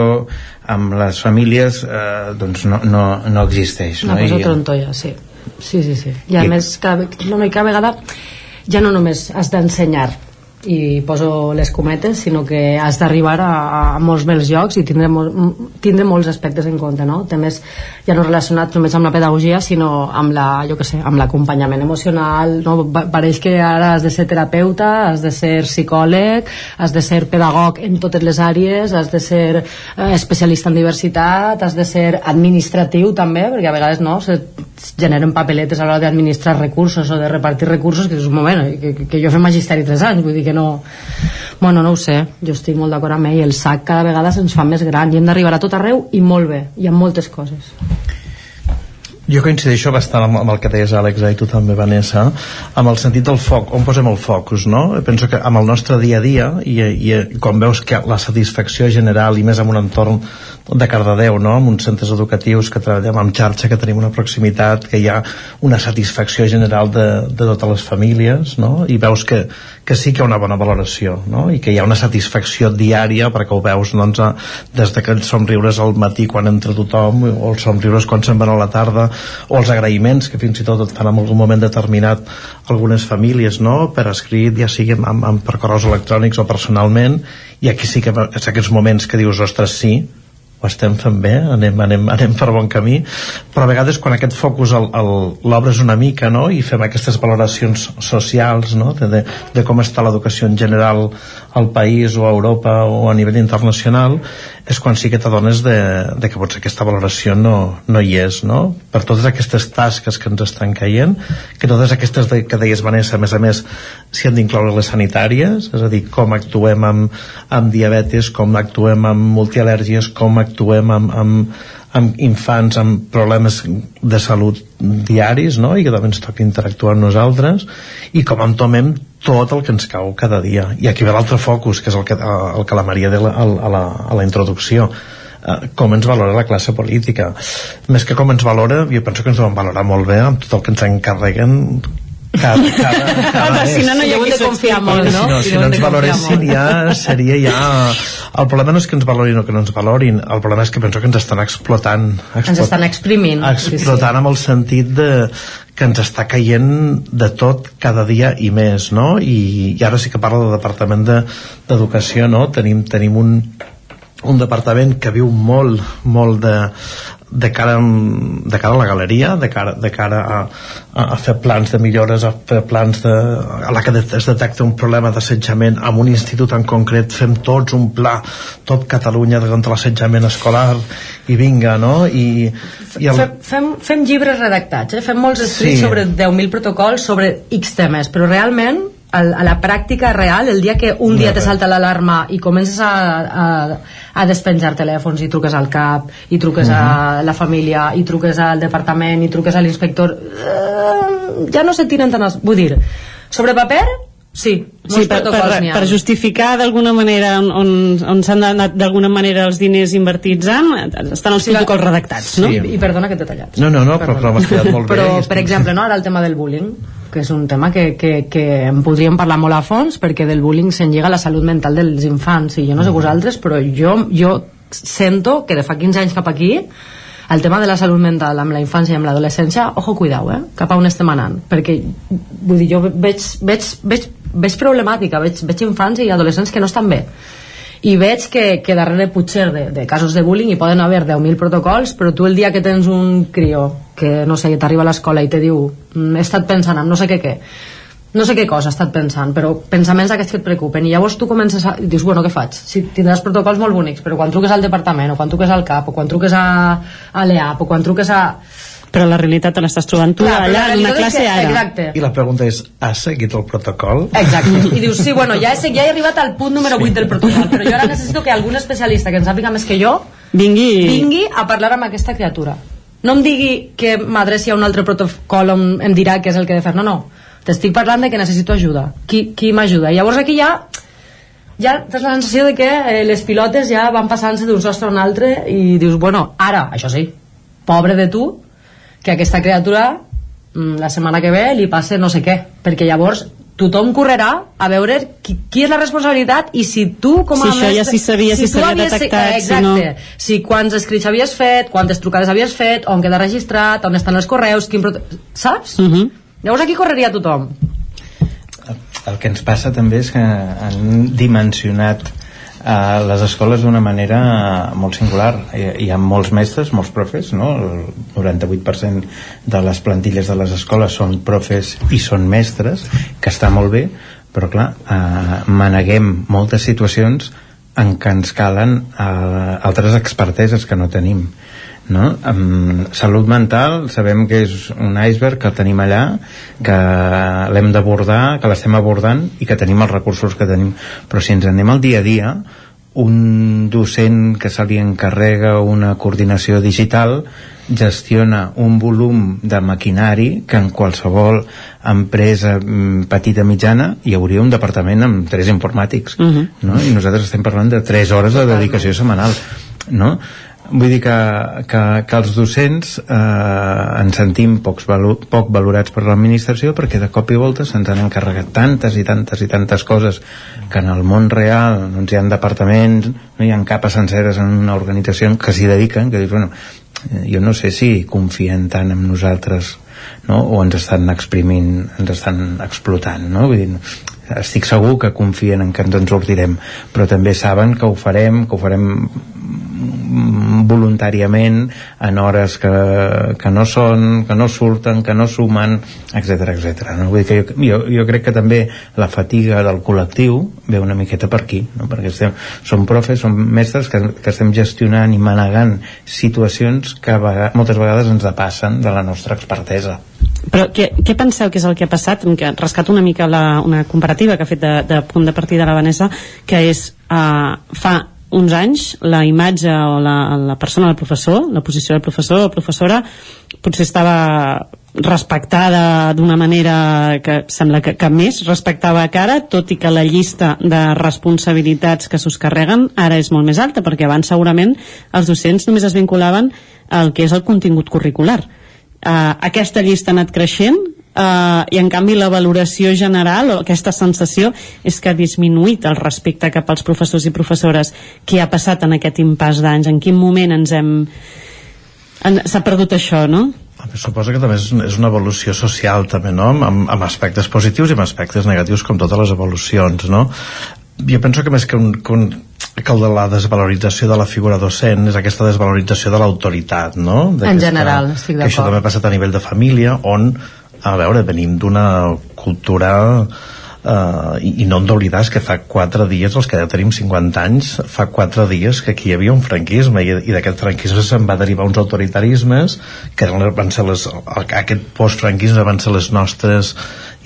amb les famílies eh, doncs no, no, no existeix Una no? cosa I- trontolla, sí. Sí, sí, sí. I a I- més, cada, no, no, cada vegada ja no només has d'ensenyar i poso les cometes, sinó que has d'arribar a, a molts més llocs i tindre, mol, tindre molts aspectes en compte, no? Temes ja no relacionats només amb la pedagogia, sinó amb la, jo que sé, amb l'acompanyament emocional, no? Pa- Pareix que ara has de ser terapeuta, has de ser psicòleg, has de ser pedagog en totes les àrees, has de ser eh, especialista en diversitat, has de ser administratiu també, perquè a vegades no, se generen papeletes a l'hora d'administrar recursos o de repartir recursos, que és un moment, que, que, que jo he fet magisteri 3 anys, vull dir que no... Bueno, no ho sé, jo estic molt d'acord amb ell, el sac cada vegada se'ns fa més gran i hem d'arribar a tot arreu i molt bé, i amb moltes coses. Jo coincideixo bastant amb, amb el que deies Àlex i tu també Vanessa amb el sentit del foc, on posem el focus no? penso que amb el nostre dia a dia i, i quan veus que la satisfacció general i més en un entorn de Cardedeu no? amb uns centres educatius que treballem amb xarxa, que tenim una proximitat que hi ha una satisfacció general de, de totes les famílies no? i veus que, que sí que hi ha una bona valoració no? i que hi ha una satisfacció diària perquè ho veus doncs, a- des de que els somriures al matí quan entra tothom o els somriures quan se'n van a la tarda o els agraïments que fins i tot et fan en algun moment determinat algunes famílies no? per escrit, ja sigui amb, amb, per correus electrònics o personalment i aquí sí que és aquests moments que dius ostres sí, estem fent bé, anem, anem, anem per bon camí, però a vegades quan aquest focus l'obres una mica no? i fem aquestes valoracions socials no? de, de, de com està l'educació en general al país o a Europa o a nivell internacional, és quan sí que t'adones de, de que potser aquesta valoració no, no hi és, no? Per totes aquestes tasques que ens estan caient, que totes aquestes de, que deies, Vanessa, a més a més, s'hi han d'incloure les sanitàries, és a dir, com actuem amb, amb diabetes, com actuem amb multial·lèrgies, com actuem amb, amb, amb infants amb problemes de salut diaris no? i que també ens toca interactuar amb nosaltres. I com entomem tot el que ens cau cada dia. I aquí ve l'altre focus que és el que, el que la Maria de la, a, la, a la introducció. Eh, com ens valora la classe política? Més que com ens valora jo penso que ens deuen valorar molt bé amb tot el que ens encarreguen cada, cada, cada Home, si no, no hi ha qui de confiar molt, no? Si no, si no ens valoressin ja seria ja... El problema no és que ens valorin o que no ens valorin, el problema és que penso que ens estan explotant. Ens estan exprimint. Explotant amb el sentit de que ens està caient de tot cada dia i més, no? I, i ara sí que parlo del Departament de- d'Educació, no? Tenim, tenim un, un departament que viu molt, molt de, de cara, de cara a la galeria, de cara, de cara a, a, fer plans de millores, a fer plans de, a la que es detecta un problema d'assetjament amb un institut en concret, fem tots un pla, tot Catalunya contra l'assetjament escolar i vinga, no? I, i el, fem, fem llibres redactats, eh? fem molts escrits Sí. sobre 10.000 protocols, sobre X temes, però realment al, a la pràctica real, el dia que un dia te salta l'alarma i comences a, a, a despenjar telèfons i truques al CAP, i truques a la família, i truques al departament, i truques a l'inspector, eh, ja no se tiren tant els... Vull dir, sobre paper Sí, Sí, per, per, per justificar d'alguna manera on, on, on s'han anat d'alguna manera els diners invertits en, estan els protocols redactats, no? I, I perdona que t'he tallat. No, no, no, però, però m'has quedat molt <laughs> bé. Però, per exemple, no, ara el tema del bullying, que és un tema que, que, que en podríem parlar molt a fons, perquè del bullying se'n llega la salut mental dels infants, i jo no sé vosaltres, però jo, jo sento que de fa 15 anys cap aquí el tema de la salut mental amb la infància i amb l'adolescència, ojo, cuidao, eh? cap a on estem anant, perquè vull dir, jo veig, veig, veig, veig problemàtica, veig, veig infants i adolescents que no estan bé i veig que, que darrere potser de, de casos de bullying hi poden haver 10.000 protocols però tu el dia que tens un crió que no sé, t'arriba a l'escola i te diu "Mm, he estat pensant en no sé què què no sé què cosa ha estat pensant, però pensaments d'aquests que et preocupen, i llavors tu comences a... i dius, bueno, què faig? Si tindràs protocols molt bonics, però quan truques al departament, o quan truques al CAP, o quan truques a, a l'EAP, o quan truques a... Però la realitat te l'estàs trobant tu Clar, allà la en una classe que- ara. Exacte. I la pregunta és, has seguit el protocol? Exacte. <laughs> I dius, sí, bueno, ja he, ja he arribat al punt número 8 del protocol, però jo ara necessito que algun especialista que en sàpiga més que jo vingui, vingui a parlar amb aquesta criatura. No em digui que m'adreci a un altre protocol on em dirà què és el que he de fer. No, no. T'estic parlant de que necessito ajuda. Qui, qui m'ajuda? Llavors aquí ja ja tens la sensació de que eh, les pilotes ja van passant-se d'un sostre a un altre i dius, bueno, ara, això sí, pobre de tu, que aquesta criatura mm, la setmana que ve li passe no sé què, perquè llavors tothom correrà a veure qui, qui és la responsabilitat i si tu com a Si això ja s'hi sabia, si tu s'havia detectat, eh, si no- exacte, si quants escrits havies fet quantes trucades havies fet, on queda registrat on estan els correus, quin saps? Uh -huh. llavors aquí correria tothom El que ens passa també és que han dimensionat a les escoles d'una manera molt singular. Hi, hi ha molts mestres, molts profes, no? El 98% de les plantilles de les escoles són profes i són mestres, que està molt bé, però clar, eh, maneguem moltes situacions en què ens calen eh, altres experteses que no tenim no? Amb salut mental sabem que és un iceberg que el tenim allà que l'hem d'abordar que l'estem abordant i que tenim els recursos que tenim però si ens anem al dia a dia un docent que se li encarrega una coordinació digital gestiona un volum de maquinari que en qualsevol empresa mm, petita mitjana hi hauria un departament amb tres informàtics Uh -huh. no? i nosaltres estem parlant de 3 hores de dedicació setmanal no? Vull dir que, que, que els docents eh, ens sentim pocs valu poc valorats per l'administració perquè de cop i volta se'ns han encarregat tantes i tantes i tantes coses que en el món real doncs hi ha departaments no hi ha capes senceres en una organització que s'hi dediquen que dius, bueno, jo no sé si confien tant en nosaltres no? o ens estan exprimint ens estan explotant no? Vull dir, estic segur que confien en que ens en sortirem però també saben que ho farem que ho farem voluntàriament en hores que, que no són, que no surten, que no sumen, etc etc. No? Vull dir que jo, jo, jo crec que també la fatiga del col·lectiu ve una miqueta per aquí, no? perquè estem, som profes, som mestres que, que estem gestionant i manegant situacions que vega, moltes vegades ens depassen de la nostra expertesa. Però què, què penseu que és el que ha passat? Que rescato una mica la, una comparativa que ha fet de, de punt de partida la Vanessa, que és uh, fa uns anys la imatge o la, la persona del professor, la posició del professor o professora potser estava respectada d'una manera que sembla que, que més respectava que ara, tot i que la llista de responsabilitats que s'us carreguen ara és molt més alta, perquè abans segurament els docents només es vinculaven al que és el contingut curricular. Uh, aquesta llista ha anat creixent uh, i en canvi la valoració general o aquesta sensació és que ha disminuït el respecte cap als professors i professores què ha passat en aquest impàs d'anys en quin moment ens hem en, s'ha perdut això, no? Suposo que també és, una evolució social també, no? Amb, amb aspectes positius i amb aspectes negatius com totes les evolucions, no? Jo penso que més que un, que un que el de la desvalorització de la figura docent és aquesta desvalorització de l'autoritat, no? En general, estic Que això d'acord. també ha passat a nivell de família, on, a veure, venim d'una cultura Uh, i, i no hem d'oblidar que fa 4 dies, els que ja tenim 50 anys fa 4 dies que aquí hi havia un franquisme i, i d'aquest franquisme se'n va derivar uns autoritarismes que van ser les, aquest postfranquisme van ser les nostres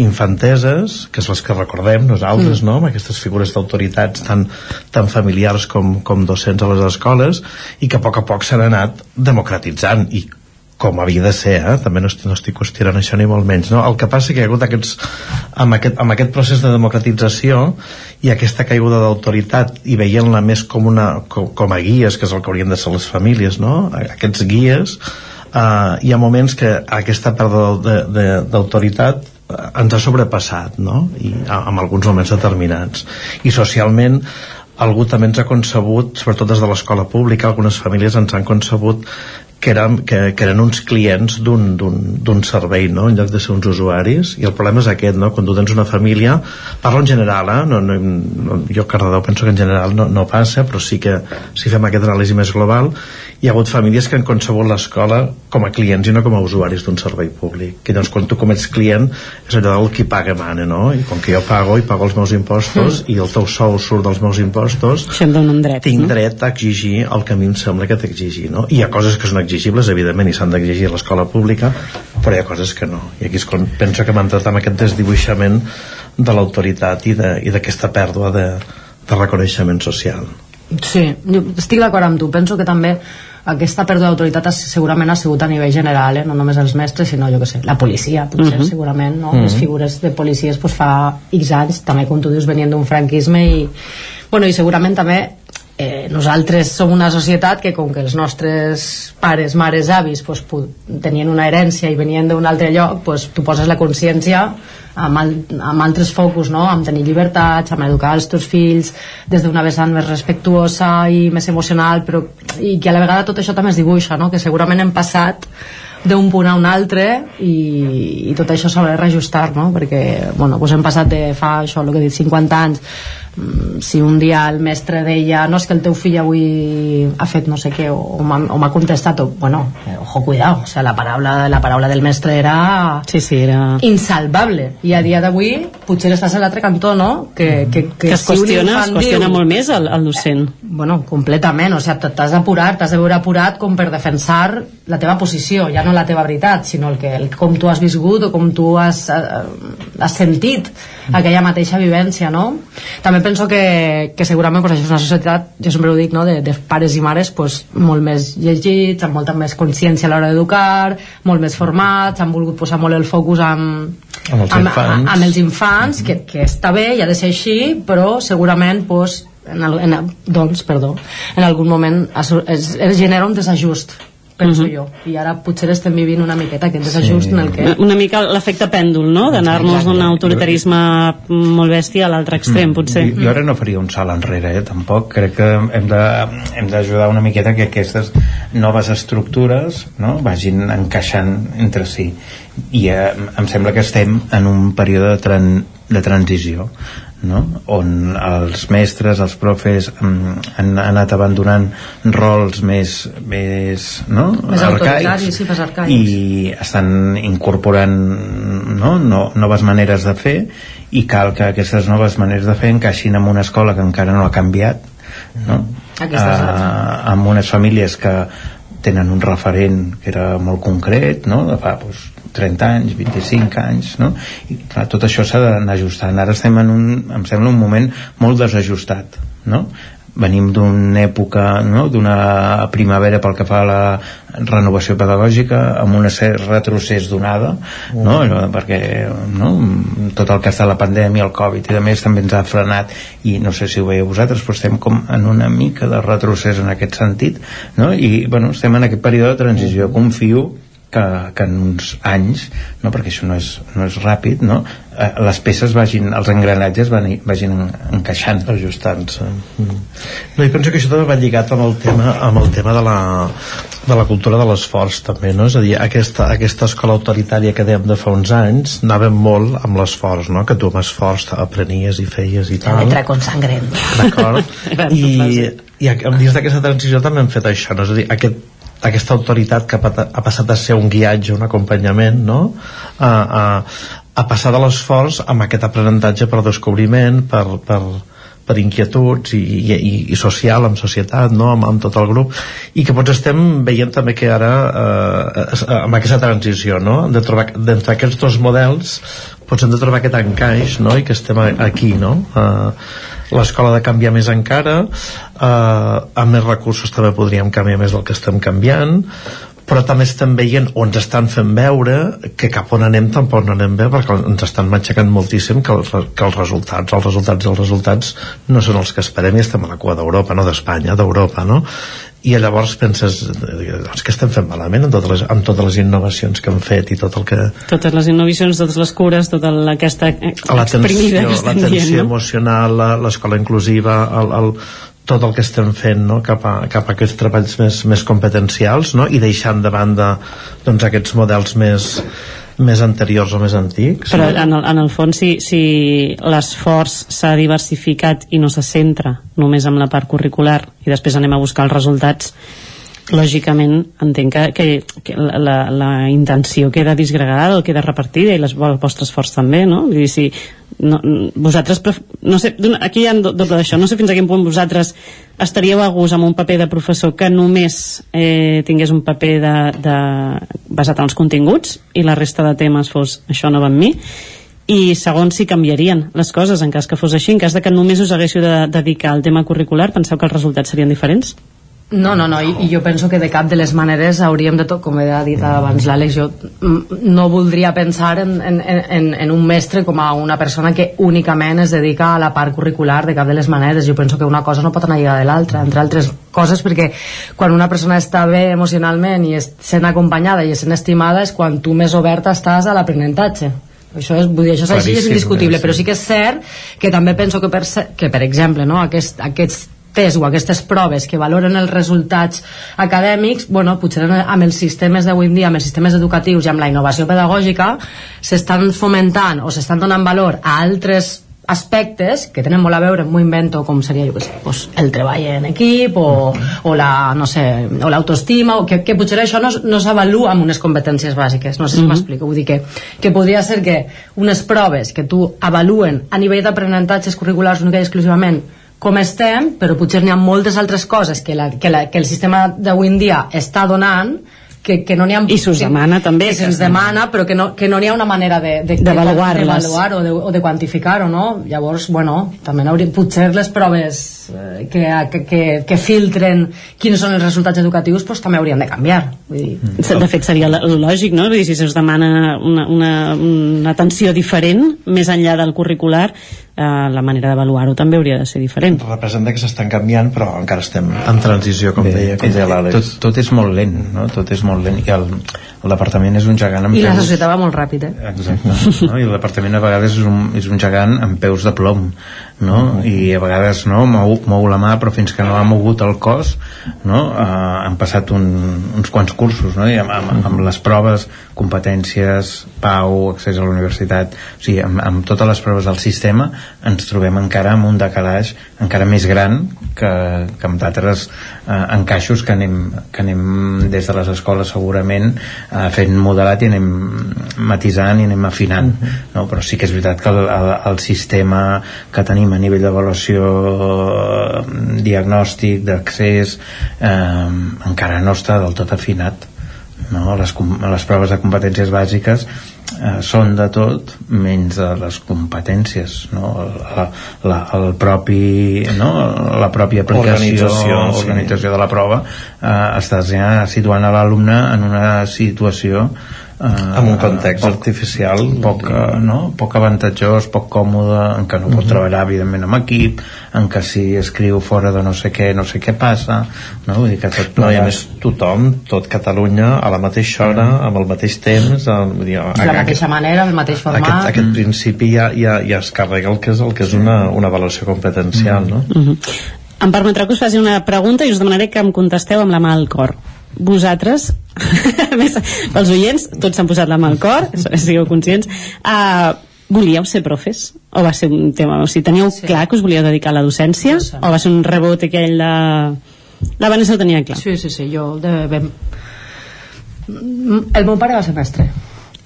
infanteses que és les que recordem nosaltres, Mm. no? amb aquestes figures d'autoritats tan, tan familiars com, com docents a les escoles i que a poc a poc s'han anat democratitzant i com havia de ser, eh? també no estic, no estic qüestionant això ni molt menys. No? El que passa que hi ha hagut aquests, amb, aquest, amb aquest procés de democratització i aquesta caiguda d'autoritat i veient-la més com, una, com, com a guies, que és el que haurien de ser les famílies, no? aquests guies, eh, hi ha moments que aquesta pèrdua d'autoritat eh, ens ha sobrepassat no? I, en alguns moments determinats i socialment algú també ens ha concebut, sobretot des de l'escola pública, algunes famílies ens han concebut que, eren, que, que eren uns clients d'un servei no? en lloc de ser uns usuaris i el problema és aquest, no? quan tu tens una família parlo en general, eh? no, no, no, jo Cardedeu penso que en general no, no passa però sí que si fem aquest anàlisi més global hi ha hagut famílies que han concebut l'escola com a clients i no com a usuaris d'un servei públic i doncs quan tu com ets client és allò del qui paga mana no? i com que jo pago i pago els meus impostos mm. i el teu sou surt dels meus impostos Això em dona un dret tinc no? dret a exigir el que a mi em sembla que t'exigir no? i hi ha coses que són exigibles evidentment i s'han d'exigir a l'escola pública però hi ha coses que no i aquí és quan penso que hem entrat amb aquest desdibuixament de l'autoritat i d'aquesta pèrdua de, de reconeixement social Sí, estic d'acord amb tu. Penso que també aquesta pèrdua d'autoritat segurament ha sigut a nivell general, eh? no només els mestres, sinó, jo que sé, la policia, potser, uh Mhm. -huh. segurament, no? Uh Mhm. -huh. Les figures de policies pues, fa X anys, també, com tu dius, venien d'un franquisme i, bueno, i segurament també eh, nosaltres som una societat que com que els nostres pares, mares, avis pues, tenien una herència i venien d'un altre lloc, pues, tu poses la consciència amb, al, amb altres focus, no? amb tenir llibertats, amb educar els teus fills des d'una vessant més respectuosa i més emocional, però i que a la vegada tot això també es dibuixa, no? que segurament hem passat d'un punt a un altre i, i tot això s'haurà de reajustar no? perquè bueno, doncs hem passat de fa això, el que he dit, 50 anys si un dia el mestre deia no és que el teu fill avui ha fet no sé què o, o m'ha contestat o, bueno, eh, ojo, cuidado, o sea, la paraula, la paraula del mestre era, sí, sí, era... insalvable. I a dia d'avui potser estàs a l'altre cantó no? que, que, que, que es si qüestiona, es qüestiona diu- molt més el, el docent. Bueno, completament, o sigui, t'has d'apurar t'has de veure apurat com per defensar la teva posició, ja no la teva veritat sinó el que, el, com tu has viscut o com tu has, eh, has sentit aquella mateixa vivència, no? També penso que, que segurament pues, això és una societat, jo sempre ho dic, no? de, de pares i mares pues, molt més llegits, amb molta més consciència a l'hora d'educar, molt més formats, han volgut posar molt el focus amb, Amb els amb, infants. amb els infants, que, que està bé i ha de ser així, però segurament pues, en, el, en, doncs, perdó, en algun moment es, es, es genera un desajust penso Mhm. jo, i ara potser estem vivint una miqueta aquest desajust sí. en el que una mica l'efecte pèndol, no? D'anar-nos d'un autoritarisme molt bèstia a l'altre extrem, potser. Mm. Jo, jo ara no faria un salt enrere, eh, tampoc. Crec que hem de- hem d'ajudar una miqueta que aquestes noves estructures no, vagin encaixant entre si. I eh, em sembla que estem en un període de, tran de transició no? on els mestres, els profes mm, han anat abandonant rols més, més, no? més autoritaris, sí, més arcaics. i estan incorporant no? No, noves maneres de fer i cal que aquestes noves maneres de fer encaixin en una escola que encara no ha canviat no? Uh, amb unes famílies que tenen un referent que era molt concret no? de fa doncs, 30 anys, 25 anys no? i clar, tot això s'ha d'anar ajustant ara estem en un, em sembla un moment molt desajustat no? venim d'una època no? d'una primavera pel que fa a la renovació pedagògica amb un retrocés donada no? Allò, perquè no? tot el que està la pandèmia, el Covid i de més també ens ha frenat i no sé si ho veieu vosaltres però estem com en una mica de retrocés en aquest sentit no? i bueno, estem en aquest període de transició confio que, que en uns anys no? perquè això no és, no és ràpid no? eh, les peces vagin, els engranatges van, vagin encaixant ajustant-se mm. no, i penso que això també va lligat amb el tema, amb el tema de la, de la cultura de l'esforç també, no? és a dir, aquesta, aquesta escola autoritària que dèiem de fa uns anys anàvem molt amb l'esforç no? que tu amb esforç aprenies i feies i tal letra con sangre d'acord <laughs> i, i a- dins d'aquesta transició també hem fet això no? és a dir, aquest aquesta autoritat que ha, passat a ser un guiatge, un acompanyament no? a, a, a passar de l'esforç amb aquest aprenentatge per descobriment per, per, per inquietuds i, i, i social, amb societat, no? amb, amb tot el grup, i que potser estem veient també que ara, eh, es- amb aquesta transició, no? de trobar, d'entre aquests dos models, potser hem de trobar aquest encaix, no? i que estem aquí, no? Eh, l'escola de canviar més encara, eh, amb més recursos també podríem canviar més del que estem canviant, però també estem veient o ens estan fent veure que cap on anem tampoc no anem bé perquè ens estan matxacant moltíssim que els, que els resultats, els resultats i els resultats no són els que esperem i estem a la cua d'Europa, no d'Espanya, d'Europa, no? i llavors penses doncs què estem fent malament amb totes, les, amb totes les innovacions que hem fet i tot el que... Totes les innovacions, totes les cures, tota la, aquesta exprimida que estem l'atenció dient, no? emocional, la- l'escola inclusiva, el, el, tot el que estem fent no? cap, a, cap a aquests treballs més, més competencials no? i deixant de banda doncs, aquests models més, més anteriors o més antics Però en el, en el fons, si, si l'esforç s'ha diversificat i no se centra només en la part curricular i després anem a buscar els resultats, lògicament entenc que, que, que la, la, intenció queda disgregada o queda repartida i les, el vostre esforç també, no? Vull dir, si no, vosaltres, pref- no sé, aquí hi ha do- doble d'això, no sé fins a quin punt vosaltres estaríeu a gust amb un paper de professor que només eh, tingués un paper de, de, basat en els continguts i la resta de temes fos això no va amb mi i segons si canviarien les coses en cas que fos així, en cas de que només us haguéssiu de dedicar al tema curricular, penseu que els resultats serien diferents? No, no, no, i, i jo penso que de cap de les maneres hauríem de tot, com he dit abans l'Àlex, jo mm, no voldria pensar en, en, en, en un mestre com a una persona que únicament es dedica a la part curricular de cap de les maneres. Jo penso que una cosa no pot anar lligada de l'altra, entre altres coses perquè quan una persona està bé emocionalment i és sent acompanyada i és sent estimada és quan tu més oberta estàs a l'aprenentatge això és, vull dir, això és així, és indiscutible eh, però sí que és cert que també penso que per, que per exemple no, aquest, aquests tests o aquestes proves que valoren els resultats acadèmics, bueno, potser amb els sistemes d'avui en dia, amb els sistemes educatius i amb la innovació pedagògica, s'estan fomentant o s'estan donant valor a altres aspectes que tenen molt a veure, m'ho invento com seria jo què sé, pues, el treball en equip o, o la, no sé, o l'autoestima o que, que potser això no, no s'avalua amb unes competències bàsiques no sé si Mhm. m'explico, vull dir que, que podria ser que unes proves que tu avaluen a nivell d'aprenentatges curriculars únicament exclusivament com estem, però potser n'hi ha moltes altres coses que, la, que, la, que el sistema d'avui en dia està donant que, que no n'hi ha... I s'us demana també, Que que se'ns demana, però que no, que no n'hi ha una manera de, de, D'avaluar-les. d'avaluar o de, o de quantificar-ho, no? Llavors, bueno, també n'hauria... Potser les proves eh, que, que, que, que filtren quins són els resultats educatius doncs també haurien de canviar. Vull dir, De fet, seria lògic, no? Vull dir, si se'us demana una, una, una atenció diferent, més enllà del curricular, la manera d'avaluar-ho també hauria de ser diferent. representa que s'estan canviant però encara estem en transició com deia, com deia l'Àlex tot, tot és molt lent, no? Tot és molt lent i el, el departament és un gegant amb I la peus... societat va molt ràpid, eh? Exacte, no? i el departament a vegades és un, és un gegant amb peus de plom no? i a vegades no, mou, mou la mà però fins que no ha mogut el cos no? uh, han passat un, uns quants cursos no? I amb, amb, amb les proves competències, pau, accés a la universitat o sigui, amb, amb totes les proves del sistema ens trobem encara amb un decalaix encara més gran que, que amb d'altres eh, encaixos que anem, que anem des de les escoles segurament eh, fent modelat i anem matisant i anem afinant no? però sí que és veritat que el, el, el sistema que tenim a nivell d'avaluació eh, diagnòstic d'accés eh, encara no està del tot afinat no? les, les proves de competències bàsiques eh, són de tot menys de les competències no? la, la, el propi, no? la pròpia aplicació Organització, sí. organització de la prova eh, estàs ja situant a l'alumne en una situació eh, amb un context artificial poc, eh, no? poc avantatjós, poc còmode en què no pot Mhm. treballar evidentment amb equip en què si escriu fora de no sé què no sé què passa no? Vull dir que tot no, i a més tothom, tot Catalunya a la mateixa hora, amb el mateix temps el, vull dir, a, De la mateixa manera, el mateix format... aquest, aquest principi ja, ja, ja es carrega el que és, el que és una, una avaluació competencial no? Mhm. Em permetreu que us faci una pregunta i us demanaré que em contesteu amb la mà al cor. Vosaltres, <laughs> més, pels oients, tots s'han posat la mà al cor, <laughs> sigueu conscients, uh, volíeu ser profes? O va ser un tema... O sigui, teníeu sí. clar que us volíeu dedicar a la docència? O va ser un rebot aquell de... La Vanessa ho tenia clar. Sí, sí, sí, jo de ben... El meu pare va ser mestre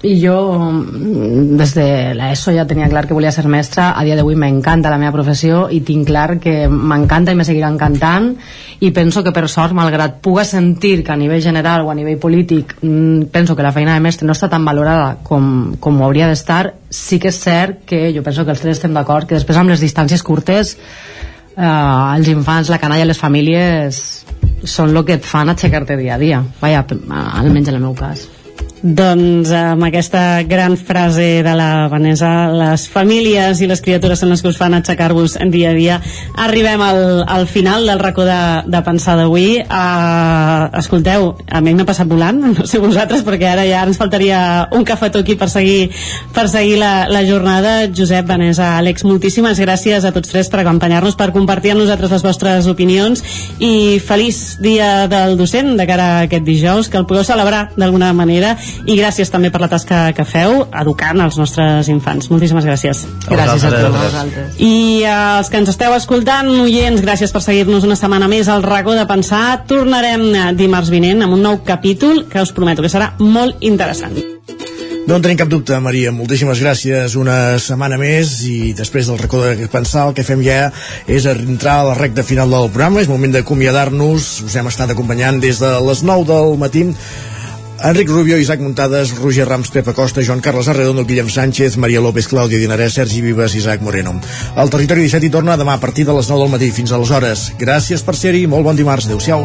i jo mm, des de l'ESO ja tenia clar que volia ser mestre a dia d'avui m'encanta la meva professió i tinc clar que m'encanta i me seguirà encantant. I penso que per sort malgrat puga sentir que a nivell general o a nivell polític mm, penso que la feina de mestre no està tan valorada com, com ho hauria d'estar sí que és cert que jo penso que els tres estem d'acord que després amb les distàncies curtes eh, els infants, la canalla, les famílies són el que et fan aixecar-te dia a dia. Vaja, almenys en el meu cas doncs amb aquesta gran frase de la Vanessa, les famílies i les criatures són les que us fan aixecar-vos dia a dia. Arribem al, al final del racó de, de pensar d'avui. Uh, escolteu, a mi m'ha passat volant, no sé vosaltres, perquè ara ja ens faltaria un cafetó aquí per seguir, per seguir la, la jornada. Josep, Vanessa, Àlex, moltíssimes gràcies a tots tres per acompanyar-nos, per compartir amb nosaltres les vostres opinions i feliç dia del docent de cara a aquest dijous, que el podeu celebrar d'alguna manera i gràcies també per la tasca que feu educant els nostres infants. Moltíssimes gràcies. Gràcies a tu, vosaltres. I els que ens esteu escoltant, oients, gràcies per seguir-nos una setmana més al racó de pensar. Tornarem eh, dimarts vinent amb un nou capítol que us prometo que serà molt interessant. No en tenim cap dubte, Maria. Moltíssimes gràcies una setmana més i després del racó de pensar el que fem ja és entrar a la recta final del programa. És moment d'acomiadar-nos. Us hem estat acompanyant des de les 9 del matí Enric Rubio, Isaac Muntades, Roger Rams, Pepa Costa, Joan Carles Arredondo, Guillem Sánchez, Maria López, Clàudia Dinarès, Sergi Vives, Isaac Moreno. El Territori 17 hi torna demà a partir de les 9 del matí. Fins aleshores. Gràcies per ser-hi, molt bon dimarts. Adéu-siau.